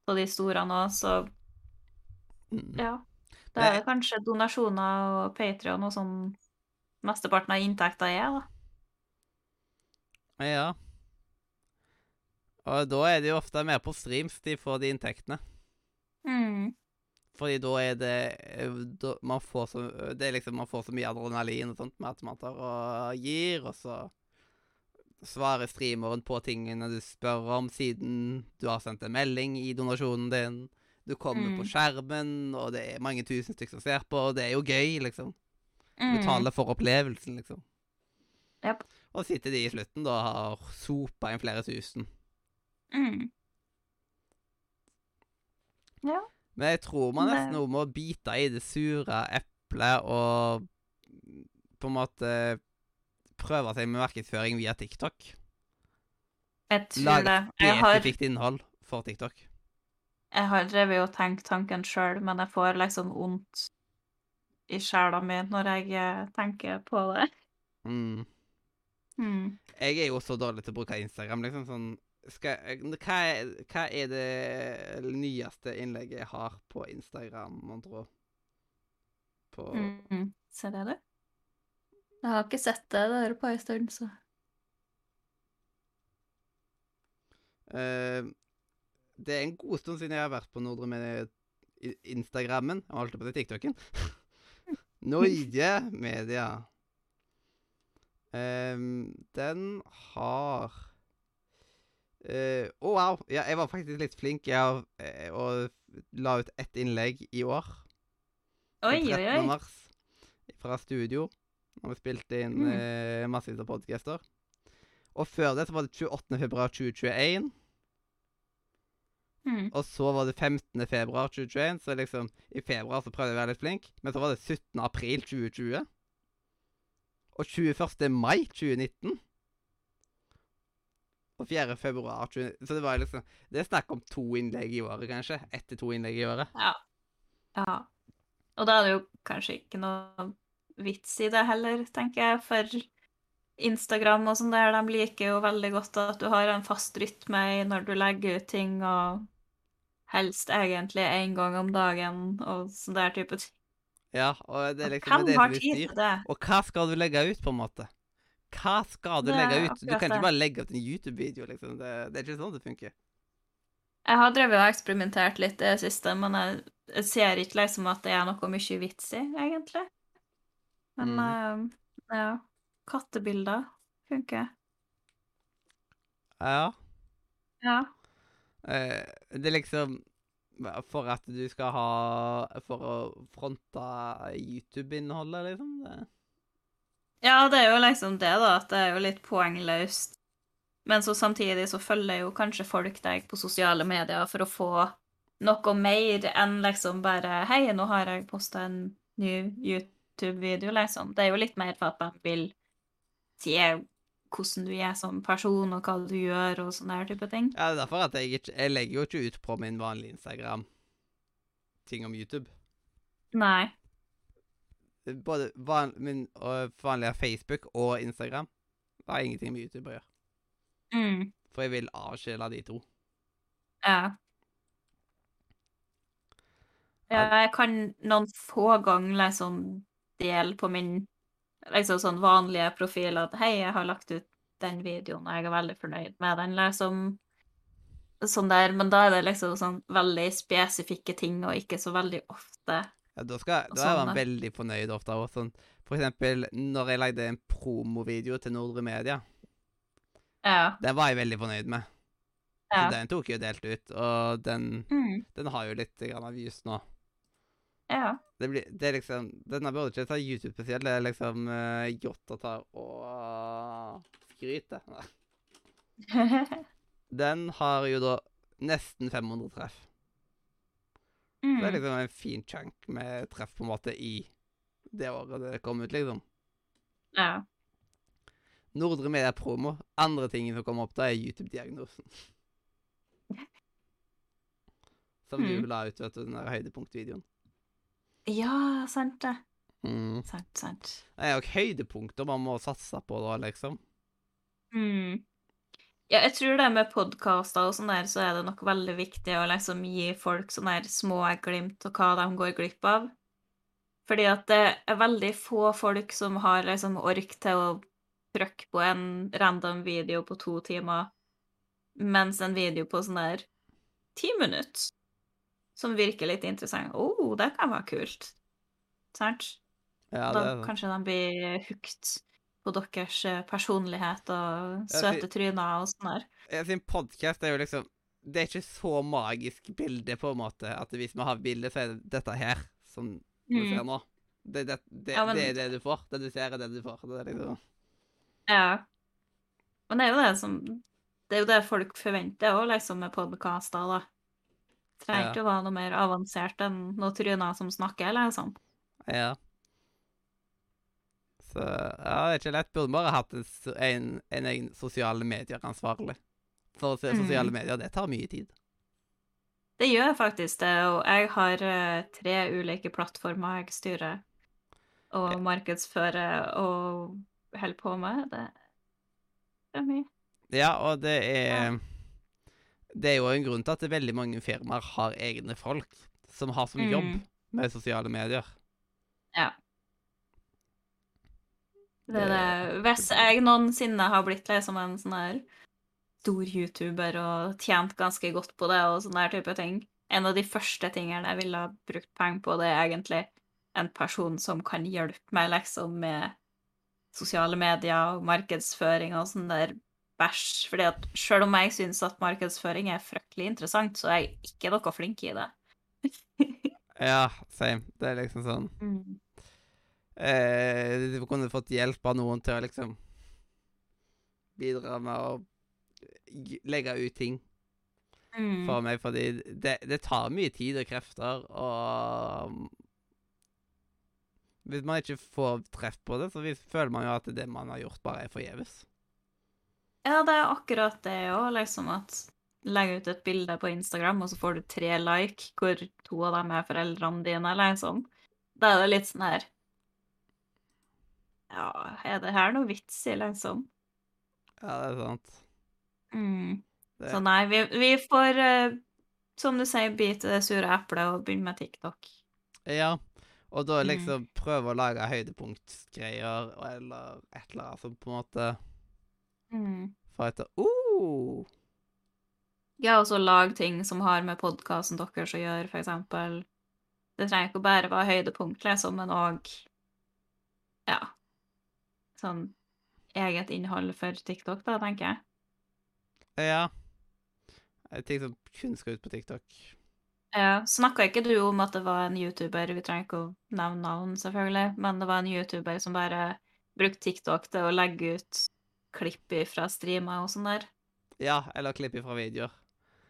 Og de store nå, så Mm. ja. Det er kanskje donasjoner og Patrion og sånn mesteparten av inntekta er, da. Ja. Og da er de jo ofte mer på streams de får de inntektene. Mm. Fordi da er det da, man, får så, det er liksom, man får så mye adrenalin og sånt med at man tar og gir, og så svarer streameren på tingene du spør om, siden du har sendt en melding i donasjonen din. Du kommer Mm. på skjermen, og det er mange tusen stykker som ser på, og det er jo gøy, liksom. Mm. Betale for opplevelsen, liksom. Yep. Og sitter de i slutten da og har sopa inn flere tusen. Mm. Ja. Men jeg tror man Det- nesten nå må bite i det sure eplet og på en måte prøve seg med markedsføring via TikTok. Jeg tror Lage det. Jeg har, spesifikt innhold for TikTok. jeg har drevet og tenkt tanken sjøl, men jeg får liksom vondt i sjela mi når jeg eh, tenker på det. Mm. Mm. Jeg er jo så dårlig til å bruke Instagram, liksom sånn skal, jeg- hva, er, hva er det nyeste innlegget jeg har på Instagram, mon tro? På Mm. Ser det. Jeg har ikke sett det der på en stund, så uh, det er en god stund siden jeg har vært på Nordre med Instagrammen. Jeg holdt på å si TikToken. Norge Media. Um, den har Å, uh, oh, wow! Ja, jeg var faktisk litt flink jeg har, uh, og la ut ett innlegg i år. Oi, oi, 13. oi. mars fra studio. Når vi spilte inn Mm. uh, massevis av podcaster. Og før det så var det 28. februar 2021. Mm. Og så var det 15. februar 2021. Så liksom i februar så prøvde jeg å være litt flink. Men så var det 17. april 2020. Og 21. mai 2019. Og 4. februar 2019. Så det var liksom Det er snakk om to innlegg i året, kanskje. Ett til to innlegg i året. Ja. ja. Og da er det jo kanskje ikke noe vits i det heller, tenker jeg, for Instagram og sånn der, de liker jo veldig godt at du har en fast rytme i når du legger ut ting, og helst egentlig én gang om dagen og sånn der type ting. Ja, og det er liksom Hvem det tid styr. det? Og hva skal du legge ut, på en måte? Hva skal du Det er legge ut? Du kan ikke bare legge ut en YouTube-video, liksom. Det, det er ikke sånn det funker. Jeg har drevet og eksperimentert litt i det siste, men jeg, jeg ser ikke liksom at det er noe mye vits i, egentlig. Men mm. uh, ja. Kattebilder funker. Ja. Ja. Eh, det er liksom For at du skal ha For å fronte YouTube-innholdet, liksom. Det. Ja, det er jo liksom det, da, at det er jo litt poengløst. Men så samtidig så følger jo kanskje folk deg på sosiale medier for å få noe mer enn liksom bare Hei, nå har jeg posta en ny YouTube-video, liksom. Det er jo litt mer for at man vil se hvordan du er som person, og hva du gjør, og sånne her type ting. Ja, det er derfor at jeg Jeg legger jo ikke ut på min vanlige Instagram ting om YouTube. Nei. Både van, min øh, vanlige Facebook og Instagram. Det har ingenting med YouTube å gjøre. Mm. For jeg vil avskille de to. Ja. Ja, jeg kan noen få ganger liksom dele på min liksom sånn vanlige profiler at hei, jeg har lagt ut den videoen, og jeg er veldig fornøyd med den, liksom. Sånn der, men da er det liksom sånn veldig spesifikke ting, og ikke så veldig ofte. Ja, da, skal, da er man veldig fornøyd ofte. Og sånn. For eksempel når jeg lagde en promovideo til Nordre Media. Ja. Den var jeg veldig fornøyd med. Så den tok jeg jo delt ut, og den, Mm, den har jo litt grann av views nå. Ja. Det, blir, det er liksom Denne burde ikke ta YouTube spesielt. Det er liksom uh, godt å ta og skryte. Den har jo da nesten 500 treff. Det er mm. liksom en fin chunk med treff på en måte i det året det kom ut, liksom. ja. Nordre Media Promo. Andre ting som kommer opp da, er YouTube-diagnosen. Som Mm. du la ut, vet du, den der høydepunktvideoen. Ja, sant det. Mm. Sant, sant. Det er jo høydepunkter man må satse på da, liksom. Mm. Ja, jeg tror det med podkaster og sånn der, så er det nok veldig viktig å liksom gi folk sånne der små glimt av hva de går glipp av. Fordi at det er veldig få folk som har liksom ork til å trykke på en random video på to timer, mens en video på sånn der ti minutter, som virker litt interessant Å, oh, det kan være kult. Sant? Ja, da det kanskje de blir hooked på deres eh, personlighet og søte tryner og sånn der. Jeg sin podkast er jo liksom Det er ikke så magisk bilde, på en måte, at hvis vi har bilde, så er det dette her som du ser nå. Det, det, det, Mm. Ja, men- det er det du får. Det du ser, er det du får. Det er liksom Ja. Men det er jo det som Det er jo det folk forventer òg, liksom, med podkaster, da. Trenger Ja. ikke å være noe mer avansert enn noen tryner som snakker, liksom. Ja. Så ja, det er ikke lett. Burde bare hatt en, en, en egen sosiale medier-ansvarlig. For Mm. sosiale medier, det tar mye tid. Det gjør faktisk det, og jeg har eh, tre ulike plattformer jeg styrer og markedsfører og holder på med. Det er mye. Ja, og det er Det er jo en grunn til at veldig mange firmaer har egne folk som har som jobb Mm. med sosiale medier. Ja. Det er det. Hvis jeg noensinne har blitt liksom en sånn her stor YouTuber og tjent ganske godt på det og sånne type ting, en av de første tingene jeg ville ha brukt penger på, det er egentlig en person som kan hjelpe meg liksom med sosiale medier og markedsføring og sånn der bæsj. Fordi at selv om jeg syns at markedsføring er fryktelig interessant, så er jeg ikke noe flink i det. Ja, same. Det er liksom sånn Mm. eh, Du kunne fått hjelp av noen til å liksom bidra med å legge ut ting Mm. for meg, fordi det, det tar mye tid og krefter, og Hvis man ikke får treff på det, så føler man jo at det man har gjort, bare er forgjeves. Ja, det er akkurat det òg, liksom at legge ut et bilde på Instagram, og så får du tre like, hvor to av dem er foreldrene dine, liksom. Da er det litt sånn her Ja, er det her noe vits i, liksom? Ja, det er sant. Mm. Det, Så nei, vi, vi får, uh, som du sier, bite det sure eplet og begynne med TikTok. Ja, og da Mm. liksom prøve å lage høydepunktgreier, eller et eller annet som på en måte Mm. Fighter. Uh! Ja, og så lag ting som har med podkasten deres å gjøre, for eksempel. Det trenger ikke å bare være høydepunkt, liksom, men òg Ja. Sånn eget innhold for TikTok, da, tenker jeg. Ja. Som kun skal ut på TikTok. Ja, Snakka ikke du om at det var en YouTuber, vi trenger ikke å nevne navn, selvfølgelig, men det var en YouTuber som bare brukte TikTok til å legge ut klipp fra streamer og sånn der? Ja, eller klipp fra videoer.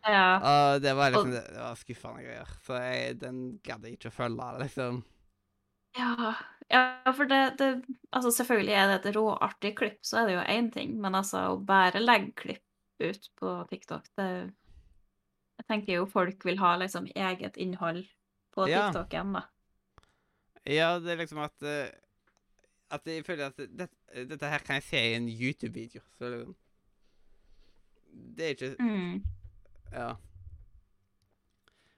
Ja. Og det var liksom det var skuffende greier. Så jeg, den gadd jeg ikke å følge, liksom. Ja, ja for det, det Altså, selvfølgelig er det et råartig klipp, så er det jo én ting, men altså, å bare legge klipp ut på TikTok, det Jeg tenker jo folk vil ha liksom eget innhold på Ja. igjen, da. Ja, det er liksom at eh, At jeg føler at det, dette her kan jeg se i en YouTube-video. Så liksom Det er ikke Mm. Ja.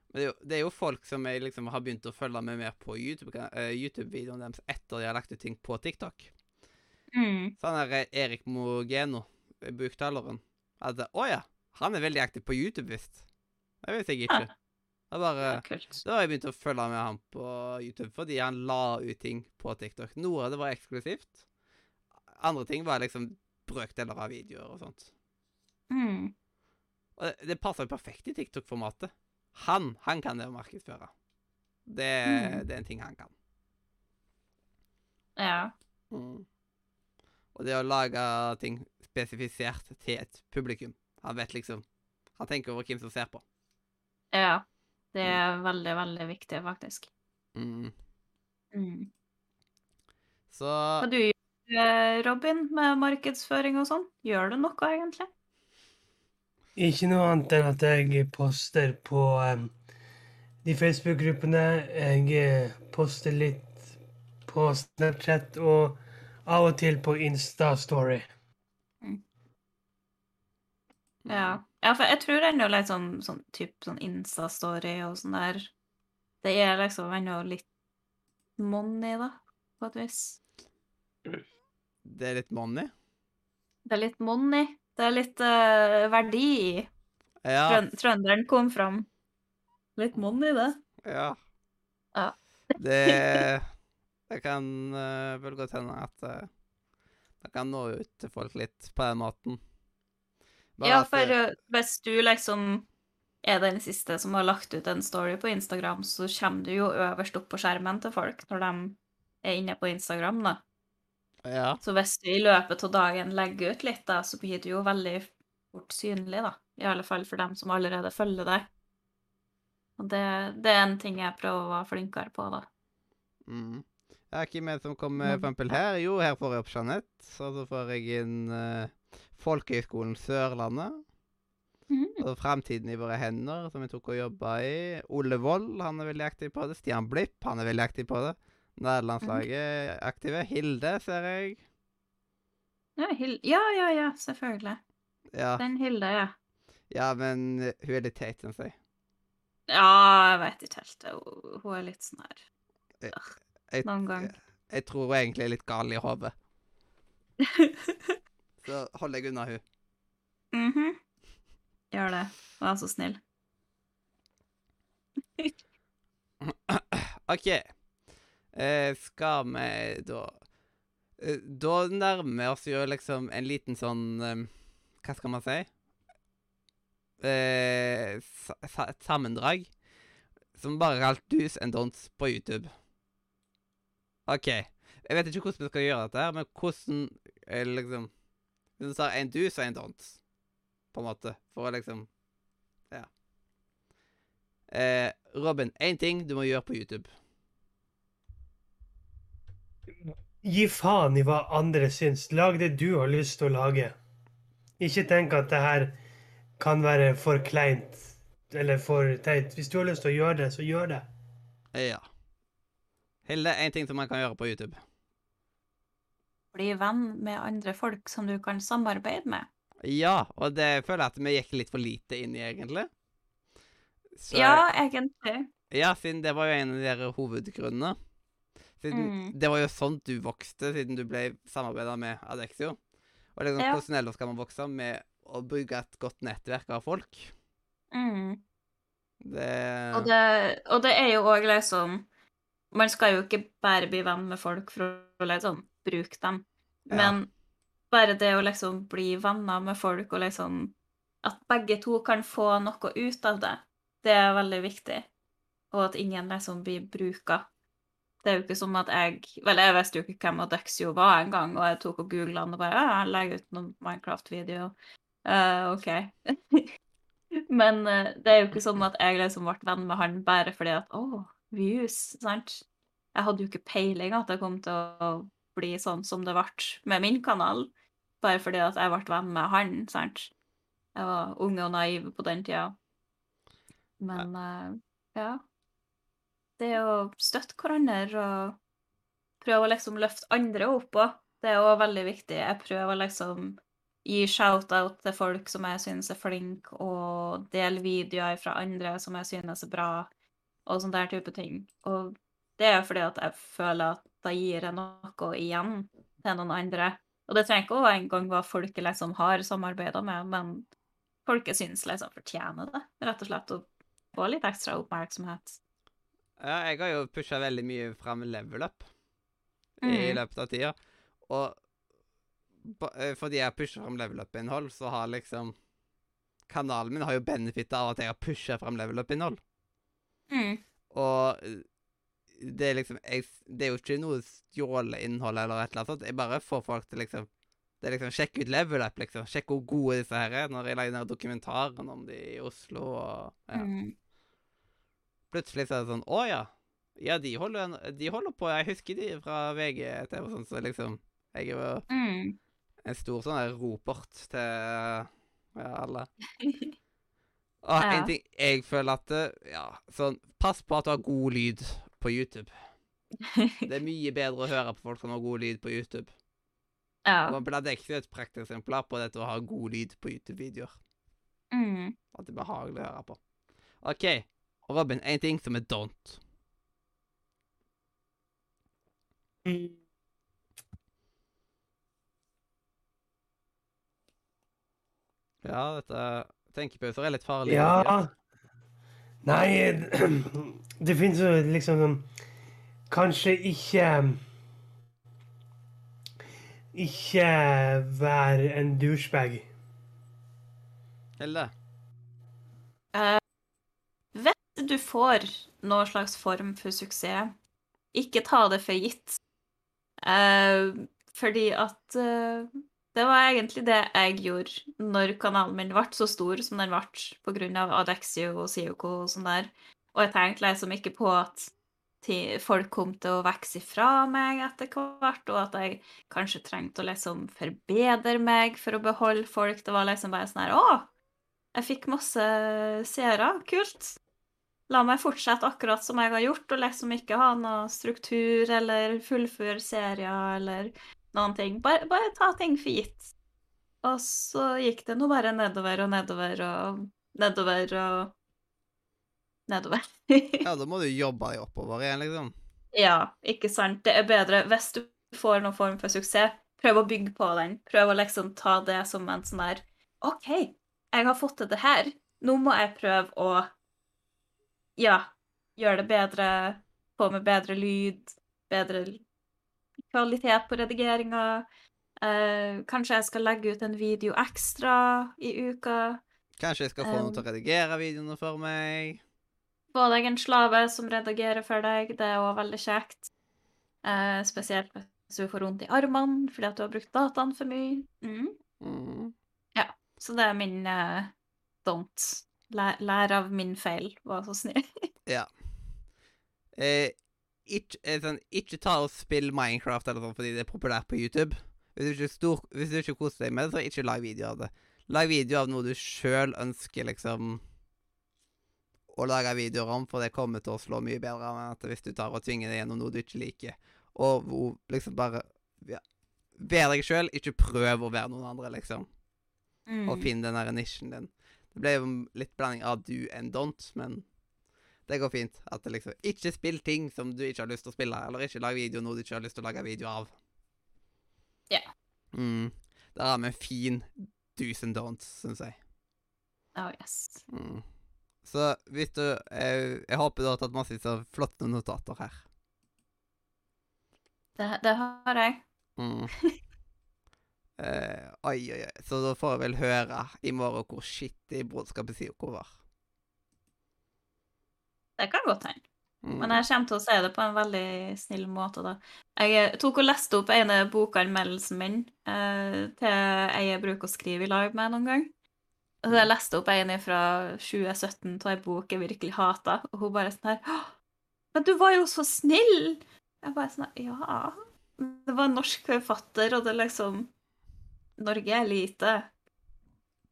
Men det er, jo, det er jo folk som jeg liksom har begynt å følge med mer på YouTube- eh, YouTube-videoene deres etter de har lagt ut ting på TikTok. Mm. Sånn er Erik Mogeno, buktaleren. At Å ja, han er veldig aktiv på YouTube, visst. Det visste jeg ikke. Det bare Da har jeg begynt å følge med han på YouTube fordi han la ut ting på TikTok. Noe av det var eksklusivt. Andre ting var liksom brøkdeler av videoer og sånt. Mm. Og det, det passer jo perfekt i TikTok-formatet. Han, han kan det å markedsføre. Det, Mm. det er en ting han kan. Ja. Mm. Og det å lage ting spesifisert til et publikum. Han vet liksom Han tenker over hvem som ser på. Ja. Det er veldig, veldig viktig, faktisk. Mm. Mm. Så Hva du gjør eh, Robin, med markedsføring og sånn? Gjør du noe, egentlig? Ikke noe annet enn at jeg poster på um, de Facebook-gruppene. Jeg eh, poster litt på Snapchat og av og til på Insta-story. Ja. Ja, for jeg tror ennå litt sånn, sånn typ sånn Insta-story og sånn der Det er liksom ennå litt money, da, på et vis. Det er litt money. Det er litt money. Det er litt uh, verdi i. Ja. Trøn Trønderen kom fram. Litt money, det. Ja. Ja. Det Det kan uh, vel godt hende at uh, det kan nå ut til folk litt på den måten. Ja, for eh, eh, hvis du liksom er den siste som har lagt ut en story på Instagram, så kommer du jo øverst opp på skjermen til folk når de er inne på Instagram, da. Ja. Så hvis du i løpet av dagen legger ut litt, da, så blir du jo veldig fort synlig, da. I alle fall for dem som allerede følger deg. Og det, det er en ting jeg prøver å være flinkere på, da. Mm. Ja, hvem er det som kommer for eksempel her? Jo, her får jeg opp Jeanette. Og så får jeg inn uh, Folkehøgskolen Sørlandet. Og Fremtiden i våre hender, som vi tok og jobba i. Ole Wold, han er veldig aktiv på det. Stian Blipp, han er veldig aktiv på det. Nederlandslaget er aktive. Hilde, ser jeg. Ja, ja, ja, ja, selvfølgelig. Ja, Den Hilde, ja. ja men hun er litt teit, syns jeg. Ja, jeg vet ikke helt. Hun- er litt sånn her Jeg, noen gang. jeg tror hun egentlig er litt gal i hodet. Så hold deg unna hun. Mhm. Gjør det. Vær så snill. OK. Eh, skal vi da eh, Da nærmer vi oss jo liksom en liten sånn eh, Hva skal man si? Eh, sa, sa, et sammendrag som bare er kalt Do's and Don'ts på YouTube. OK. Jeg vet ikke hvordan vi skal gjøre dette, her, men hvordan eh, liksom Hvis du tar en do's og en don't, på en måte, for å liksom Ja. Eh, Robin, én ting du må gjøre på YouTube. Gi faen i hva andre syns. Lag det du har lyst til å lage. Ikke tenk at det her kan være for kleint eller for teit. Hvis du har lyst til å gjøre det, så gjør det. Ja. Hilde, én ting som man kan gjøre på YouTube. Bli venn med andre folk som du kan samarbeide med. Ja, og det føler jeg at vi gikk litt for lite inn i, egentlig. Så, Ja, egentlig. ja, siden det var jo en av de der hovedgrunnene. Siden Mm. Det var jo sånn du vokste, siden du ble samarbeida med Adexio. Og liksom, Ja. hvordan ellers kan man vokse med å bruke et godt nettverk av folk? Mm. Det Og, det, og det er jo òg liksom Man skal jo ikke bare bli venn med folk for å liksom bruke dem, Ja. men bare det å liksom bli venner med folk og liksom At begge to kan få noe ut av det, det er veldig viktig. Og at ingen liksom blir bruka. Det er jo ikke som at jeg Vel, jeg visste jo ikke hvem Adexio var engang, og jeg tok og googla han og bare Ja, jeg legger ut noen Minecraft-video. Uh, OK. Men uh, det er jo ikke sånn at jeg liksom ble venn med han bare fordi at Å, views, sant? Jeg hadde jo ikke peiling at jeg kom til å bli sånn som det ble med min kanal, bare fordi at jeg ble venn med han, sant? Jeg var unge og naiv på den tida. Men uh, ja. Det å støtte hverandre og prøve å liksom løfte andre opp òg, det er òg veldig viktig. Jeg prøver liksom gi shout-out til folk som jeg synes er flinke, og dele videoer fra andre som jeg synes er bra, og sånn der type ting. Og det er fordi at jeg føler at da gir jeg noe igjen til noen andre. Og det trenger ikke å engang være folk jeg liksom har samarbeida med, men folk syns liksom fortjener det, rett og slett, å få litt ekstra oppmerksomhet. Ja, jeg har jo pusha veldig mye fram level up i Mm. løpet av tida. Og eh, fordi jeg pusher fram level up-innhold, så har liksom Kanalen min har jo benefitta av at jeg har pusha fram level up-innhold. Mm. Og eh, det er liksom jeg, Det er jo ikke noe stjålet innhold eller et eller annet sånt. Jeg bare får folk til liksom Det er liksom Sjekk ut level up, liksom. Sjekk hvor gode disse her er. Når jeg lager den dokumentaren om de i Oslo og ja. Mm. Plutselig så er det sånn Å ja. Ja, de holder, de holder på. Jeg husker de fra VGTV og sånn, så liksom Jeg er jo Mm. en stor sånn der ropert til ja, alle. Og Ja. en ting jeg føler at Ja, sånn Pass på at du har god lyd på YouTube. Det er mye bedre å høre på folk som har god lyd på YouTube. ja. Man blir ikke et prakteksemplar på dette å ha god lyd på YouTube-videoer. Mm. At det er behagelig å høre på. OK. Og Robin, én ting som er don't. Mm. Ja, dette Tenkepauser er litt farlig. Ja Nei, det finnes jo liksom sånn Kanskje ikke Ikke være en douchebag. Hilde? Uh, hvis du får noen slags form for suksess, ikke ta det for gitt. Uh, fordi at eh, det var egentlig det jeg gjorde når kanalen min ble så stor som den ble pga. Adexio og Sioko og sånn der. Og jeg tenkte liksom ikke på at folk kom til å vokse ifra meg etter hvert, og at jeg kanskje trengte å liksom forbedre meg for å beholde folk. Det var liksom bare sånn her Å, jeg fikk masse seere. Kult. La meg fortsette akkurat som jeg har gjort, og liksom ikke ha noe struktur eller fullføre serier eller noen ting. Bare, bare ta ting for gitt. Og så gikk det nå bare nedover og nedover og nedover og nedover. Ja, da må du jobbe deg oppover igjen, liksom. Ja, ikke sant. Det er bedre hvis du får noen form for suksess. Prøv å bygge på den. Prøv å liksom ta det som en sånn der OK, jeg har fått til det her. Nå må jeg prøve å ja, gjøre det bedre. Få med bedre lyd, bedre kvalitet på redigeringa. Eh, kanskje jeg skal legge ut en video ekstra i uka. Kanskje jeg skal få noen til å Um, redigere videoene for meg. Få deg en slave som redigerer for deg. Det er òg veldig kjekt. Eh, spesielt hvis du får vondt i armene fordi at du har brukt dataen for mye. Mm. Mm. Så det er min eh, don't. Lær, lær av min feil, var så snill. Ja. Eh, ikke, eh, sånn, ikke ta og spill Minecraft eller sånn fordi det er populært på YouTube. Hvis du ikke, stor, hvis du ikke koser deg med det, så ikke lag video av det. Lag video av noe du sjøl ønsker, liksom å lage videoer om, for det kommer til å slå mye bedre enn at hvis du tar og tvinger deg gjennom noe du ikke liker. Og hvor liksom bare ja, Vær deg sjøl, ikke prøv å være noen andre, liksom. Mm. Og finn den der nisjen din. Det ble jo litt blanding av do and don't, men det går fint. At det liksom Ikke spill ting som du ikke har lyst til å spille, eller ikke lag video noe du ikke har lyst til å lage video av. Ja. Mm. Der har vi en fin do's and don'ts, syns jeg. Oh, yes. Mm. Så hvis du jeg, jeg håper du har tatt masse så flotte notater her. Det, det har jeg. Mm. Eh, oi, oi, oi. Så da får jeg vel høre i morgen hvor skittig Brodskapet sier hvor var. Det kan godt hende. Mm. Men jeg kommer til å si det på en veldig snill måte, da. Jeg eh, tok og leste opp ene bokanmeldelsen min eh, til jeg bruker å skrive i lag med noen gang. Så jeg leste opp en fra 2017 av ei bok jeg virkelig hata, og hun bare sånn her Men du var jo så snill! Jeg bare sånn Ja. Det var en norsk forfatter, og det er liksom Norge er lite.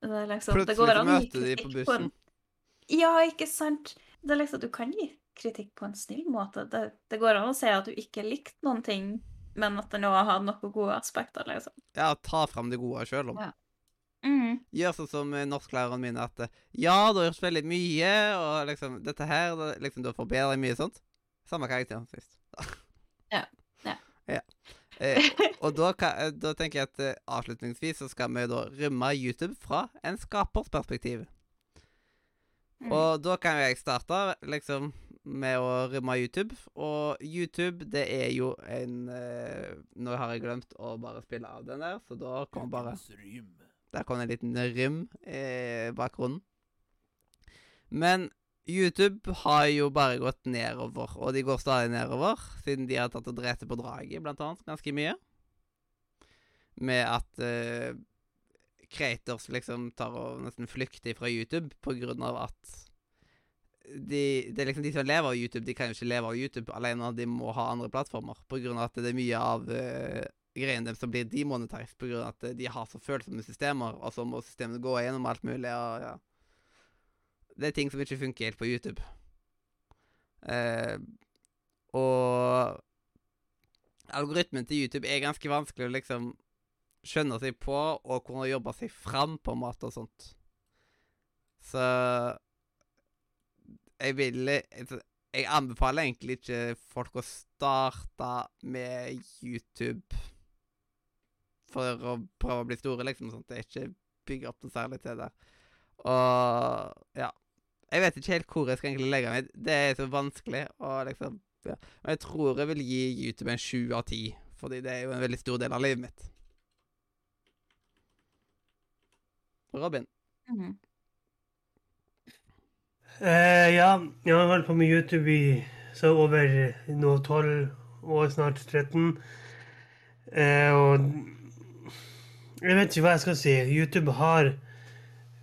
Det er liksom det Plutselig går an å møter de på bussen. en Ja, ikke sant? Det er liksom, Du kan gi kritikk på en snill måte. Det, det går an å si at du ikke likte noen ting, men at den òg har noen gode aspekter, liksom. Ja, ta fram det gode sjøl om. Ja. Mm. Gjør sånn som eh, norsklæreren min, at eh, ja, du har gjort veldig mye, og liksom dette her det, liksom, Du har forbedret mye sånt. Samme karakter som sist. Ja. Ja. ja. Eh, og da, eh, da tenker jeg at avslutningsvis så skal vi da rømme YouTube fra en skapers perspektiv. Mm. Og da kan jo jeg starte liksom med å rømme YouTube. Og YouTube, det er jo en eh, Nå har jeg glemt å bare spille av den der, så da kommer bare Der kom en liten rym i bakgrunnen. Men YouTube har jo bare gått nedover, og de går stadig nedover, siden de har tatt og drept på draget, blant annet, ganske mye. Med at eh, creators liksom tar og nesten flykter fra YouTube på grunn av at de, det er liksom de som lever av YouTube, de kan jo ikke leve av YouTube alene, de må ha andre plattformer. På grunn av at det er mye av uh, greiene deres som blir demonetized pga. at de har så følsomme systemer, og så må systemene gå gjennom alt mulig. og ja. Det er ting som ikke funker helt på YouTube. Uh, og algoritmen til YouTube er ganske vanskelig å liksom skjønne seg på, og kunne jobbe seg fram på mat og sånt. Så jeg vil Jeg anbefaler egentlig ikke folk å starte med YouTube for å prøve å bli store, liksom. sånt. Det er ikke bygge opp noe særlig til det. Og ja. Jeg vet ikke helt hvor jeg skal egentlig legge meg. Det er så vanskelig. Og liksom ja. Men jeg tror jeg vil gi YouTube en sju av ti, fordi det er jo en veldig stor del av livet mitt. Robin? Eh, ja, jeg har holdt på med YouTube i så over nå 12 år, snart 13. Uh, og jeg vet ikke hva jeg skal si. YouTube har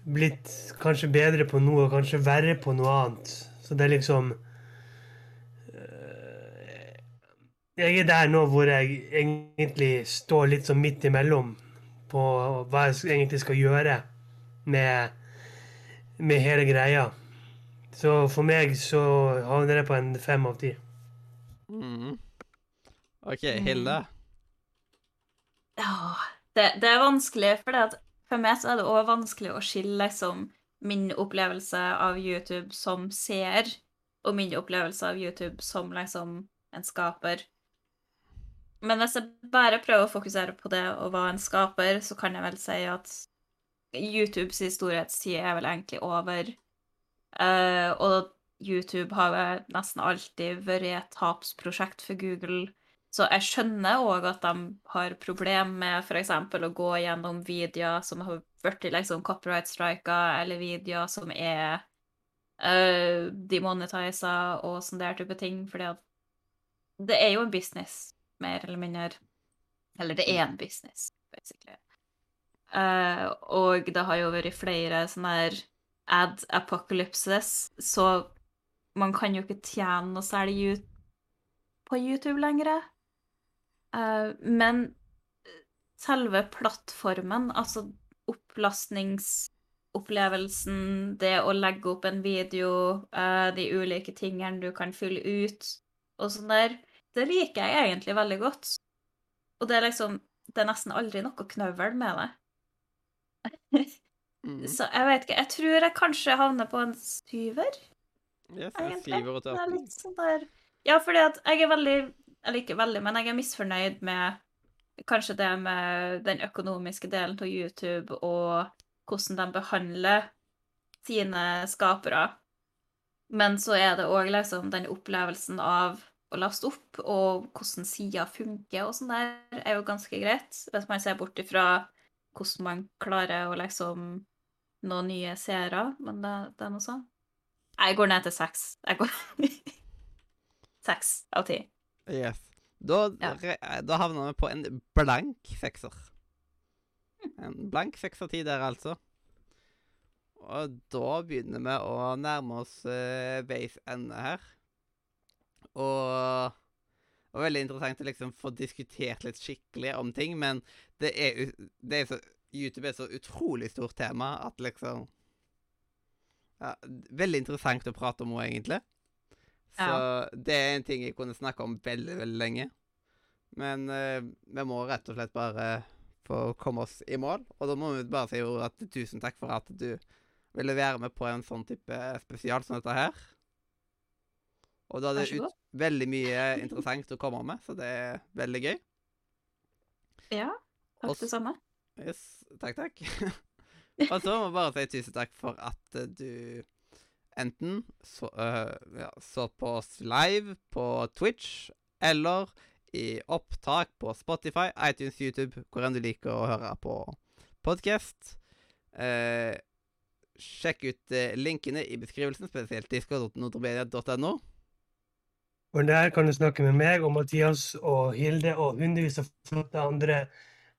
blitt kanskje bedre på noe, og kanskje verre på noe annet. Så det er liksom eh, Jeg er der nå hvor jeg egentlig står litt sånn midt imellom på hva jeg egentlig skal gjøre med, med hele greia. Så for meg så havner det på en fem av ti. Mm. OK, Hilde? Ja, det, det er vanskelig, for det at for meg så er det òg vanskelig å skille liksom min opplevelse av YouTube som seer, og min opplevelse av YouTube som liksom en skaper. Men hvis jeg bare prøver å fokusere på det å være en skaper, så kan jeg vel si at YouTubes storhetstid er vel egentlig over. Uh, og YouTube har nesten alltid vært et tapsprosjekt for Google. Så jeg skjønner òg at de har problemer med f.eks. å gå gjennom videoer som har blitt liksom copyright-strika, eller videoer som er uh, demonetiser og sånn der type ting, at det er jo en business, mer eller mindre. Eller det er en business, basically. Eh, og det har jo vært flere sånne her ad apocalypses, så man kan jo ikke tjene noe særlig ut på YouTube lenger. Uh, men selve plattformen, altså opplastningsopplevelsen, det å legge opp en video, uh, de ulike tingene du kan fylle ut og sånn der, det liker jeg egentlig veldig godt. Og det er liksom Det er nesten aldri noe knøvel med det. Mhm. Så jeg vet ikke. Jeg tror jeg kanskje havner på en syver, Yes, egentlig. syver og sånn der Ja, fordi at jeg er veldig Eller ikke veldig, men jeg er misfornøyd med kanskje det med den økonomiske delen av YouTube, og hvordan de behandler sine skapere. Men så er det òg liksom den opplevelsen av å laste opp, og hvordan sider funker og sånn der, er jo ganske greit. Hvis man ser bort ifra hvordan man klarer å liksom nå nye seere, men det, det er noe sånn. Jeg går ned til seks. Jeg går Seks av ti. Yes. Da, Ja. da havner vi på en blank sekser. En blank sekser ti der, altså. Og da begynner vi å nærme oss uh, veis ende her. Og var veldig interessant å liksom få diskutert litt skikkelig om ting, men det er, det er så YouTube er så utrolig stort tema at liksom ja, Veldig interessant å prate om òg, egentlig. Så det er en ting jeg kunne snakke om veldig, veldig lenge. Men eh, vi må rett og slett bare få komme oss i mål. Og da må vi bare si jo at tusen takk for at du ville være med på en sånn type spesial som dette her. Og da er det ut veldig mye interessant å komme med, så det er veldig gøy. Ja, takk det samme. Yes, takk, takk. og så må jeg bare si tusen takk for at eh, du enten så, uh, ja, så på oss live på Twitch, eller i opptak på Spotify, iTunes, YouTube, hvor enn du liker å høre på podkast. Uh, sjekk ut uh, linkene i beskrivelsen, spesielt disco.nordremedia.no. Og der kan du snakke med meg og Mathias og Hilde og hundrevis av flotte andre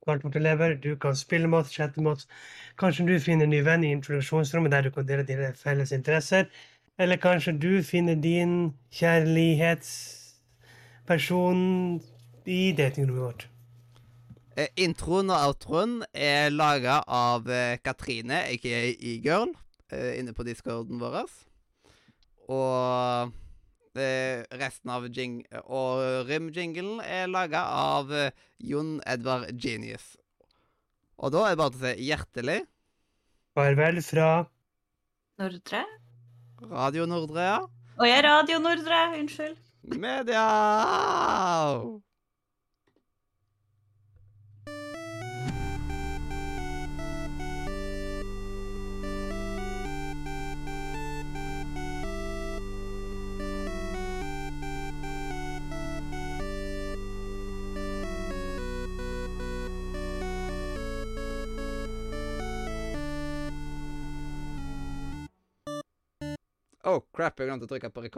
kvartbortelever. Du kan spille med oss, chatte med oss. Kanskje du finner en ny venn i introduksjonsrommet der du kan dele dine felles interesser. Eller kanskje du finner din kjærlighetsperson i datingrommet vårt. Eh, introen og outroen er laga av eh, Katrine, aka E-girl, eh, inne på discorden vår. Og resten av jing Og rim-jinglen er laga av eh, Jon Edvard Genius. Og da er det bare til å si hjertelig Farvel fra Nordre? Radio Nordre, ja. Og jeg er Radio Nordre, unnskyld. Media! Oh, crap, jeg glemte å trykke på rekord.